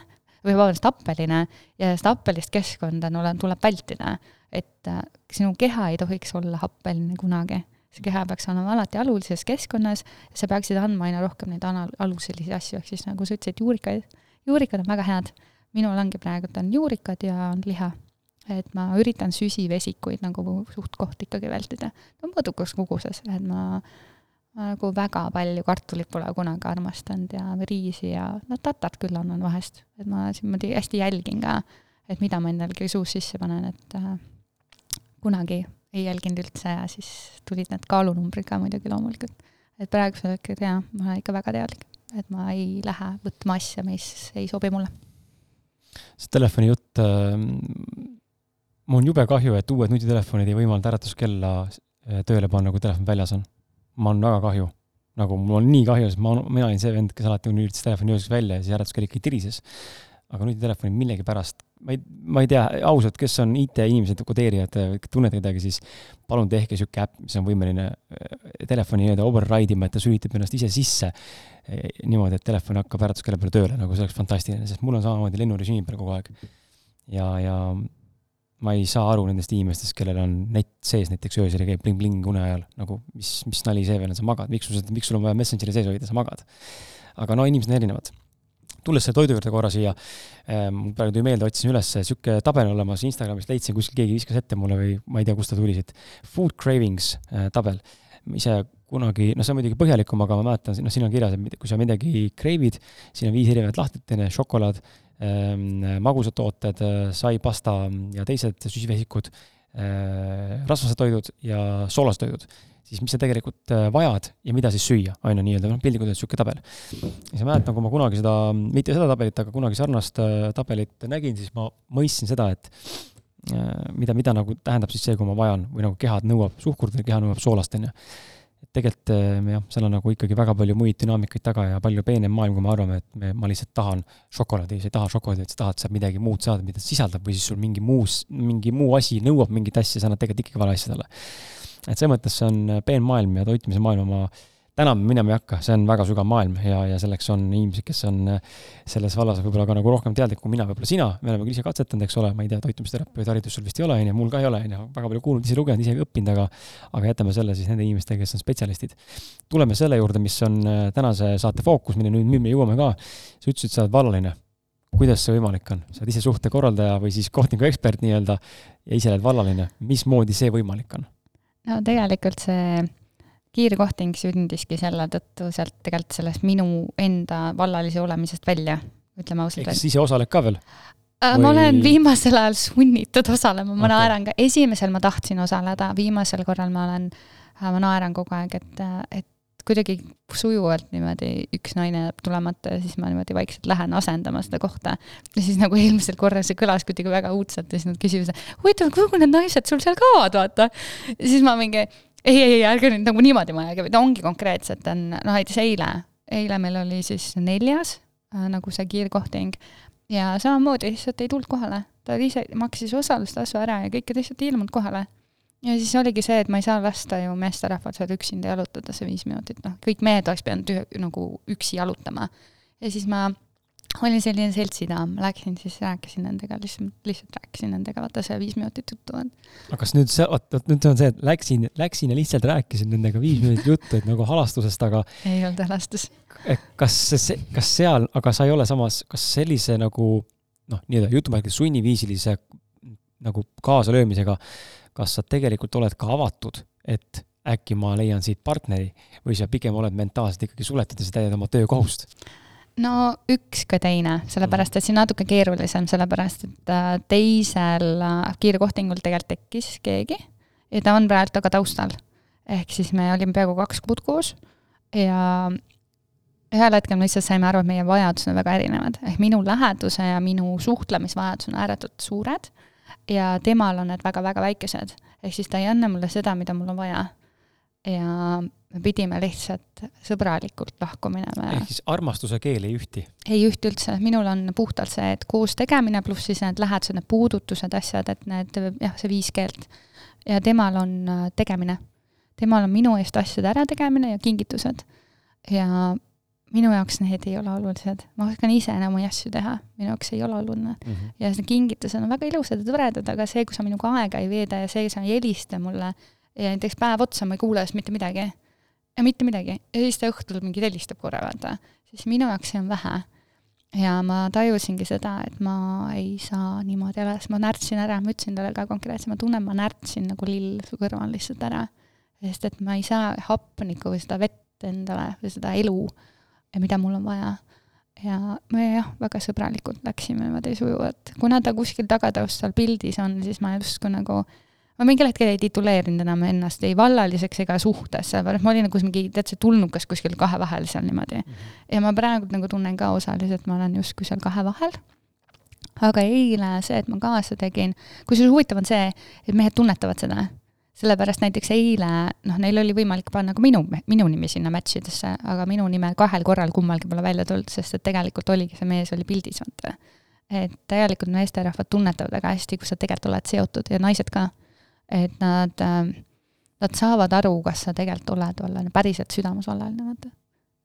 või vabandust, happeline ja seda happelist keskkonda tuleb vältida. et äh, sinu keha ei tohiks olla happeline kunagi see keha peaks olema alati alulises keskkonnas sa peaksid andma aina rohkem neid anal-, aluselisi asju, ehk siis nagu sa ütlesid, juurikaid, juurikad on väga head. minul ongi praegu, on juurikad ja on liha. et ma üritan süsivesikuid nagu suht-koht ikkagi vältida. no mõõdukas koguses, et ma nagu väga palju kartulit pole kunagi armastanud ja riisi ja noh, tatat küll annan vahest, et ma niimoodi hästi jälgin ka, et mida ma endale suus sisse panen, et äh, kunagi ei jälginud üldse ja siis tulid need kaalunumbrid ka muidugi loomulikult. et praegusel hetkel jaa, ma olen ikka väga teadlik, et ma ei lähe võtma asja, mis ei sobi mulle. see telefoni jutt äh,, mul on jube kahju, et uued nutitelefonid ei võimalda äratuskella tööle panna, kui telefon väljas on. Mul on väga kahju. nagu mul on nii kahju, sest ma, mina olin see vend, kes alati lülitas telefoni ööseks välja ja siis äratuskell ikka tirises aga nutitelefonid millegipärast, ma ei, ma ei tea, ausalt, kes on IT-inimesed, kodeerijad, tunnete kedagi, siis palun tehke niisugune äpp, mis on võimeline äh, telefoni nii-öelda override ima, et ta sülitab ennast ise sisse eh, niimoodi, et telefon hakkab äratuskella peale tööle, nagu see oleks fantastiline, sest mul on samamoodi lennurežiimi peal kogu aeg. ja, ja ma ei saa aru nendest inimestest, kellel on net sees näiteks öösel ja käib bling-bling une ajal, nagu mis, mis nali see veel on, sa magad, miks sul, miks sul on vaja Messengeri sees hoida, sa magad. aga no inimesed on erinevad tulles selle toidu juurde korra siia, mul praegu tuli meelde, otsisin üles niisugune tabel olemas, Instagramist leidsin, kuskil keegi viskas ette mulle või ma ei tea, kust ta tuli siit. Food cravings äh, tabel. ise kunagi, noh, see on muidugi põhjalikum, aga ma mäletan, noh, siin on kirjas, et kui sa midagi crave'id, siin on viis erinevat lahtit, teine šokolaad ähm,, magusad tooted, sai, pasta ja teised süsivesikud äh,, rasvased toidud ja soolased toidud siis mis sa tegelikult äh, vajad ja mida siis süüa, on ju, nii-öelda noh, piltlikult öeldes niisugune tabel. ja siis ma mäletan, kui ma kunagi seda, mitte seda tabelit, aga kunagi sarnast äh, tabelit nägin, siis ma mõistsin seda, et äh, mida, mida nagu tähendab siis see, kui ma vajan või nagu keha nõuab suhkurt või keha nõuab soolast, on ju. Tegelikult jah, seal on nagu ikkagi väga palju muid dünaamikaid taga ja palju peenem maailm, kui me arvame, et me, ma lihtsalt tahan šokolaadi, sa ei taha šokolaadi, sa tahad sealt midagi muud saada, mida see sisaldab või siis sul mingi muus, mingi muu asi nõuab mingit asja, sa annad tegelikult ikkagi vale asja talle. Et selles mõttes see on äh, peen maailm ja toitumise maailma ma täna minema ei hakka, see on väga sügav maailm ja, ja selleks on inimesed, kes on äh, selles vallas võib-olla ka nagu rohkem teadlik kui mina, võib-olla sina, me oleme küll ise katsetanud, eks ole, ma ei tea, toitumisterapeudi haridust sul vist ei ole, on ju, mul ka ei ole, on ju, väga palju kuulnud, ise lugenud, ise õppinud, aga aga jätame selle siis nende inimestega, kes on spetsialistid. tuleme selle juurde, mis on äh, tänase saate fookus, mille nüüd, me jõuame ka. sa ütlesid, sa oled vallaline. kuidas see võimalik on? sa oled ise suhtekorraldaja või siis kohtniku ekspert nii-öelda ja ise oled vallaline. mismoodi see võimalik on? no tegelikult see kiirkohting sündiski selle tõttu sealt tegelikult sellest minu enda vallalise olemisest välja, ütleme ausalt. ehk siis ise osaled ka veel? Äh, Või... ma olen viimasel ajal sunnitud osalema, ma okay. naeran ka, esimesel ma tahtsin osaleda, viimasel korral ma olen, äh, ma naeran kogu aeg, et, et kuidagi sujuvalt niimoodi üks naine jääb tulemata ja siis ma niimoodi vaikselt lähen asendama seda kohta. ja siis nagu eelmisel korral see kõlas kuidagi väga õudselt ja siis nad küsivad, huvitav, kuhu need naised sul seal kaovad, vaata. siis ma mingi, ei, ei, ärge nüüd nagu niimoodi mõelge, ta ongi konkreetselt, on, noh näiteks eile, eile meil oli siis neljas äh, nagu see kiirkohting ja samamoodi lihtsalt ei tulnud kohale. ta ise maksis osalustasu ära ja kõik, lihtsalt ei ilmunud kohale ja siis oligi see, et ma ei saa lasta ju meesterahval seal üksinda jalutada see viis minutit, noh, kõik mehed oleks pidanud ühe, nagu üksi jalutama. ja siis ma olin selline seltsidaam, läksin siis rääkisin nendega, lihtsalt, lihtsalt rääkisin nendega, vaata see viis minutit juttu on. aga kas nüüd see, vot, vot nüüd on see, et läksin, läksin ja lihtsalt rääkisin nendega viis minutit juttu, et nagu halastusest, aga ei olnud halastus. kas see, kas seal, aga sa ei ole samas, kas sellise nagu noh, nii-öelda jutumärkides sunniviisilise nagu kaasalöömisega, kas sa tegelikult oled ka avatud, et äkki ma leian siit partneri või sa pigem oled mentaalselt ikkagi suletud ja sa täidad oma töökohust? No üks ka teine, sellepärast et see on natuke keerulisem, sellepärast et äh, teisel äh, kiirkohtingul tegelikult tekkis keegi ja ta on praegu aga taustal. ehk siis me olime peaaegu kaks kuud koos ja ühel hetkel me lihtsalt saime aru, et meie vajadused on väga erinevad, ehk minu läheduse ja minu suhtlemisvajadus on ääretult suured ja temal on need väga-väga väikesed. ehk siis ta ei anna mulle seda, mida mul on vaja. Ja me pidime lihtsalt sõbralikult lahku minema ehk siis armastuse keel ei ühti? ei ühti üldse, minul on puhtalt see, et koos tegemine pluss siis need lähedased, need puudutused, asjad, et need jah, see viis keelt. ja temal on äh, tegemine. temal on minu eest asjade ärategemine ja kingitused. ja minu jaoks need ei ole olulised, ma oskan ise enam omi asju teha, minu jaoks ei ole oluline mm. -hmm. ja need kingitused on väga ilusad ja toredad, aga see, kui sa minuga aega ei veeda ja see, sa ei helista mulle ja näiteks päev otsa ma ei kuule sinust mitte midagi, mitte midagi, ja siis ta õhtul mingi helistab korra, vaata, siis minu jaoks see on vähe. ja ma tajusingi seda, et ma ei saa niimoodi elada, sest ma närtsin ära, ma ütlesin talle ka konkreetselt, ma tunnen, ma närtsin nagu lill su kõrval lihtsalt ära. sest et ma ei saa hapnikku või seda vett endale või seda elu mida mul on vaja. ja me jah, väga sõbralikult läksime niimoodi sujuvalt. kuna ta kuskil tagataustal pildis on, siis ma justkui nagu ma mingil hetkel ei tituleerinud enam ennast ei vallaliseks ega suhtes, sellepärast ma olin nagu mingi, tead see tulnukas kuskil kahe vahel seal niimoodi mm. -hmm. ja ma praegu nagu tunnen ka osaliselt, ma olen justkui seal kahe vahel. aga eile see, et ma kaasa tegin, kusjuures huvitav on see, et mehed tunnetavad seda sellepärast näiteks eile, noh, neil oli võimalik panna ka minu, minu nimi sinna match idesse, aga minu nime kahel korral kummalgi pole välja tulnud, sest et tegelikult oligi, see mees oli pildis, vaata. et tegelikult meesterahvad tunnetavad väga hästi, kus sa tegelikult oled seotud ja naised ka. Et nad, nad saavad aru, kas sa tegelikult oled vallaline, päriselt südames vallaline, vaata.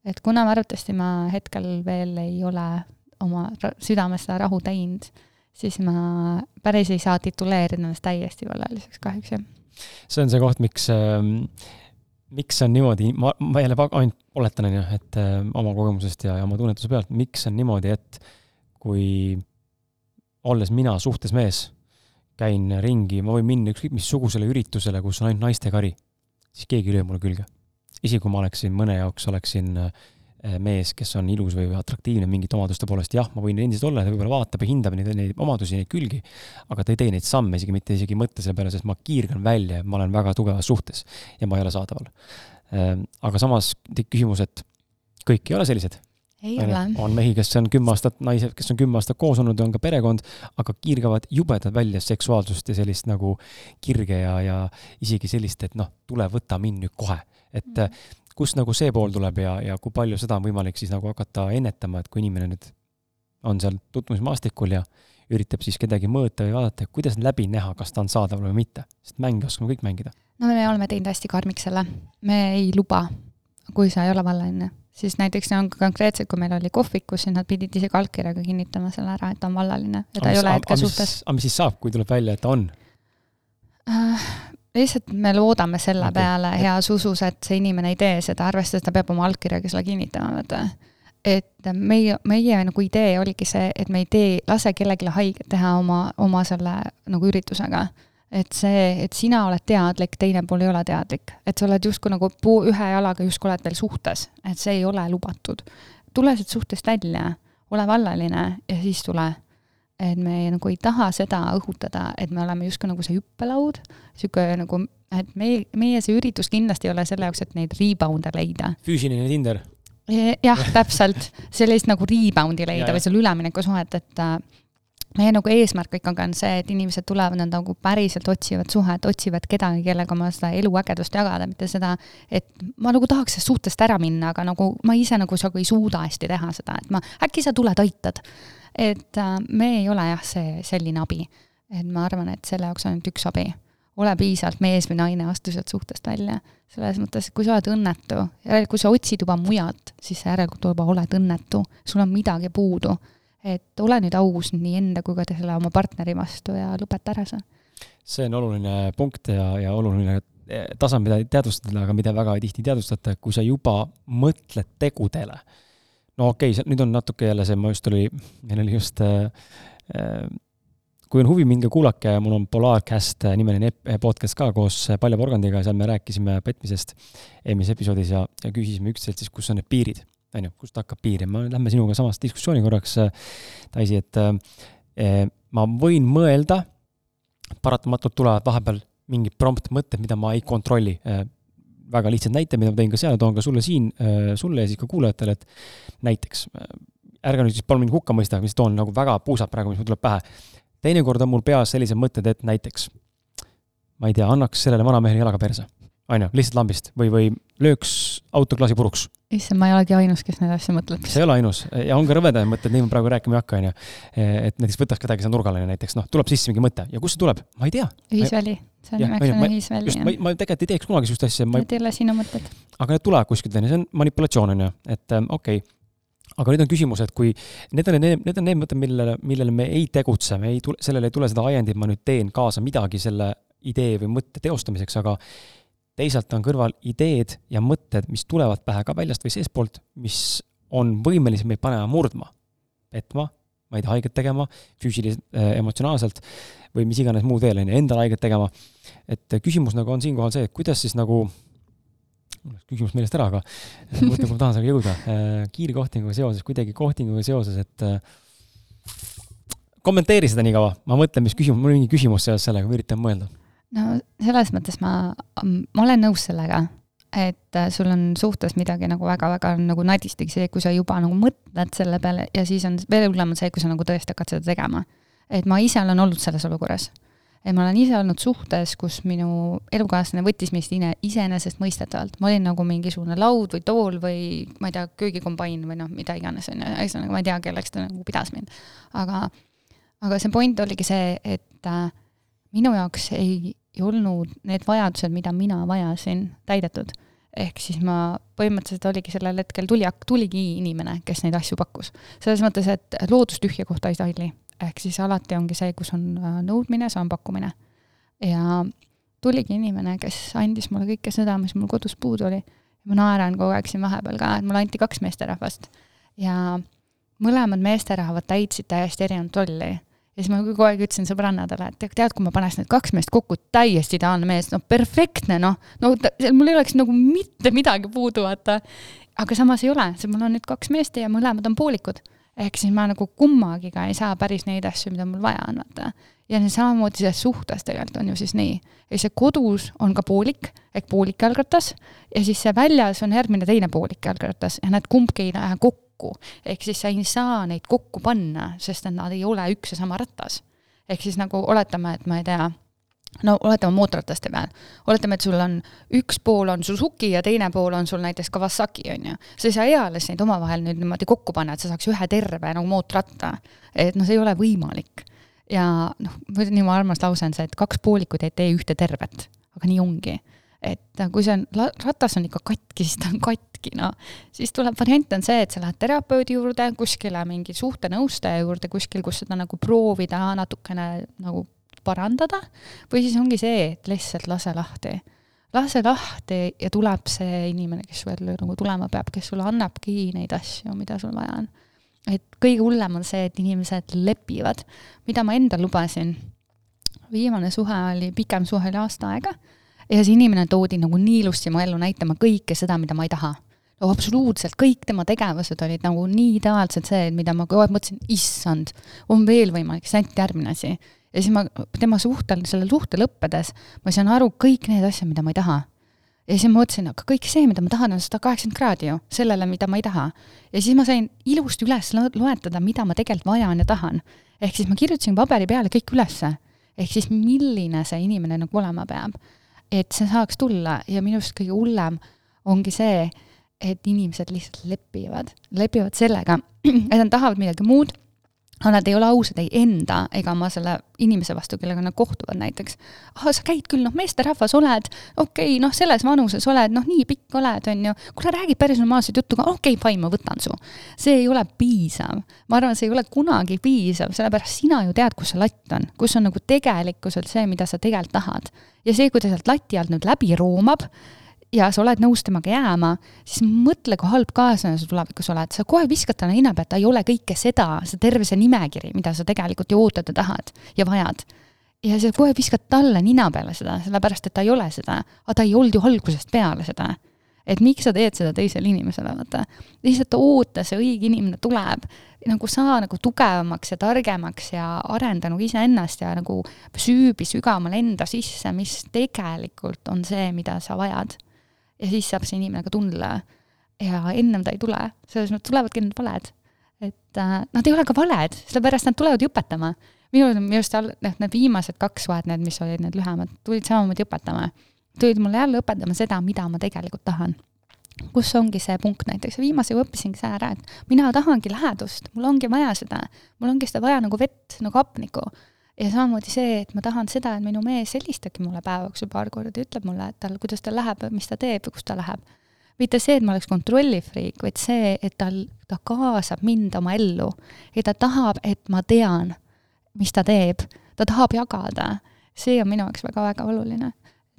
et kuna ma arvatavasti ma hetkel veel ei ole oma südames seda rahu teinud, siis ma päris ei saa tituleerida ennast täiesti vallaliseks kahjuks, jah see on see koht, miks äh,, miks on niimoodi, ma, ma jälle ainult oletan, on ju, et äh, oma kogemusest ja, ja oma tunnetuse pealt, miks on niimoodi, et kui olles mina suhtes mees, käin ringi, ma võin minna ükskõik missugusele üritusele, kus on ainult naistekari, siis keegi ei löö mulle külge. isegi kui ma oleksin mõne jaoks, oleksin äh, Äh, mees, kes on ilus või atraktiivne mingite omaduste poolest, jah, ma võin endiselt olla, ta võib-olla vaatab ja hindab neid, neid omadusi, neid külgi, aga ta ei tee neid samme, isegi mitte isegi ei mõtle selle peale, sest ma kiirgan välja ja ma olen väga tugevas suhtes ja ma ei ole saadaval. Ähm, aga samas küsimus, et kõik ei ole sellised. Ei ole. on mehi, kes on kümme aastat, naised, kes on kümme aastat koos olnud ja on ka perekond, aga kiirgavad jubedalt välja seksuaalsust ja sellist nagu kirge ja, ja isegi sellist, et noh, tule võta mind nüüd kohe. et mm -hmm kust nagu see pool tuleb ja, ja kui palju seda on võimalik siis nagu hakata ennetama, et kui inimene nüüd on seal tutvumismaastikul ja üritab siis kedagi mõõta või vaadata, kuidas läbi näha, kas ta on saadaval või mitte, sest mänge oskame kõik mängida. no me oleme teinud hästi karmiks selle, me ei luba, kui sa ei ole vallaline, siis näiteks on konkreetselt, kui meil oli kohvikus, siis nad pidid isegi allkirjaga kinnitama selle ära, et ta on vallaline ja ta aga ei ole hetkel suhtes. aga mis siis saab, kui tuleb välja, et ta on uh,? lihtsalt me loodame selle okay. peale heas usus, et see inimene ei tee seda, arvestades ta peab oma allkirjaga selle kinnitama, vaata. et meie, meie nagu idee oligi see, et me ei tee, lase kellelegi haiget teha oma, oma selle nagu üritusega. Et see, et sina oled teadlik, teine pool ei ole teadlik. et sa oled justkui nagu puu, ühe jalaga justkui oled veel suhtes, et see ei ole lubatud. tule sealt suhtest välja, ole vallaline ja siis tule et me nagu ei taha seda õhutada, et me oleme justkui nagu see hüppelaud, niisugune nagu, et meie, meie see üritus kindlasti ei ole selle jaoks, et neid rebound'e leida. füüsiline Tinder? Jah, täpselt, sellist nagu rebound'i leida ja, või seal üleminekusuhet, et äh, meie nagu eesmärk ikkagi on see, et inimesed tulevad, nad nagu päriselt otsivad suhet, otsivad kedagi, kellega oma seda eluägedust jagada, mitte seda, et ma nagu tahaks sellest suhtest ära minna, aga nagu ma ise nagu ei suuda hästi teha seda, et ma, äkki sa tuled, aitad et äh, me ei ole jah, see selline abi. et ma arvan, et selle jaoks on ainult üks abi. ole piisavalt mees või naine, astu sealt suhtest välja. selles mõttes, kui sa oled õnnetu, järelikult kui sa otsid juba mujalt, siis sa järelikult juba oled õnnetu, sul on midagi puudu. Et ole nüüd aus nii enda kui ka selle oma partneri vastu ja lõpeta ära see. see on oluline punkt ja, ja oluline eh, tasa, mida teadvustada, aga mida väga tihti ei teadvustata, kui sa juba mõtled tegudele. no okei okay,, nüüd on natuke jälle see, ma just oli, meil oli just äh, kui on huvi, minge kuulake, mul on Polarcast nimeline podcast ka koos Palja Porgandiga, seal me rääkisime petmisest eelmises episoodis ja, ja küsisime üksteiselt siis, kus on need piirid, on ju, kust hakkab piir ja me lähme sinuga samas diskussiooni korraks, Daisy, et eh, ma võin mõelda, paratamatult tulevad vahepeal mingid prompt-mõtted, mida ma ei kontrolli. Väga lihtsad näited, mida ma tõin ka seal, toon ka sulle siin, sulle ja siis ka kuulajatele, et näiteks, ärge nüüd siis palun mind hukka mõista, mis toon nagu väga puusalt praegu, mis mul tuleb pähe. Teinekord on mul peas sellised mõtted, et näiteks ma ei tea, annaks sellele vanamehele jalaga perse, on ju, lihtsalt lambist või, või lööks autoklaasi puruks. issand, ma ei olegi ainus, kes neid asju mõtleb. sa ei ole ainus ja on ka rõvedaid mõtteid, neid ma praegu rääkima ei hakka, on ju. et näiteks võtaks kedagi seal nurgale näiteks, noh, tuleb sisse mingi mõte ja kust see tuleb, ma ei tea. ühisväli, see on nimeks on ühisväli. ma, ma tegelikult ei teeks kunagi sihukest asja. Need ei ole sinu mõtted. aga need tulevad kuskilt, on ju, see on manipulatsioon, on ju, et ähm, okei okay aga nüüd on küsimus, et kui need on need, need on need mõtted, millele, millele me ei tegutse, me ei tule, sellele ei tule seda ajendit, ma nüüd teen kaasa midagi selle idee või mõtte teostamiseks, aga teisalt on kõrval ideed ja mõtted, mis tulevad pähe ka väljast või seestpoolt, mis on võimelised meid panema murdma, petma, ma ei tea, haiget tegema, füüsiliselt äh,, emotsionaalselt või mis iganes muud veel, on ju, endale haiget tegema. et küsimus nagu on siinkohal see, et kuidas siis nagu mul läks küsimus meelest ära, aga mõtlen, kui ma tahan sellega jõuda. Äh, kiirkohtinguga seoses, kuidagi kohtinguga seoses, et äh, kommenteeri seda nii kaua, ma mõtlen, mis küsimus, mul on mingi küsimus seoses sellega, ma üritan mõelda. No selles mõttes ma, ma olen nõus sellega, et äh, sul on suhtes midagi nagu väga-väga nagu nadistigi see, kui sa juba nagu mõtled selle peale ja siis on veel hullem on see, kui sa nagu tõesti hakkad seda tegema. et ma ise olen olnud selles olukorras et ma olen ise olnud suhtes, kus minu elukaaslane võttis meist iseenesestmõistetavalt, ma olin nagu mingisugune laud või tool või ma ei tea, köögikombain või noh, mida iganes, on ju, ühesõnaga ma ei tea, kelleks ta nagu pidas mind. aga, aga see point oligi see, et äh, minu jaoks ei, ei olnud need vajadused, mida mina vajasin, täidetud. ehk siis ma, põhimõtteliselt oligi sellel hetkel tuli, tuligi inimene, kes neid asju pakkus. selles mõttes, et loodus tühja kohta ei salli ehk siis alati ongi see, kus on äh, nõudmine, see on pakkumine. ja tuligi inimene, kes andis mulle kõike seda, mis mul kodus puudu oli. ma naeran kogu aeg siin vahepeal ka, et mulle anti kaks meesterahvast ja mõlemad meesterahvad täitsid täiesti erinevat rolli. Ja siis ma kogu aeg ütlesin sõbrannadele, et tead, kui ma paneks need kaks meest kokku, täiesti ideaalne mees, no perfektne, noh, no mul ei oleks nagu mitte midagi puudu, vaata. aga samas ei ole, sest mul on nüüd kaks meest ja mõlemad on poolikud ehk siis ma nagu kummagiga ei saa päris neid asju, mida mul vaja on, vaata. ja samamoodi selles suhtes tegelikult on ju siis nii. ja see kodus on ka poolik ehk poolik jalgratas ja siis see väljas on järgmine teine poolik jalgratas ja need kumbki ei lähe kokku. Ehk siis sa ei saa neid kokku panna, sest et nad ei ole üks ja sama ratas. ehk siis nagu oletame, et ma ei tea no oletame mootorrataste peal, oletame, et sul on üks pool on Suzuki ja teine pool on sul näiteks Kawasaki, on ju. sa ei saa eales neid omavahel nüüd niimoodi kokku panna, et sa saaks ühe terve nagu mootorratta. et noh, see ei ole võimalik. ja noh, nii mu armas lause on see, et kaks poolikut ei tee ühte tervet, aga nii ongi. Et kui see on, ratas on ikka katki, siis ta on katki, no. siis tuleb variant on see, et sa lähed terapeudi juurde, kuskile mingi suhtenõustaja juurde, kuskil, kus seda nagu proovida natukene nagu parandada või siis ongi see, et lihtsalt lase lahti. lase lahti ja tuleb see inimene, kes veel nagu tulema peab, kes sulle annabki neid asju, mida sul vaja on. et kõige hullem on see, et inimesed lepivad, mida ma endal lubasin. viimane suhe oli, pikem suhe oli aasta aega ja see inimene toodi nagu nii ilusti mu ellu näitama kõike seda, mida ma ei taha no absoluutselt, kõik tema tegevused olid nagu nii ideaalsed, see, mida ma kogu aeg mõtlesin, issand, on veel võimalik, see on ainult järgmine asi ja siis ma tema suhtel, selle suhte lõppedes, ma sain aru kõik need asjad, mida ma ei taha. ja siis ma mõtlesin, aga kõik see, mida ma tahan, on sada kaheksakümmend kraadi ju, sellele, mida ma ei taha. ja siis ma sain ilusti üles loetada, mida ma tegelikult vajan ja tahan. ehk siis ma kirjutasin paberi peale kõik ülesse. ehk siis milline see inimene nagu olema peab. Et see saaks tulla ja minu arust kõige hullem ongi see, et inimesed lihtsalt lepivad, lepivad sellega, et nad tahavad midagi muud aga nad ei ole ausad ei enda ega oma selle inimese vastu, kellega nad kohtuvad näiteks. ah, sa käid küll, noh, meesterahvas oled, okei okay,, noh, selles vanuses oled, noh, nii pikk oled, on ju. kuule, räägid päris normaalset juttu ka, okei okay,, fine, ma võtan su. see ei ole piisav. ma arvan, see ei ole kunagi piisav, sellepärast sina ju tead, kus see latt on, kus on nagu tegelikkuselt see, mida sa tegelikult tahad. ja see, kui ta sealt lati alt nüüd läbi roomab, ja sa oled nõus temaga jääma, siis mõtle, kui halb kaaslane sa tulevikus oled, sa kohe viskad talle nina peale, ta ei ole kõike seda, see terve see nimekiri, mida sa tegelikult ju ootad ja tahad ja vajad. ja sa kohe viskad talle nina peale seda, sellepärast et ta ei ole seda, aga ta ei olnud ju algusest peale seda. et miks sa teed seda teisele inimesele, vaata. lihtsalt oota, see õige inimene tuleb, nagu saa nagu tugevamaks ja targemaks ja arenda nagu iseennast ja nagu süübi sügavamale enda sisse, mis tegelikult on see, mida sa vajad ja siis saab see inimene ka tundle. ja ennem ta ei tule, selles mõttes tulevadki need valed. et äh, nad ei ole ka valed, sellepärast nad tulevad ju õpetama. minul on just all, noh, need viimased kaks suhet, need, mis olid need lühemad, tulid samamoodi õpetama. tulid mulle jälle õpetama seda, mida ma tegelikult tahan kus ongi see punkt näiteks, viimasega õppisingi see ära, et mina tahangi lähedust, mul ongi vaja seda, mul ongi seda vaja nagu vett, nagu hapnikku ja samamoodi see, et ma tahan seda, et minu mees helistabki mulle päeva jooksul paar korda ütleb mulle, et tal, kuidas tal läheb, mis ta teeb ja kus ta läheb. mitte see, et ma oleks kontrollifriik, vaid see, et tal, ta kaasab mind oma ellu ja ta tahab, et ma tean, mis ta teeb, ta tahab jagada. see on minu jaoks väga-väga oluline.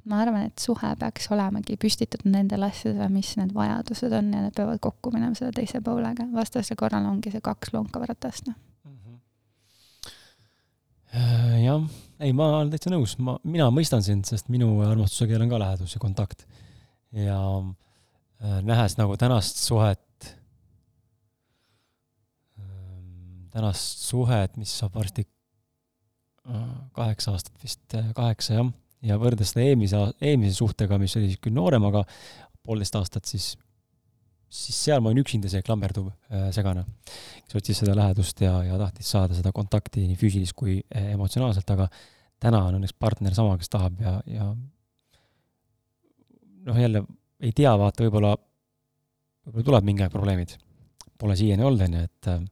ma arvan, et suhe peaks olemagi püstitatud nendele asjadele, mis need vajadused on ja need peavad kokku minema selle teise poolega, vastasel korral ongi see kaks lonkavat ratast, noh jah, ei, ma olen täitsa nõus, ma, mina mõistan sind, sest minu armastuse keel on ka lähedus ja kontakt. ja äh, nähes nagu tänast suhet äh,, tänast suhet, mis saab varsti äh, kaheksa aastat vist, äh, kaheksa jah, ja võrreldes selle eelmise, eelmise suhtega, mis oli küll noorem, aga poolteist aastat, siis siis seal ma olin üksinda see klammerduv äh, segane, kes otsis seda lähedust ja, ja tahtis saada seda kontakti nii füüsilist kui äh, emotsionaalselt, aga täna on õnneks partner sama, kes tahab ja, ja noh, jälle ei tea, vaata, võib-olla, võib-olla tuleb mingi aeg probleemid. Pole siiani olnud, on ju, et äh,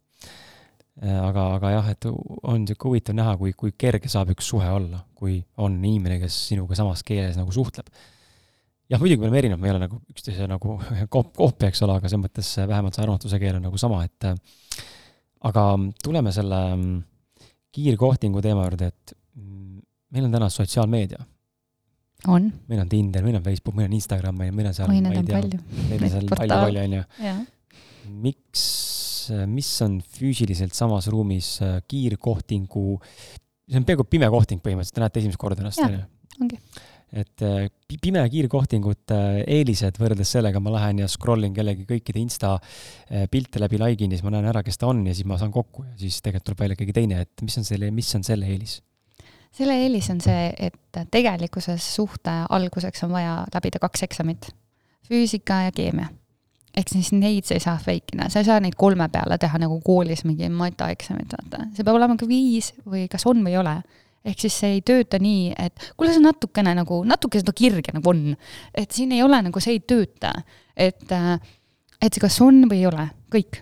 aga, aga jah, et on niisugune huvitav näha, kui, kui kerge saab üks suhe olla, kui on inimene, kes sinuga samas keeles nagu suhtleb jah, muidugi me oleme erinevad, me ei ole nagu üksteise nagu koop-, koopia, eks ole, aga selles mõttes vähemalt see armastuse keel on nagu sama, et aga tuleme selle mm, kiirkohtingu teema juurde, et mm, meil on täna sotsiaalmeedia. on. meil on Tinder, meil on Facebook, meil on Instagram, meil on seal, neid on palju. meil on seal palju-palju, on ju. miks, mis on füüsiliselt samas ruumis äh, kiirkohtingu, see on peaaegu pime kohting põhimõtteliselt, te näete esimest korda ennast, on ju? ongi et äh, pime kiirkohtingute äh, eelised võrreldes sellega, ma lähen ja scroll in kellegi kõikide insta äh, pilte läbi like'in ja siis ma näen ära, kes ta on ja siis ma saan kokku ja siis tegelikult tuleb välja keegi teine, et mis on selle, mis on selle eelis? selle eelis on see, et tegelikkuses suhte alguseks on vaja läbida kaks eksamit, füüsika ja keemia. ehk siis neid sa ei saa fake ida, sa ei saa neid kolme peale teha nagu koolis mingi mataeksamit, vaata. see peab olema ka viis või kas on või ei ole ehk siis see ei tööta nii, et kuule, see natukene nagu, natuke seda kirge nagu on. et siin ei ole nagu, see ei tööta. et, äh, et see kas on või ei ole, kõik.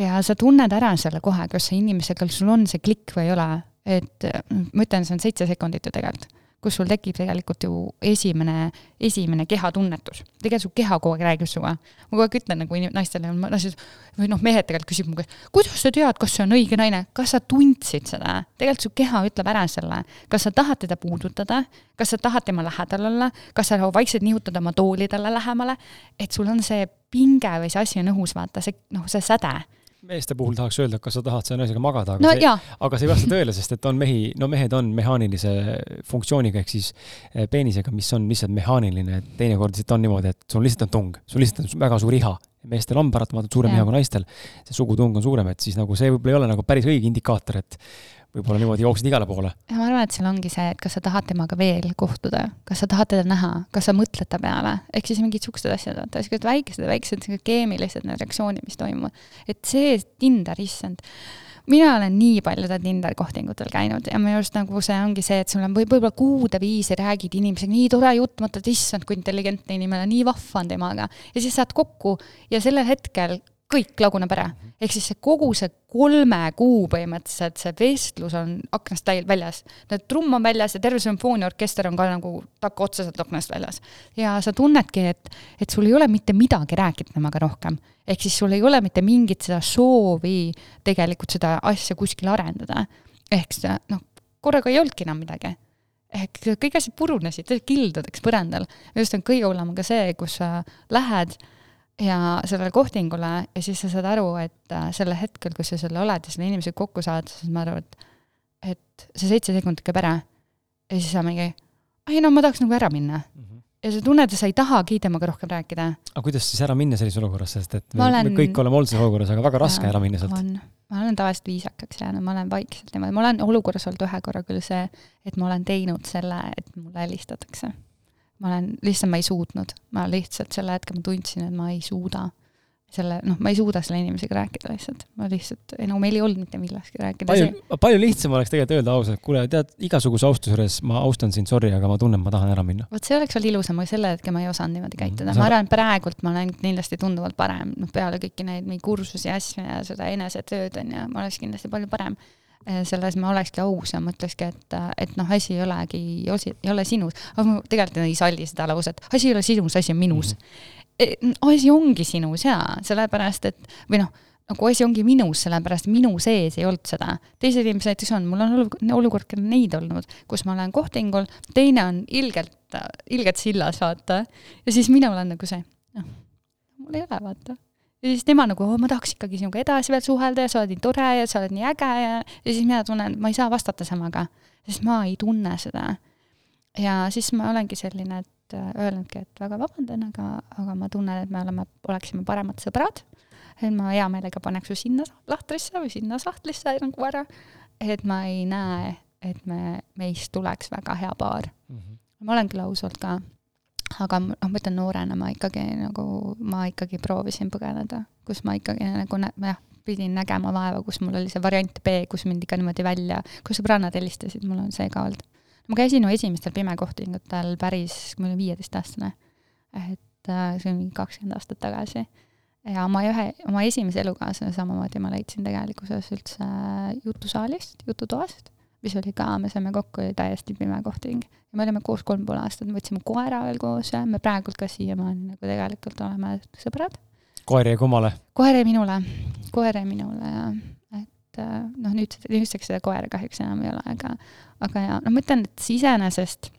ja sa tunned ära selle kohe, kas see inimesega, sul on see klikk või ei ole. et äh, ma ütlen, see on seitse sekundit ju tegelikult kus sul tekib tegelikult ju esimene, esimene kehatunnetus. tegelikult su keha kogu aeg räägib sinuga. ma kogu aeg ütlen nagu naistele, naised või noh, mehed tegelikult küsib mu käest, kuidas sa tead, kas see on õige naine, kas sa tundsid seda? tegelikult su keha ütleb ära selle, kas sa tahad teda puudutada, kas sa tahad tema lähedal olla, kas sa vaikselt nihutad oma tooli talle lähemale, et sul on see pinge või see asi on õhus, vaata see, noh, see säde meeste puhul tahaks öelda, kas sa tahad selle naisega magada, aga no, see, aga see ei vasta tõele, sest et on mehi, no mehed on mehaanilise funktsiooniga ehk siis eh, peenisega, mis on lihtsalt mehaaniline, et teinekord lihtsalt on niimoodi, et sul lihtsalt on tung, sul lihtsalt on väga suur iha. meestel on paratamatult suurem iha kui naistel, see sugutung on suurem, et siis nagu see võib-olla ei ole nagu päris õige indikaator, et võib-olla niimoodi jooksid igale poole. ma arvan, et seal ongi see, et kas sa tahad temaga veel kohtuda, kas sa tahad teda näha, kas sa mõtled ta peale, ehk siis mingid siuksed asjad, vaata, siuksed väikesed, väiksed keemilised need reaktsioonid, mis toimuvad. et see Tinder, issand, mina olen nii paljude Tinder kohtingutel käinud ja minu arust nagu see ongi see, et sul on või võib-olla kuude viisi räägid inimesega, nii tore jutt, mõtled, issand, kui intelligentne inimene, nii vahva on temaga. ja siis saad kokku ja sellel hetkel kõik laguneb ära. ehk siis see kogu see kolme kuu põhimõtteliselt, see vestlus on aknast täi-, väljas. trumm on väljas ja terve sümfooniaorkester on ka nagu takka otseselt aknast väljas. ja sa tunnedki, et, et sul ei ole mitte midagi rääkida temaga rohkem. ehk siis sul ei ole mitte mingit seda soovi tegelikult seda asja kuskil arendada. ehk seda, noh, korraga ei olnudki enam midagi ehk kõik asjad purunesid kildudeks põrandal. just on kõige hullem ka see, kus sa lähed ja sellele kohtingule ja siis sa saad aru, et äh, sellel hetkel, kus sa seal oled ja selle inimesega kokku saad, siis ma arvan, et et see seitse sekundit käib ära. ja siis sa mingi, ei no ma tahaks nagu ära minna mm. -hmm. ja sa tunned, et sa ei tahagi temaga rohkem rääkida. aga kuidas siis ära minna sellises olukorras, sest et me, olen... me kõik oleme olnud selles olukorras, aga väga raske ära minna sealt. on, ma olen tavaliselt viisakaks jäänud, ma olen vaikselt niimoodi, ma olen olukorras olnud ühe korra küll see, et ma olen teinud selle, et mulle helistatakse ma olen, lihtsalt ma ei suutnud, ma lihtsalt selle hetke ma tundsin, et ma ei suuda selle, noh, ma ei suuda selle inimesega rääkida lihtsalt, ma lihtsalt, ei no meil ei olnud mitte millestki rääkida. palju palju lihtsam oleks tegelikult öelda ausalt, kuule, tead, igasuguse austuse juures ma austan sind, sorry, aga ma tunnen, ma tahan ära minna. vot see oleks veel ilusam, aga selle hetke ma ei osanud niimoodi käituda. Mm,, ma arvan, et praegult ma olen kindlasti tunduvalt parem, noh, peale kõiki neid mingi kursusi asju ja seda enesetööd on ju, ma oleks kindlasti palju parem selles ma olekski aus ja mõtlekski, et, et noh, asi ei olegi, ei ole sinus, aga ma tegelikult ei salli seda lauset, asi ei ole sinus, asi on minus mm. -hmm. asi ongi sinus jaa, sellepärast et, või noh, nagu asi ongi minus, sellepärast minu sees ei olnud seda. teised inimesed näiteks on, mul on olukord ka neid olnud, kus ma olen kohtingul, teine on ilgelt, ilgelt sillas, vaata. ja siis mina olen nagu see, noh, mul ei ole, vaata ja siis tema nagu, ma tahaks ikkagi sinuga edasi veel suhelda ja sa oled nii tore ja sa oled nii äge ja, ja siis mina tunnen, et ma ei saa vastata samaga, sest ma ei tunne seda. ja siis ma olengi selline, et äh, öelnudki, et väga vabandan, aga, aga ma tunnen, et me oleme, oleksime paremad sõbrad. et ma hea meelega paneks su sinna lahtrisse või sinna sahtlisse nagu ära. et ma ei näe, et me, meist tuleks väga hea paar mm. -hmm. ma olen küll aus olnud ka aga noh, ma ütlen noorena ma ikkagi nagu, ma ikkagi proovisin põgeneda, kus ma ikkagi nagu jah, pidin nägema vaeva, kus mul oli see variant B, kus mind ikka niimoodi välja, kus sõbrannad helistasid, mul on see ka olnud. ma käisin ju esimestel pimekohtingutel päris, kui ma olin viieteistaastane. et äh, see on mingi kakskümmend aastat tagasi. ja oma ühe, oma esimese elukaaslase samamoodi ma leidsin tegelikkuses üldse jutusaalist, jututoast mis oli ka, me saime kokku, oli täiesti pime kohting. ja me olime koos kolm pool aastat, me võtsime koera veel koos ja me praegult ka siiamaani nagu tegelikult oleme sõbrad. koer jäi kummale? koer jäi minule, koer jäi minule ja et äh, noh, nüüd, nüüdseks seda koera kahjuks enam ei ole, aga, aga ja noh, ma ütlen, et iseenesest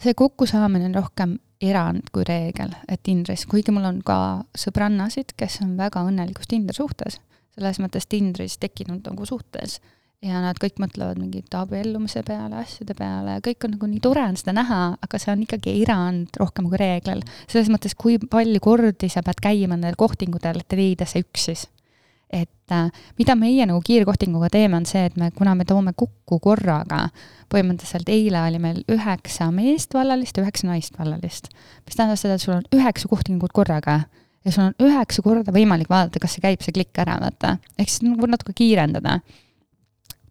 see kokkusaamine on rohkem erand kui reegel, et Tindris, kuigi mul on ka sõbrannasid, kes on väga õnnelikus Tindri suhtes, selles mõttes Tindris tekkinud nagu suhtes ja nad kõik mõtlevad mingite abiellumise peale, asjade peale ja kõik on nagu nii tore on seda näha, aga see on ikkagi erand rohkem kui reegel. selles mõttes, kui palju kordi sa pead käima nendel kohtingutel, et leida see üks siis. et äh, mida meie nagu kiirkohtinguga teeme, on see, et me, kuna me toome kokku korraga, põhimõtteliselt eile oli meil üheksa meest vallalist ja üheksa naist vallalist, mis tähendab seda, et sul on üheksa kohtingut korraga ja sul on üheksa korda võimalik vaadata, kas see käib, see klikk ära, vaata. ehk siis nagu natuke kiirendada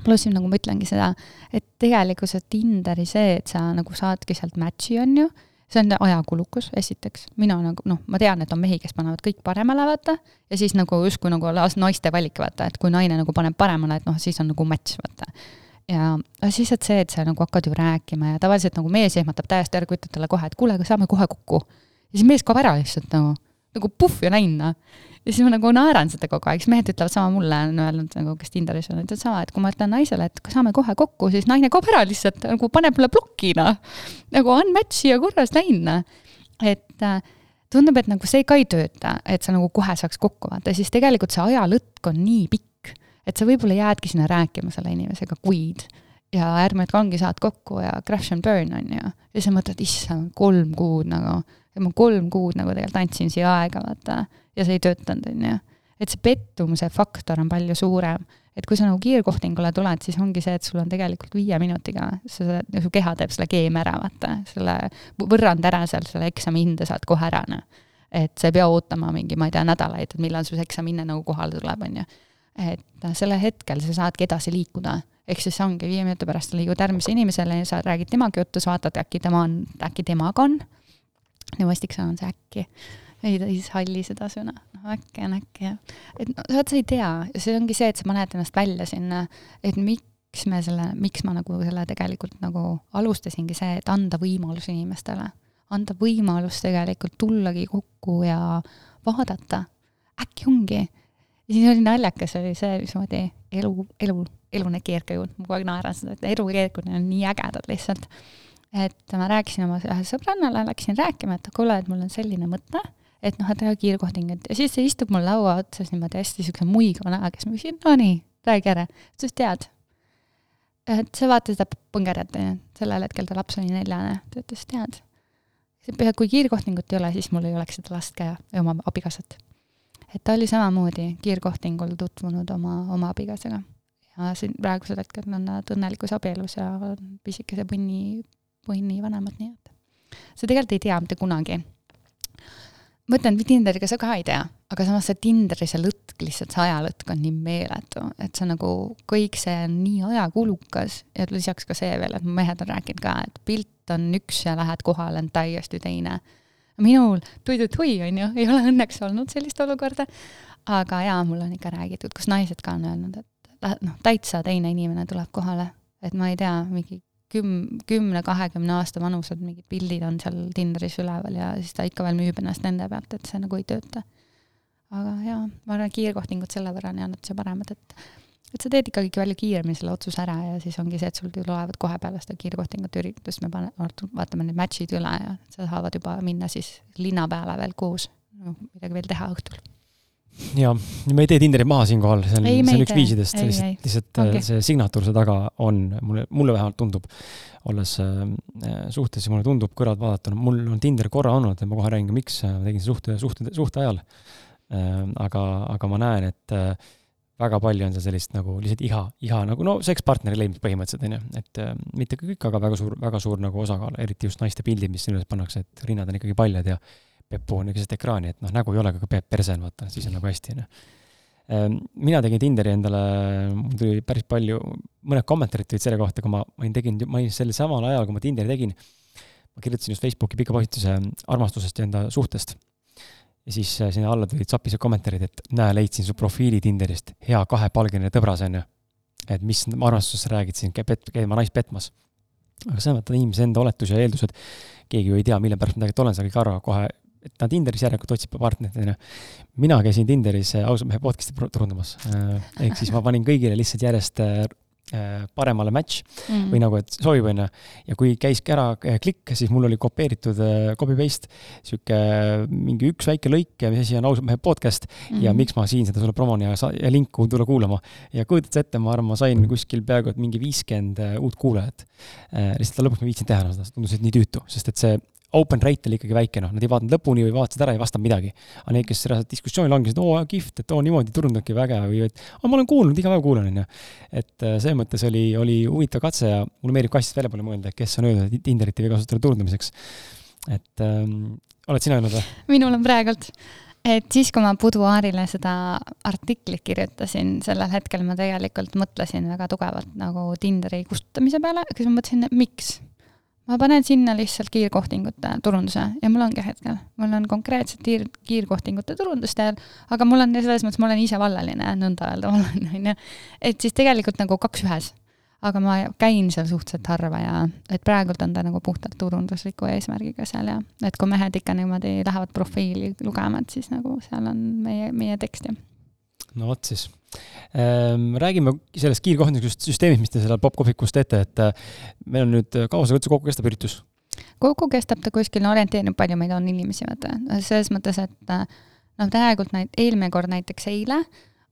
pluss nagu ma ütlengi seda, et tegelikkuses Tinderi see, et sa nagu saadki sealt match'i, on ju, see on ajakulukus, esiteks. mina nagu noh, ma tean, et on mehi, kes panevad kõik paremale, vaata, ja siis nagu justkui nagu naiste valik, vaata, et kui naine nagu paneb paremale, et noh, siis on nagu match, vaata. ja siis, et see, et sa nagu hakkad ju rääkima ja tavaliselt nagu mees ehmatab täiesti ära, kui ütled talle kohe, et kuule, aga saame kohe kokku. ja siis mees kaob ära lihtsalt nagu, nagu puhh ja näin, noh ja siis ma nagu naeran seda kogu aeg, siis mehed ütlevad sama mulle, on öelnud nagu, kes Tinderis on, ütlevad sama, et kui ma ütlen naisele, et saame kohe kokku, siis naine kaob ära lihtsalt, nagu paneb mulle ploki, noh. nagu unmatch'i ja korras läinud, et äh, tundub, et nagu see ka ei tööta, et sa nagu kohe saaks kokku vaata, siis tegelikult see ajalõtk on nii pikk, et sa võib-olla jäädki sinna rääkima selle inimesega kuid. Ja järgmine hetk ongi, saad kokku ja crash and burn, on ju. ja siis sa mõtled, issand, kolm kuud nagu, ma kolm kuud nagu tegelikult andsin siia aega, vaata ja see ei töötanud, on ju. et see pettumuse faktor on palju suurem. et kui sa nagu kiirkohtingule tuled, siis ongi see, et sul on tegelikult viie minutiga, sa, su keha teeb selle keemia ära, vaata, selle võrrand ära seal, selle eksami hinde saad kohe ära, noh. et sa ei pea ootama mingi, ma ei tea, nädalaid, et millal su eksami hinne nagu kohale tuleb, on ju. et sellel hetkel sa saadki edasi liikuda ehk siis ongi viie minuti pärast liigud järgmise inimesele ja sa räägid temaga juttu, sa vaatad, äkki tema on, äkki temaga on. nii vastik see on see äkki ei, ei salli seda sõna, noh äkki on äkki jah. et no vaat sa ei tea, see ongi see, et sa paned ennast välja sinna, et miks me selle, miks ma nagu selle tegelikult nagu alustasingi see, et anda võimalus inimestele. anda võimalus tegelikult tullagi kokku ja vaadata, äkki ongi. ja siis oli naljakas, oli see, mismoodi elu, elu, elu need keerkajud, ma kogu aeg naeran seda, et elu keerkajud on nii ägedad lihtsalt. et ma rääkisin oma ühe sõbrannale, läksin rääkima, et kuule, et mul on selline mõte et noh, et teha kiirkohtingut ja siis ta istub mul laua otsas niimoodi hästi siukse muigava näoga, siis ma küsin, no nii, räägi ära. ta ütles, tead, et sa vaata seda põngerjat, onju, sellel hetkel ta laps oli neljane, ta ütles, tead, kui kiirkohtingut ei ole, siis mul ei oleks seda last ka ja oma abikaasat. et ta oli samamoodi kiirkohtingul tutvunud oma, oma abikaasaga. ja siin praegusel hetkel on nad õnnelikus abielus ja pisikese punni, punni vanemad, nii et sa tegelikult ei tea mitte kunagi ma ütlen, Tinderiga sa ka ei tea, aga samas see Tinderi see lõtk, lihtsalt see ajalõtk on nii meeletu, et see nagu, kõik see on nii ajakulukas ja lisaks ka see veel, et mehed on rääkinud ka, et pilt on üks ja lähed kohale, on täiesti teine. minul tui-tui-tui on ju, ei ole õnneks olnud sellist olukorda, aga jaa, mul on ikka räägitud, kus naised ka on öelnud, et noh, täitsa teine inimene tuleb kohale, et ma ei tea, mingi küm-, kümne-kahekümne aasta vanused mingid pildid on seal Tinderis üleval ja siis ta ikka veel müüb ennast nende pealt, et see nagu ei tööta. aga jaa, ma arvan, kiirkohtingud selle võrra on jäänud see paremad, et et sa teed ikkagi palju kiiremini selle otsuse ära ja siis ongi see, et sul tulevad kohe peale seda kiirkohtingute üritust, me pane-, vaatame need match'id üle ja sa saavad juba minna siis linna peale veel koos, noh, midagi veel teha õhtul ja, me ei tee Tinderit maha siinkohal, see on, see on üks viisidest, lihtsalt, lihtsalt okay. see signatuur seal taga on, mulle, mulle vähemalt tundub, olles äh, suhtes ja mulle tundub kõrvalt vaadatuna, mul on Tinder korra olnud, ma kohe räägin ka, miks, ma tegin suhte, suhte, suhte ajal äh,. aga, aga ma näen, et äh, väga palju on seal sellist nagu lihtsalt iha, iha nagu no sekspartneri leidmist põhimõtteliselt, on ju, et äh, mitte kõik, aga väga suur, väga suur nagu osakaal, eriti just naiste pildid, mis sinna pannakse, et rinnad on ikkagi paljad ja Pepu on keset ekraani, et noh, nägu ei ole, aga Peep perse on, vaata, siis on nagu hästi, onju. Ehm, mina tegin Tinderi endale, mul tuli päris palju, mõned kommentaarid tulid selle kohta, kui ma, ma olin teinud, ma olin sel samal ajal, kui ma Tinderi tegin, ma kirjutasin just Facebooki pika postituse armastusest ja enda suhtest. ja siis äh, sinna alla tulid sapised kommentaarid, et näe, leidsin su profiili Tinderist, hea kahepalgeline tõbras, onju. et mis armastusest räägid siin, käib, käima naist petmas. aga see on vaata inimese enda oletus ja eeldused, keegi ju ei tea, mille pärast ma tegelikult olen, sa kõik arvavad kohe et ta Tinderis järelikult otsib partnerit, onju. mina käisin Tinderis äh, ausalt mehe podcast'i turundamas. Äh, ehk siis ma panin kõigile lihtsalt järjest äh, paremale match mm -hmm. või nagu, et sobib, onju. ja kui käiski ära klikk, siis mul oli kopeeritud copy paste sihuke mingi üks väike lõik, mis asi on ausalt mehe podcast mm -hmm. ja miks ma siin seda sulle promon ja, ja link, kuhu tulla kuulama. ja kujutad sa ette, ma arvan, ma sain kuskil peaaegu et mingi viiskümmend uut kuulajat. lihtsalt lõpuks ma ei viitsinud teha seda, tundus, et nii tüütu, sest et see open rate oli ikkagi väike, noh, nad ei vaadanud lõpuni või vaatasid ära, ei vastanud midagi. aga need, kes reaalselt diskussiooni langesid, oo, kihvt, et oo, niimoodi turundadki väge või et aa, ma olen kuulnud, iga päev kuulan, onju. et äh, selles mõttes oli, oli huvitav katse ja mulle meeldib ka asjast väljapoole mõelda, kes on öelnud, et Tinderit ei või kasutada turundamiseks. et ähm, oled sina öelnud või? minul on praegult et siis, kui ma Buduaarile seda artiklit kirjutasin, sellel hetkel ma tegelikult mõtlesin väga tugevalt nagu Tinderi kustutamise peale, aga siis ma mõtlesin, miks ma panen sinna lihtsalt kiirkohtingute turunduse ja mul ongi hetkel, mul on konkreetselt kiir, kiirkohtingute turundustel, aga mul on selles mõttes, ma olen ise vallaline, nõnda öelda vallaline, on ju. et siis tegelikult nagu kaks ühes. aga ma käin seal suhteliselt harva ja et praegult on ta nagu puhtalt turundusliku eesmärgiga seal ja et kui mehed ikka niimoodi lähevad profiili lugema, et siis nagu seal on meie, meie tekst ja. no vot siis räägime sellest kiirkohtunikust süsteemist, mis te seal popkohvikus teete, et äh, meil on nüüd, kaua see üldse kokku kestab üritus? kokku kestab ta kuskil, no orienteerib, palju meid on inimesi, vaata, selles mõttes, et äh, noh, tegelikult näit-, eelmine kord näiteks eile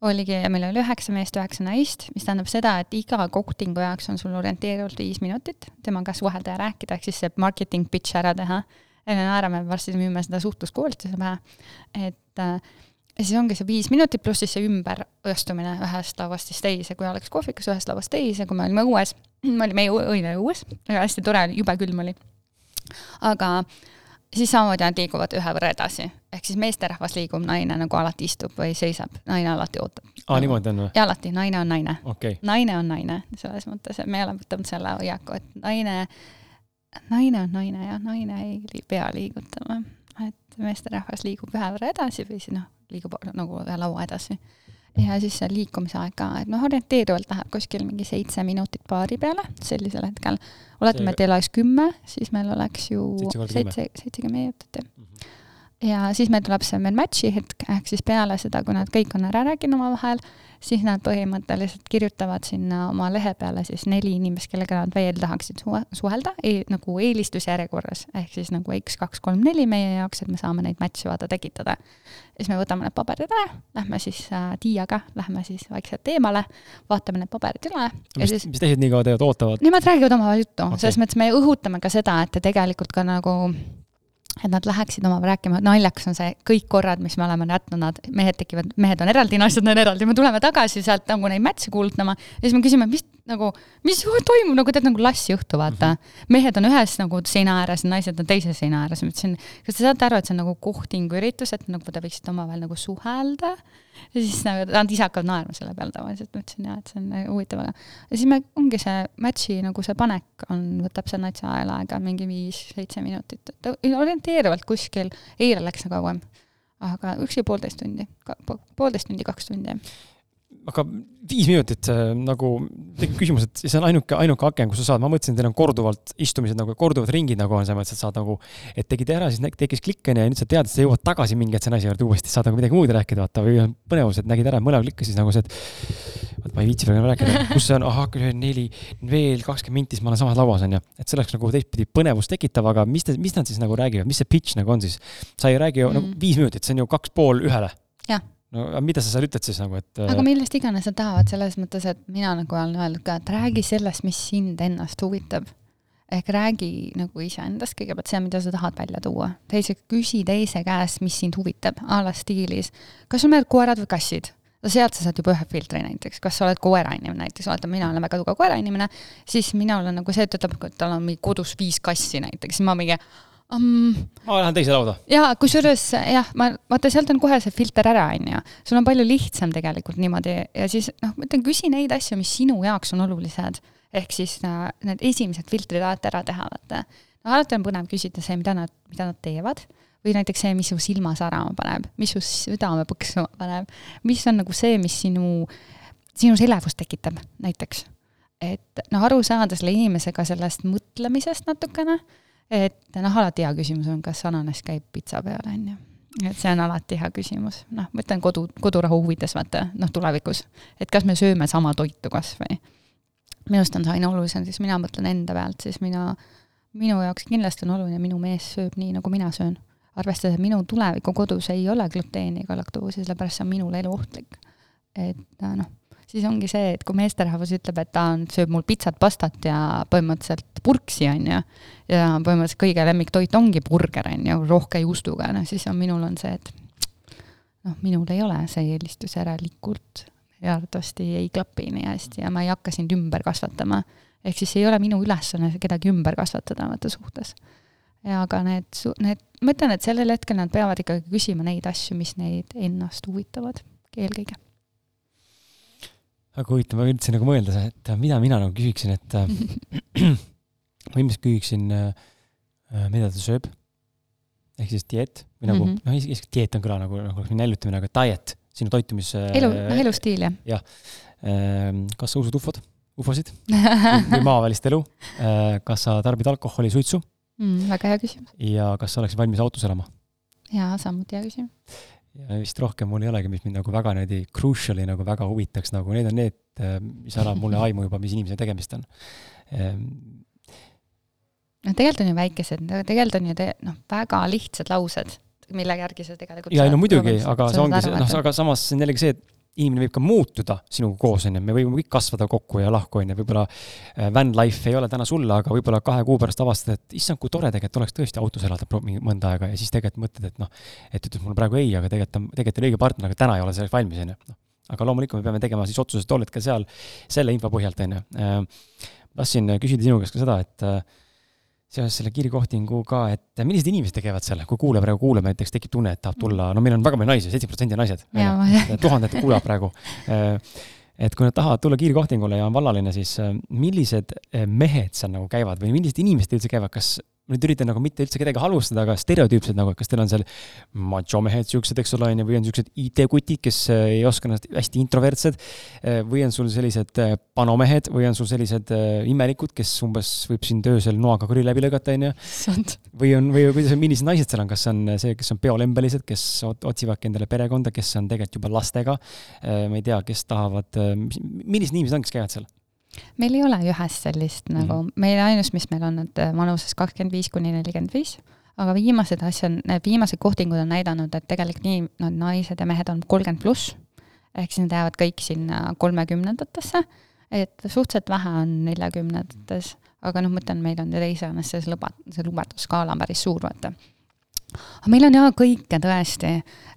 oligi, meil oli üheksa meest, üheksa naist, mis tähendab seda, et iga kohtingu jaoks on sul orienteerivalt viis minutit temaga suhelda ja rääkida, ehk siis see marketing pitch ära teha. enne naerame, varsti müüme seda suhtluskoolituse pähe, et äh, ja siis ongi see viis minutit pluss siis see ümberõstumine ühest lauast siis teise, kui oleks kohvikus ühest lauast teise, kui me olime õues, me olime õile õues, hästi tore oli, jube külm oli. aga siis samamoodi nad liiguvad ühe võrra edasi, ehk siis meesterahvas liigub, naine nagu alati istub või seisab, naine alati ootab. aa, niimoodi on või? ja alati, naine on naine. Okay.. naine on naine, selles mõttes, et me oleme võtnud selle hoiaku, et naine, naine on naine ja naine ei pea liigutama. Et meesterahvas liigub ühe võrra edasi või siis noh, liigub nagu ühe laua edasi. ja siis see liikumisaeg ka, et noh, orienteerivalt läheb kuskil mingi seitse minutit paari peale sellisel hetkel. oletame, et teil oleks kümme, siis meil oleks ju seitse, seitsekümmend minutit, jah mm -hmm ja siis meil tuleb see meil match'i hetk, ehk siis peale seda, kui nad kõik on ära rääkinud omavahel, siis nad põhimõtteliselt kirjutavad sinna oma lehe peale siis neli inimest, kellega nad veel tahaksid suhe, suhelda e, nagu eelistusjärjekorras, ehk siis nagu X kaks, kolm, neli meie jaoks, et me saame neid match'e vaata tekitada. ja siis me võtame need paberid ära, lähme siis äh, Tiiaga, lähme siis vaikselt eemale, vaatame need paberid üle. mis, siis, mis teised nii kaua teevad, ootavad? Nemad räägivad omavahel juttu okay., selles mõttes me õhutame ka seda, et tegelikult ka nagu et nad läheksid omavahel rääkima, naljakas on see, kõik korrad, mis me oleme jätnud, nad, mehed tekivad, mehed on eraldi, naised on eraldi, me tuleme tagasi sealt nagu neid match'e kuulutama ja siis me küsime, mis nagu, mis toimub, nagu tead, nagu lassiõhtu, vaata mm. -hmm. mehed on ühes nagu seina ääres, naised on teise seina ääres, ma ütlesin, kas te saate aru, et see on nagu kohtinguüritus, et nagu te võiksite omavahel nagu suhelda ja siis nagu nad ise hakkavad naerma selle peale tavaliselt, ma ütlesin jaa, et see on nagu huvitav, aga ja siis me, ongi see match'i nagu see panek on, võtab see natsa ajal aega mingi viis-seitse minutit, et orienteerivalt kuskil, eile läks nagu kauem, aga üks ja poolteist tundi, poolteist tundi, kaks tundi aga viis minutit äh, nagu tekib küsimus, et see on ainuke, ainuke aken, kus sa saad, ma mõtlesin, teil on korduvalt istumised nagu korduvad ringid nagu on selles mõttes, et saad nagu, et tegid ära, siis tekkis klikk onju ja nüüd sa tead, et sa jõuad tagasi mingi hetk selle asja juurde uuesti, saad nagu midagi muud rääkida, vaata, või põnevus, et nägid ära, mõlemal klikkas siis nagu see, et vot ma ei viitsi praegu rääkida, kus see on, ahah, neli, veel kakskümmend minti, siis ma olen samas lauas onju. et see oleks nagu teistpidi põnevust tekitav, aga mis te, mis nad siis nagu räägivad, mis see pitch nagu on siis? sa ei räägi ju nagu mm. nagu viis minutit, see on ju kaks pool ühele. jah no aga mida sa seal ütled siis nagu, et aga millest iganes nad tahavad, selles mõttes, et mina nagu olen öelnud ka, et räägi sellest, mis sind ennast huvitab. ehk räägi nagu iseendast kõigepealt see, mida sa tahad välja tuua. teiseks, küsi teise käest, mis sind huvitab, a la stiilis. kas sul meeldivad koerad või kassid? no sealt sa saad juba ühe filtri näiteks, kas sa oled koerainimene näiteks, vaata, mina olen väga tugev koerainimene, siis mina olen nagu see, et ütleb, et tal on mingi kodus viis kassi näiteks, siis ma mingi um,. ma lähen teise lauda. jaa, kusjuures jah, ma, vaata, sealt on kohe see filter ära, on ju. sul on palju lihtsam tegelikult niimoodi ja siis noh, ma ütlen, küsi neid asju, mis sinu jaoks on olulised. ehk siis äh, need esimesed filtrid alati ära teha, vaata. no alati on põnev küsida see, mida nad, mida nad teevad või näiteks see, mis su silma särama paneb, mis su südame põksuma paneb, mis on nagu see, mis sinu, sinus elevust tekitab näiteks. et noh, aru saada selle inimesega sellest mõtlemisest natukene et noh, alati hea küsimus on, kas ananass käib pitsa peal, on ju. et see on alati hea küsimus, noh, ma ütlen kodu, kodurahu huvides, vaata, noh, tulevikus. et kas me sööme sama toitu kas või. minu arust on see aina olulisem, siis mina mõtlen enda pealt, siis mina, minu jaoks kindlasti on oluline, minu mees sööb nii, nagu mina söön. arvestades, et minu tuleviku kodus ei ole gluteeni ega laktoosi, sellepärast see on minule eluohtlik. et noh siis ongi see, et kui meesterahvas ütleb, et ta on, sööb mul pitsat, pastat ja põhimõtteliselt purksi, on ju, ja põhimõtteliselt kõige lemmiktoit ongi burger, on ju, rohke juustuga, noh siis on, minul on see, et noh, minul ei ole see eelistus järelikult arvatavasti ei klapi nii hästi ja ma ei hakka sind ümber kasvatama. ehk siis ei ole minu ülesanne kedagi ümber kasvatada vaata suhtes. ja aga need, need, ma ütlen, et sellel hetkel nad peavad ikkagi küsima neid asju, mis neid ennast huvitavad eelkõige väga huvitav, ma üritasin nagu mõelda, et mida mina nagu küsiksin, et ma ilmselt küsiksin, äh, mida ta sööb. ehk siis dieet või nagu mm -hmm., noh, isegi dieet on kõla nagu, nagu näljutamine, aga diet, sinu toitumis. elu, noh elustiil jah. jah. Kas sa usud ufod, ufosid või maavälist elu? Äh, kas sa tarbid alkoholi, suitsu mm,? väga hea küsimus. ja kas sa oleksid valmis autos elama? jaa, samuti hea küsimus ja vist rohkem mul ei olegi, mis mind nagu väga niimoodi crucial'i nagu väga huvitaks, nagu need on need, äh, mis annab mulle aimu juba, mis inimesega tegemist on. Ehm, no tegelikult on ju väikesed, tegelikult on ju te-, noh, väga lihtsad laused, mille järgi sa tegelikult jaa, no muidugi, aga see ongi see, noh, aga samas see on jällegi see, et inimene võib ka muutuda sinuga koos, on ju, me võime kõik kasvada kokku ja lahku, on ju, võib-olla äh, van life ei ole täna sulle, aga võib-olla kahe kuu pärast avastad, et issand, kui tore tegelikult oleks tõesti autos elada mõnda aega ja siis tegelikult mõtled, et noh, et ütled mulle praegu ei, aga tegelikult on, tegelikult on õige partner, aga täna ei ole selleks valmis, on ju. noh, aga loomulikult me peame tegema siis otsused tol hetkel seal selle info põhjalt, on ju. Äh, tahtsin küsida sinu käest ka seda, et äh, seoses selle kiirkohtingu ka, et millised inimesed tegevad selle, kui kuulaja praegu kuuleb, näiteks tekib tunne, et tahab tulla, no meil on väga palju naisi, seitsekümmend protsenti on naised. tuhanded kuulavad praegu. et kui nad tahavad tulla kiirkohtingule ja on vallaline, siis millised mehed seal nagu käivad või millised inimesed üldse käivad, kas ma nüüd üritan nagu mitte üldse kedagi halvustada, aga stereotüüpsed nagu, et kas teil on seal machomehed siuksed, eks ole, on ju, või on siuksed IT-kutid, kes äh, ei oska ennast, hästi introvertsed, äh, või on sul sellised äh, panomehed või on sul sellised imelikud, kes umbes võib sind öösel noaga kõri läbi lõigata, on ju. või on, või kuidas, millised naised seal on, kas on see, kes on peolembelised, kes otsivadki endale perekonda, kes on tegelikult juba lastega, ma ei tea, kes tahavad, millised inimesed on, kes käivad seal? Meil ei ole ühest sellist nagu. Mm, -hmm. meil ainus, mis meil on, et äh, vanuses kakskümmend viis kuni nelikümmend viis, aga viimased asjad, viimased kohtingud on näidanud, et tegelikult nii no, naised ja mehed on kolmkümmend pluss, ehk siis nad jäävad kõik sinna kolmekümnendatesse, et suhteliselt vähe on neljakümnendates, aga noh, ma ütlen, meil on teisest see luba, see lubadusskaala on päris suur, vaata. Aga meil on jaa kõike tõesti,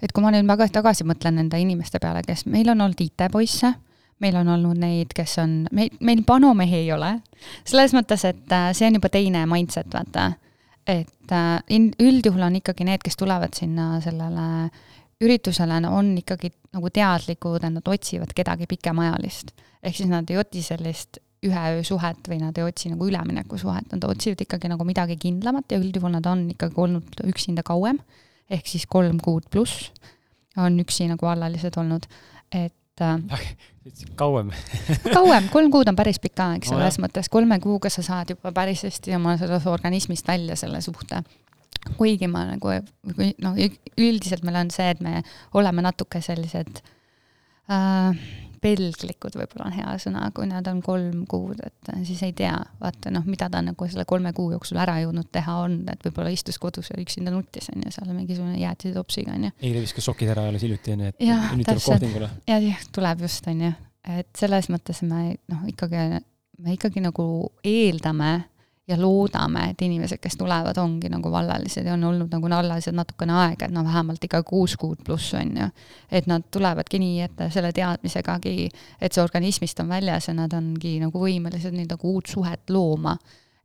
et kui ma nüüd väga tagasi mõtlen nende inimeste peale, kes, meil on olnud IT-poisse meil on olnud neid, kes on, meil, meil panomehi ei ole, selles mõttes, et äh, see on juba teine mindset, vaata. et äh, üldjuhul on ikkagi need, kes tulevad sinna sellele üritusele, on ikkagi nagu teadlikud, et nad otsivad kedagi pikemaajalist. ehk siis nad ei otsi sellist ühe öö suhet või nad ei otsi nagu üleminekusuhet, nad otsivad ikkagi nagu midagi kindlamat ja üldjuhul nad on ikkagi olnud üksinda kauem, ehk siis kolm kuud pluss on üksi nagu alalised olnud, et kauem. Kauem, kolm kuud on päris pikk aeg selles no, mõttes, kolme kuuga sa saad juba päris hästi oma sellest organismist välja selle suhte. kuigi ma nagu, noh, üldiselt meil on see, et me oleme natuke sellised äh, pelglikud võib-olla on hea sõna, kui nad on kolm kuud, et siis ei tea, vaata noh, mida ta nagu selle kolme kuu jooksul ära jõudnud teha on, et võib-olla istus kodus ja üksinda nutis, on ju, seal mingisugune jäätisetopsiga, on ju. eile viskas sokid ära alles hiljuti, on ju, et ja, nüüd tuleb kohtingule. ja, jah, tuleb just, on ju. et selles mõttes me noh, ikkagi, me ikkagi nagu eeldame ja loodame, et inimesed, kes tulevad, ongi nagu vallalised ja on olnud nagu vallalised natukene aega, et no vähemalt ikka kuus kuud pluss, on ju. et nad tulevadki nii, et selle teadmisegagi, et see organismist on väljas ja nad ongi nagu võimelised nii nagu uut suhet looma.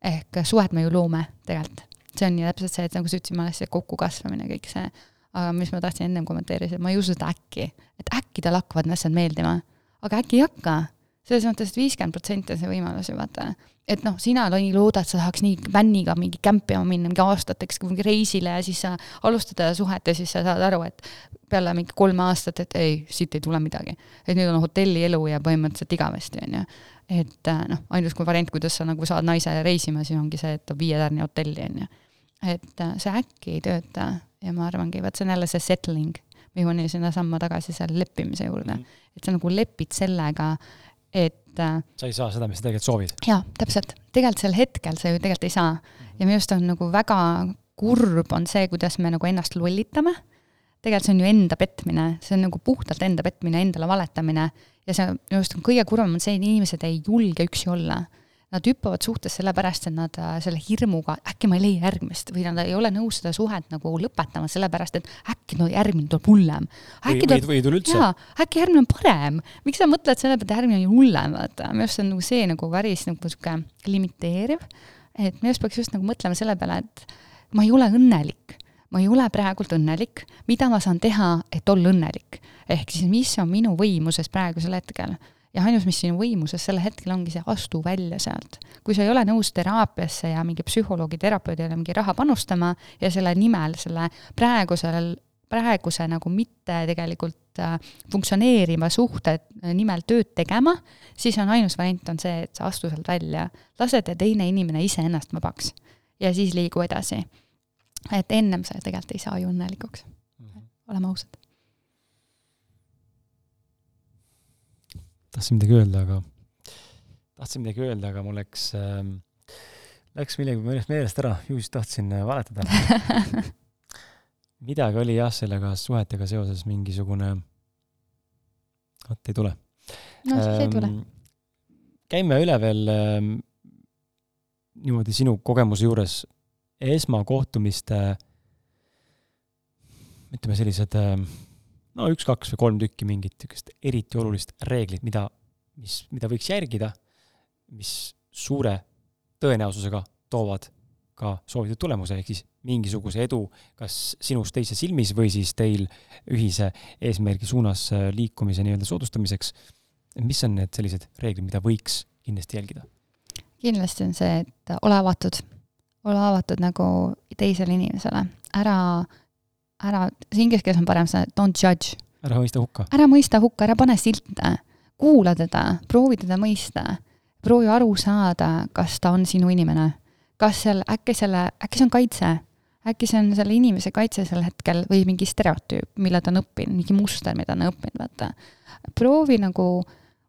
ehk suhet me ju loome tegelikult. see on ju täpselt see, et nagu sa ütlesid, ma olen see kokkukasvamine, kõik see, aga mis ma tahtsin ennem kommenteerida, ma ei usu seda äkki, et äkki talle hakkavad need asjad meeldima, aga äkki ei hakka selles mõttes, et viiskümmend protsenti on see võimalus ju vaata. et noh, sina nii loodad, sa tahaks nii vänniga mingi kämpima minna mingi aastateks kuhugi reisile ja siis sa alustada suhet ja siis sa saad aru, et peale mingi kolme aastat, et ei, siit ei tule midagi. et nüüd on hotellielu ja põhimõtteliselt igavesti, on ju. et äh, noh, ainus kui variant, kuidas sa nagu saad naise reisima, siis ongi see, et viie tärni hotelli, on ju. et äh, see äkki ei tööta ja ma arvangi, vot see on jälle see settling, me jõuame sinnasamma tagasi selle leppimise juurde mm. -hmm. et sa nagu lepid sellega, et äh, sa ei saa seda, mis sa tegelikult soovid. jaa, täpselt. tegelikult sel hetkel sa ju tegelikult ei saa. ja minu arust on nagu väga kurb on see, kuidas me nagu ennast lollitame, tegelikult see on ju enda petmine, see on nagu puhtalt enda petmine, endale valetamine ja see minu arust on kõige kurvem on see, et inimesed ei julge üksi olla nad hüppavad suhtes sellepärast, et nad äh, selle hirmuga, äkki ma ei leia järgmist või nad ei ole nõus seda suhet nagu lõpetama, sellepärast et äkki no järgmine tuleb hullem. või, või, või ei tule üldse. jaa, äkki järgmine on parem. miks sa mõtled selle peale, et järgmine on hullem, vaata, minu arust see on nagu see nagu päris nagu sihuke limiteeriv. et minu arust peaks just nagu mõtlema selle peale, et ma ei ole õnnelik ma ei ole praegult õnnelik, mida ma saan teha, et olla õnnelik. ehk siis, mis on minu võimuses praegusel hetkel ja ainus, mis sinu võimuses sel hetkel ongi see, astu välja sealt. kui sa ei ole nõus teraapiasse ja mingi psühholoogi, terapeudile mingi raha panustama ja selle nimel, selle praegusel, praeguse nagu mitte tegelikult äh, funktsioneeriva suhte äh, nimel tööd tegema, siis on ainus variant on see, et sa astu sealt välja, lased teine inimene iseennast vabaks ja siis liigu edasi. et ennem sa tegelikult ei saa ju õnnelikuks mm, -hmm. oleme ausad tahtsin midagi öelda, aga, tahtsin midagi öelda, aga mul läks äh,, läks millegi meelest ära, ju siis tahtsin äh, valetada midagi oli jah, sellega suhetega seoses mingisugune, vot ei tule. no siis ei tule. Ähm, käime üle veel ähm, niimoodi sinu kogemuse juures esmakohtumiste, ütleme sellised äh, no üks, kaks või kolm tükki mingit niisugust eriti olulist reeglit, mida, mis, mida võiks järgida, mis suure tõenäosusega toovad ka soovitud tulemuse, ehk siis mingisuguse edu kas sinust teise silmis või siis teil ühise eesmärgi suunas äh, liikumise nii-öelda soodustamiseks. mis on need sellised reeglid, mida võiks kindlasti jälgida? kindlasti on see, et ole avatud, ole avatud nagu teisele inimesele, ära, ära, see inglise keeles on parem see don't judge. ära mõista hukka. ära mõista hukka, ära pane silte, kuula teda, proovi teda mõista, proovi aru saada, kas ta on sinu inimene. kas seal, äkki selle, äkki see on kaitse, äkki see on selle inimese kaitse sel hetkel või mingi stereotüüp, mille ta on õppinud, mingi muster, mida ta on õppinud, vaata. proovi nagu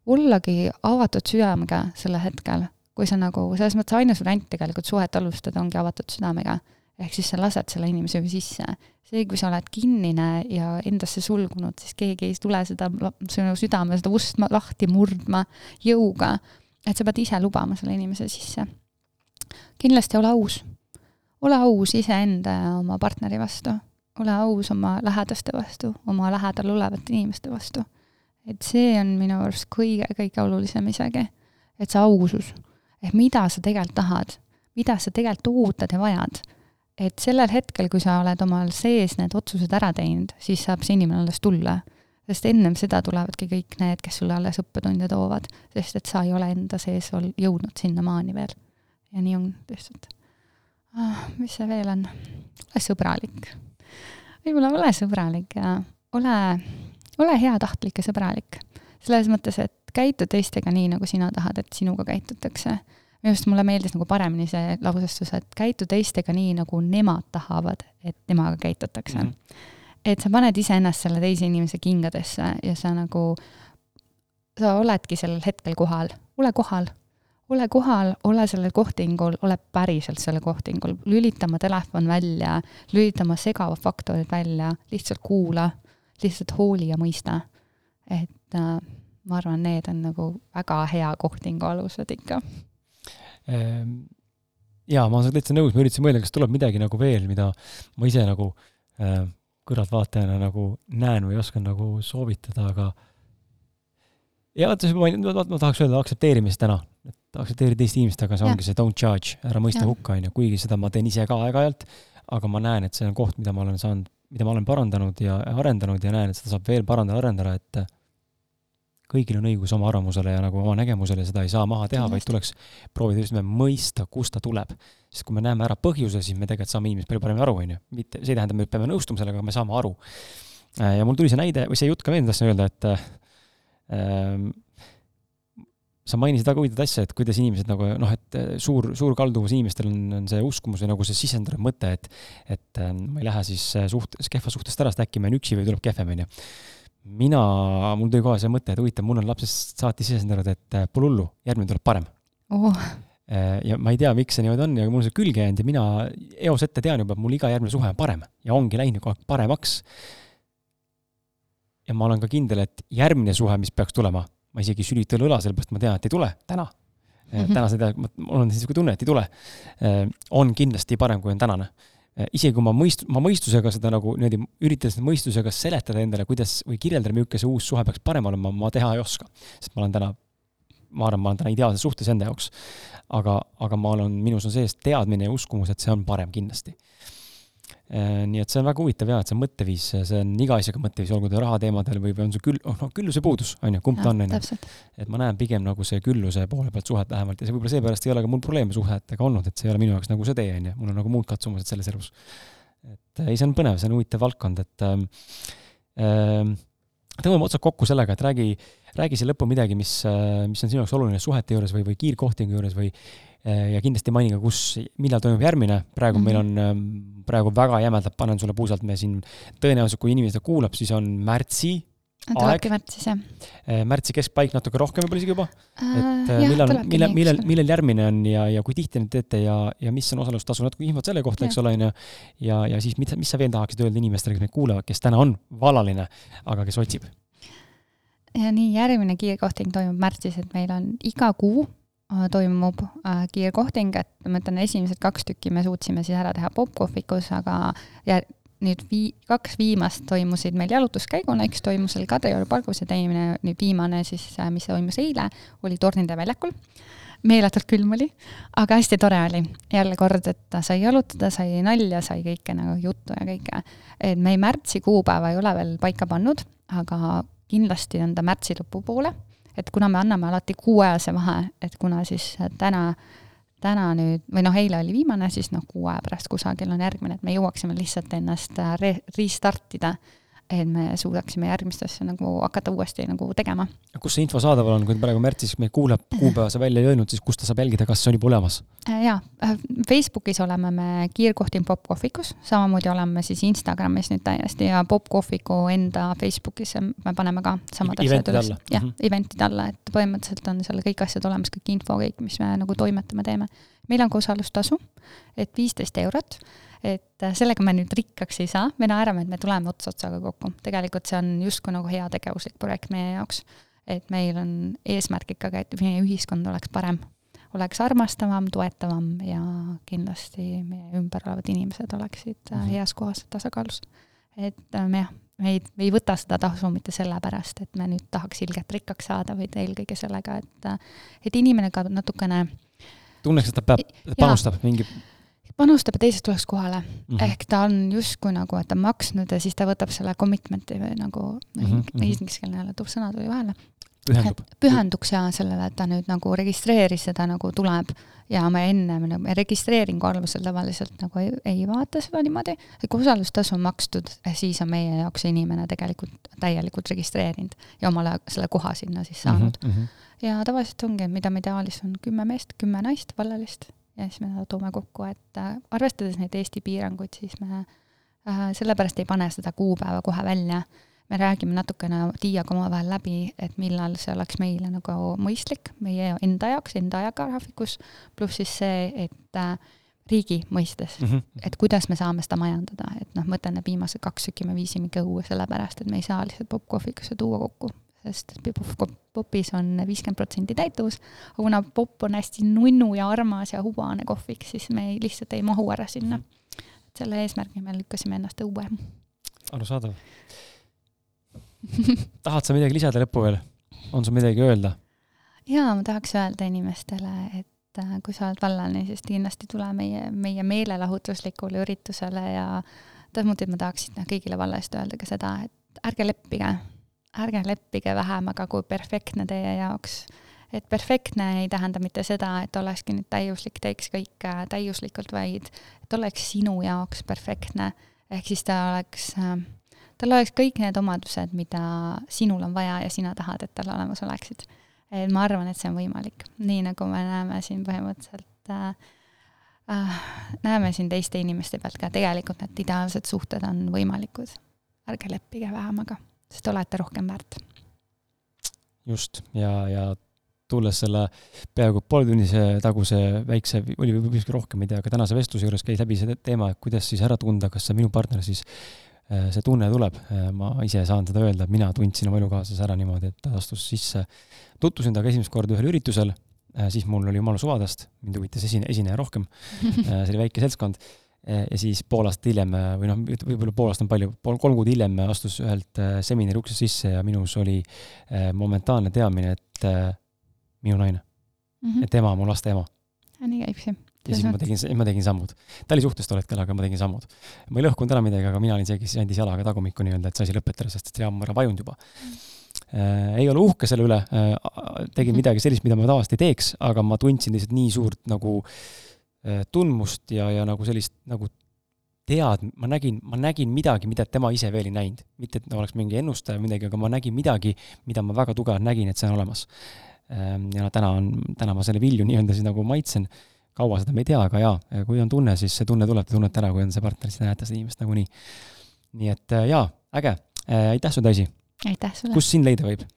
ollagi avatud südamega sellel hetkel kui sa nagu, selles mõttes ainus variant tegelikult suhet alustada ongi avatud südamega. Ehk siis sa lased selle inimese sisse. see, kui sa oled kinnine ja endasse sulgunud, siis keegi ei tule seda sinu südame, seda ust lahti murdma jõuga, et sa pead ise lubama selle inimese sisse. kindlasti ole aus. ole aus iseenda ja oma partneri vastu. ole aus oma lähedaste vastu, oma lähedal olevate inimeste vastu. et see on minu arust kõige-kõige olulisem isegi, et see ausus ehk mida sa tegelikult tahad, mida sa tegelikult ootad ja vajad. Et sellel hetkel, kui sa oled omal sees need otsused ära teinud, siis saab see inimene alles tulla. sest ennem seda tulevadki kõik need, kes sulle alles õppetunde toovad, sest et sa ei ole enda sees ol-, jõudnud sinnamaani veel. ja nii on lihtsalt ah,. mis see veel on? ole sõbralik. võib-olla ole sõbralik ja ole, ole heatahtlik ja sõbralik. selles mõttes, et käitu teistega nii, nagu sina tahad, et sinuga käitutakse. Minu arust mulle meeldis nagu paremini see lausestus, et käitu teistega nii, nagu nemad tahavad, et temaga käitutakse mm. -hmm. et sa paned iseennast selle teise inimese kingadesse ja sa nagu, sa oledki sellel hetkel kohal, ole kohal ole kohal, ole sellel kohtingul, ole päriselt sellel kohtingul, lülita oma telefon välja, lülita oma segavad faktorid välja, lihtsalt kuula, lihtsalt hooli ja mõista. et äh, ma arvan, need on nagu väga hea kohtingu alused ikka. Ehm, jaa, ma olen täitsa nõus, ma üritasin mõelda, kas tuleb midagi nagu veel, mida ma ise nagu äh, kõrvaltvaatajana nagu näen või oskan nagu soovitada, aga ja vaata, ma, ma, ma tahaks öelda aktsepteerimist täna, et aktsepteeri teist inimest, aga see ja. ongi see don't judge, ära mõista ja. hukka, on ju, kuigi seda ma teen ise ka aeg-ajalt, aga ma näen, et see on koht, mida ma olen saanud, mida ma olen parandanud ja arendanud ja näen, et seda saab veel parandada, arendada, et kõigil on õigus oma arvamusele ja nagu oma nägemusele, seda ei saa maha teha, vaid tuleks proovida just nimelt mõista, kust ta tuleb. sest kui me näeme ära põhjuse, siis me tegelikult saame inimest palju paremini aru, on ju. mitte, see ei tähenda, et me peame nõustuma sellega, aga me saame aru. Äh, ja mul tuli see näide või see jutt ka meelde, tahtsin öelda, et ähm, sa mainisid väga huvitavat asja, et kuidas inimesed nagu noh, et äh, suur, suur kalduvus inimestel on, on see uskumus või nagu see sisendatud mõte, et et ma ei lähe siis suht-, kehva suhtest ära, sest äkki ma olen üksi või tuleb kehvem, on ju mina, mul tuli kohe see mõte, et huvitav, mul on lapsest saati sisendanud, et äh, pole hullu, järgmine tuleb parem oh.. Äh, ja ma ei tea, miks see niimoodi on ja mul on see külge jäänud ja mina eos ette tean juba, et mul iga järgmine suhe on parem ja ongi läinud kogu aeg paremaks. ja ma olen ka kindel, et järgmine suhe, mis peaks tulema, ma isegi ei süli tõele õla, sellepärast ma tean, et ei tule täna mm. -hmm. täna seda, mul on niisugune tunne, et ei tule. on kindlasti parem, kui on tänane Äh, isegi kui ma mõist-, ma mõistusega seda nagu niimoodi üritan seda mõistusega seletada endale, kuidas või kirjeldada, milline see uus suhe peaks parem olema, ma teha ei oska. sest ma olen täna, ma arvan, ma olen täna ideaalses suhtes enda jaoks. aga, aga ma olen, minus on sees teadmine ja uskumus, et see on parem kindlasti Äh, nii et see on väga huvitav jaa, et see mõtteviis, see on iga asjaga mõtteviis, olgu ta rahateemadel või, või on see küll, oh noh, külluse puudus, on ju, kumb ta on, on ju. et ma näen pigem nagu see külluse poole pealt suhet vähemalt ja see võib-olla seepärast ei ole ka mul probleeme suhetega olnud, et see ei ole minu jaoks nagu see tee, on ju, mul on nagu muud katsumused selles elus. et äh, ei, see on põnev, see on huvitav valdkond, et ähm, tõmbame otsad kokku sellega, et räägi, räägi siia lõppu midagi, mis, äh, mis on sinu jaoks oluline suhete juures või, või kiirkohtingu juures või Äh, ja kindlasti maini ka, kus, millal toimub järgmine, praegu mm -hmm. meil on, ähm, praegu väga jämedalt panen sulle puusalt, me siin tõenäoliselt, kui inimene seda kuulab, siis on märtsi tulebki märtsis, jah. Äh, märtsi keskpaik natuke rohkem võib-olla isegi juba äh,. et jah, millal, millal, millal, millal järgmine on ja, ja kui tihti neid teete ja, ja mis on osalustasu, natuke infot selle kohta, eks ole, on ju. ja, ja siis mis, mis sa veel tahaksid öelda inimestele, kes meid kuulavad, kes täna on valaline, aga kes otsib? ja nii, järgmine kiirkohting toimub märtsis, et meil on iga kuu Äh, toimub äh, kiirkohting, et ma ütlen, esimesed kaks tükki me suutsime siis ära teha popkohvikus, aga ja nüüd vii-, kaks viimast toimusid meil jalutuskäiguna, üks toimus seal Kadrioru pargus ja teine, nüüd viimane siis, äh, mis toimus eile, oli Tornide väljakul. meeletult külm oli, aga hästi tore oli. jälle kord, et sai jalutada, sai nalja, sai kõike nagu juttu ja kõike. et me ei märtsi kuupäeva ei ole veel paika pannud, aga kindlasti on ta märtsi lõpupoole et kuna me anname alati kuuajase vahe, et kuna siis täna täna nüüd, või noh, eile oli viimane, siis noh, kuu aja pärast kusagil on järgmine, et me jõuaksime lihtsalt ennast äh, re-, restartida et me suudaksime järgmist asja nagu hakata uuesti nagu tegema. kus see info saadaval on, kui praegu märtsis meid kuulab, kuupäeva sa välja ei öelnud, siis kust ta saab jälgida, kas see on juba olemas? Äh, jaa, äh, Facebookis oleme me kiirkohting popkohvikus, samamoodi oleme siis Instagramis nüüd täiesti ja popkohviku enda Facebookis me paneme ka samad asjad üles. jah mm -hmm., eventide alla, et põhimõtteliselt on seal kõik asjad olemas, kõik info, kõik, mis me nagu toimetame, teeme. meil on ka osalustasu, et viisteist eurot et äh, sellega me nüüd rikkaks ei saa, me naerame, et me tuleme ots otsaga kokku. tegelikult see on justkui nagu heategevuslik projekt meie jaoks. et meil on eesmärk ikkagi, et meie ühiskond oleks parem, oleks armastavam, toetavam ja kindlasti meie ümber olevad inimesed oleksid mm -hmm. heas kohas, tasakaalus. et äh, me jah, me ei, me ei võta seda tasu mitte sellepärast, et me nüüd tahaks ilgelt rikkaks saada, vaid eelkõige sellega, et et inimene ka natukene tunneks, et ta peab, panustab mingi panustab ja teised tuleks kohale mm. -hmm. ehk ta on justkui nagu, et ta on maksnud ja siis ta võtab selle commitment'i või nagu mm -hmm. ingliskeelne jälle tuuf sõna tuli vahele. pühendub. pühenduks ja sellele, et ta nüüd nagu registreeris seda nagu tuleb ja me enne, me registreeringu alusel tavaliselt nagu ei, ei vaata seda niimoodi, et kui osalustasu on makstud, siis on meie jaoks inimene tegelikult täielikult registreerinud ja omale selle koha sinna siis saanud mm. -hmm. ja tavaliselt ongi, mida me ideaalis on kümme meest, kümme naist vallalist ja siis me toome kokku, et äh, arvestades neid Eesti piiranguid, siis me äh, sellepärast ei pane seda kuupäeva kohe välja. me räägime natukene Tiiaga omavahel läbi, et millal see oleks meile nagu mõistlik meie enda jaoks, enda ajagraafikus, pluss siis see, et äh, riigi mõistes mm, -hmm. et kuidas me saame seda majandada, et noh, ma ütlen, et viimased kaks tükki me viisime ikka õue, sellepärast et me ei saa lihtsalt popkohvikusse tuua kokku sest popis on viiskümmend protsenti täituvus, aga kuna popp on hästi nunnu ja armas ja hubane kohvik, siis me ei, lihtsalt ei mahu ära sinna. et selle eesmärgi me lükkasime ennast õue. arusaadav tahad sa midagi lisada lõppu veel? on sul midagi öelda? jaa, ma tahaks öelda inimestele, et äh, kui sa oled vallane, siis kindlasti tule meie, meie meelelahutuslikule üritusele ja samuti ma tahaksin kõigile valla eest öelda ka seda, et ärge leppige ärge leppige vähemaga kui perfektne teie jaoks. et perfektne ei tähenda mitte seda, et olekski nüüd täiuslik, teeks kõike täiuslikult, vaid et oleks sinu jaoks perfektne. ehk siis ta oleks, tal oleks kõik need omadused, mida sinul on vaja ja sina tahad, et tal olemas oleksid. et ma arvan, et see on võimalik, nii nagu me näeme siin põhimõtteliselt äh, äh, näeme siin teiste inimeste pealt ka, tegelikult need ideaalsed suhted on võimalikud. ärge leppige vähemaga sest olete rohkem väärt. just, ja, ja tulles selle peaaegu pooletunnise taguse väikse, oli võib-olla isegi rohkem, ei tea, aga tänase vestluse juures käis läbi see teema, et kuidas siis ära tunda, kas see minu partner siis äh, see tunne tuleb, äh, ma ise saan seda öelda, et mina tundsin oma elukaaslase ära niimoodi, et ta astus sisse, tutvusin temaga esimest korda ühel üritusel, äh, siis mul oli jumala suvadest, mind huvitas esine, esineja rohkem, see oli väike seltskond ja siis pool aastat hiljem eh, või noh, võib-olla pool aastat on palju, pool, kolm kuud hiljem astus ühelt eh, seminari uksest sisse ja minus oli momentaalne teadmine, et minu naine mm, -hmm. et tema on mu laste ema. nii käib see. ja siis ma tegin, ma tegin sammud. ta oli suhtes tol hetkel, aga ma tegin sammud. ma ei lõhkunud ära midagi, aga mina olin see, kes andis jalaga tagumikku nii-öelda, et see asi lõpetada, sest et see jaam on ära vajunud juba ei ole uhke selle üle tegin mhm. midagi sellist, mida ma tavaliselt ei teeks, aga ma tundsin lihtsalt nii suurt nagu Äh, tundmust ja, ja nagu sellist nagu tead, ma nägin, ma nägin midagi, mida tema ise veel ei näinud. mitte, et oleks mingi ennustaja või midagi, aga ma nägin midagi, mida ma väga tugevalt nägin, et see on olemas. Ähm, ja noh, täna on, täna ma selle vilju nii-öelda siis nagu maitsen, kaua seda me ei tea, aga jaa, kui on tunne, siis see tunne tuleb, te tunnete ära, kui on see partner, siis te näete seda inimest nagunii. nii et äh, jaa, äge, äh, aitäh sulle, Daisy! aitäh sulle! kus sind leida võib?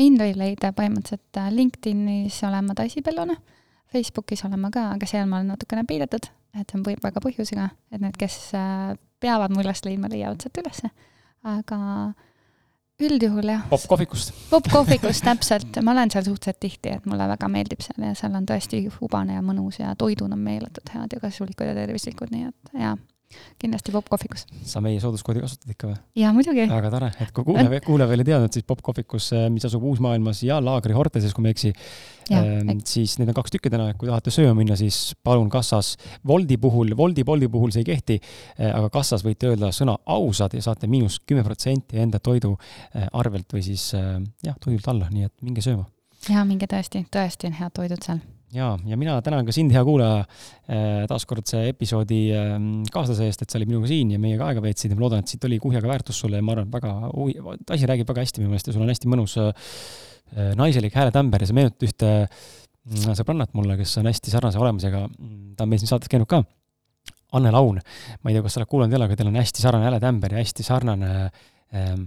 mind võib leida põhimõtteliselt LinkedInis olen ma Daisy Bellone Facebookis olen ma ka, aga seal ma olen natukene peidetud, et see on väga põhjusega, et need, kes äh, peavad mu üles leidma, leiavad sealt ülesse. aga üldjuhul jah. popkohvikust. popkohvikust, täpselt, ma olen seal suhteliselt tihti, et mulle väga meeldib seal ja seal on tõesti hubane ja mõnus ja toidud on meeletult head ja kasulikud ja tervislikud, nii et jaa kindlasti popkohvikus. sa meie sooduskoodi kasutad ikka või? jaa, muidugi. väga tore, et kui kuulaja, kuulaja veel ei teadnud, siis popkohvikus, äh, mis asub Uus-Maailmas ja Laagri Horteses, kui ma ei eksi, ähm, siis neid on kaks tükki täna, kui tahate sööma minna, siis palun kassas Woldi puhul, Woldi, Bolti puhul see ei kehti, äh, aga kassas võite öelda sõna ausad ja saate miinus kümme protsenti enda toidu äh, arvelt või siis jah, toidult alla, nii et minge sööma. jaa, minge tõesti, tõesti on head toidud seal ja, ja mina tänan ka sind, hea kuulaja, taaskordse episoodi kaaslase eest, et sa olid minuga siin ja meiega aega veetsid ja ma loodan, et siit oli kuhjaga väärtus sulle ja ma arvan, et väga, asi räägib väga hästi minu meelest ja sul on hästi mõnus naiselik hääletämber ja sa meenutad ühte mm, sõbrannat mulle, kes on hästi sarnase olemusega, ta on meil siin saates käinud ka. Anne Laun, ma ei tea, kas sa oled kuulanud ole, aga teil on hästi sarnane hääletämber ja hästi sarnane ähm,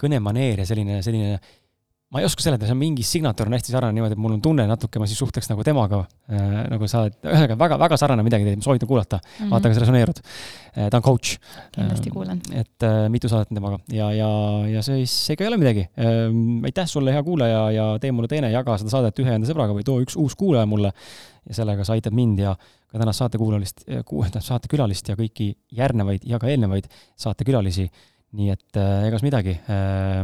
kõnemaneer ja selline, selline ma ei oska seletada, see on mingi signatuur on hästi sarnane niimoodi, et mul on tunne natuke, ma siis suhtleks nagu temaga äh,, nagu sa oled, ühesõnaga väga, väga sarnane midagi teeb, soovitan kuulata mm, -hmm. vaata, kas resoneerud äh,. ta on coach. kindlasti kuulan. et äh, mitu saadet on temaga ja, ja, ja siis ega ei ole midagi äh,. aitäh sulle, hea kuulaja, ja tee mulle teene, jaga seda saadet ühe enda sõbraga või too üks uus kuulaja mulle ja sellega sa aitad mind ja ka tänast saatekuulalist, tähendab saatekülalist ja kõiki järgnevaid ja ka eelnevaid saatekülalisi. nii et äh, egas midagi äh,.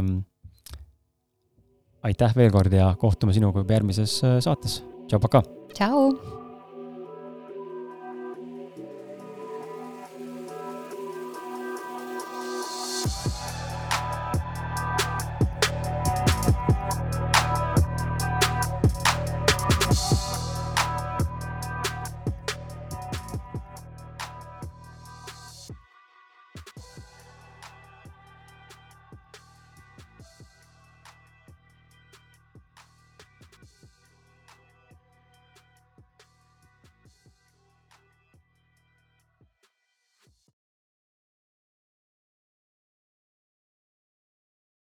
Aitäh veel kord ja kohtume sinuga juba järgmises äh, saates. tšau, pakaa! tšau!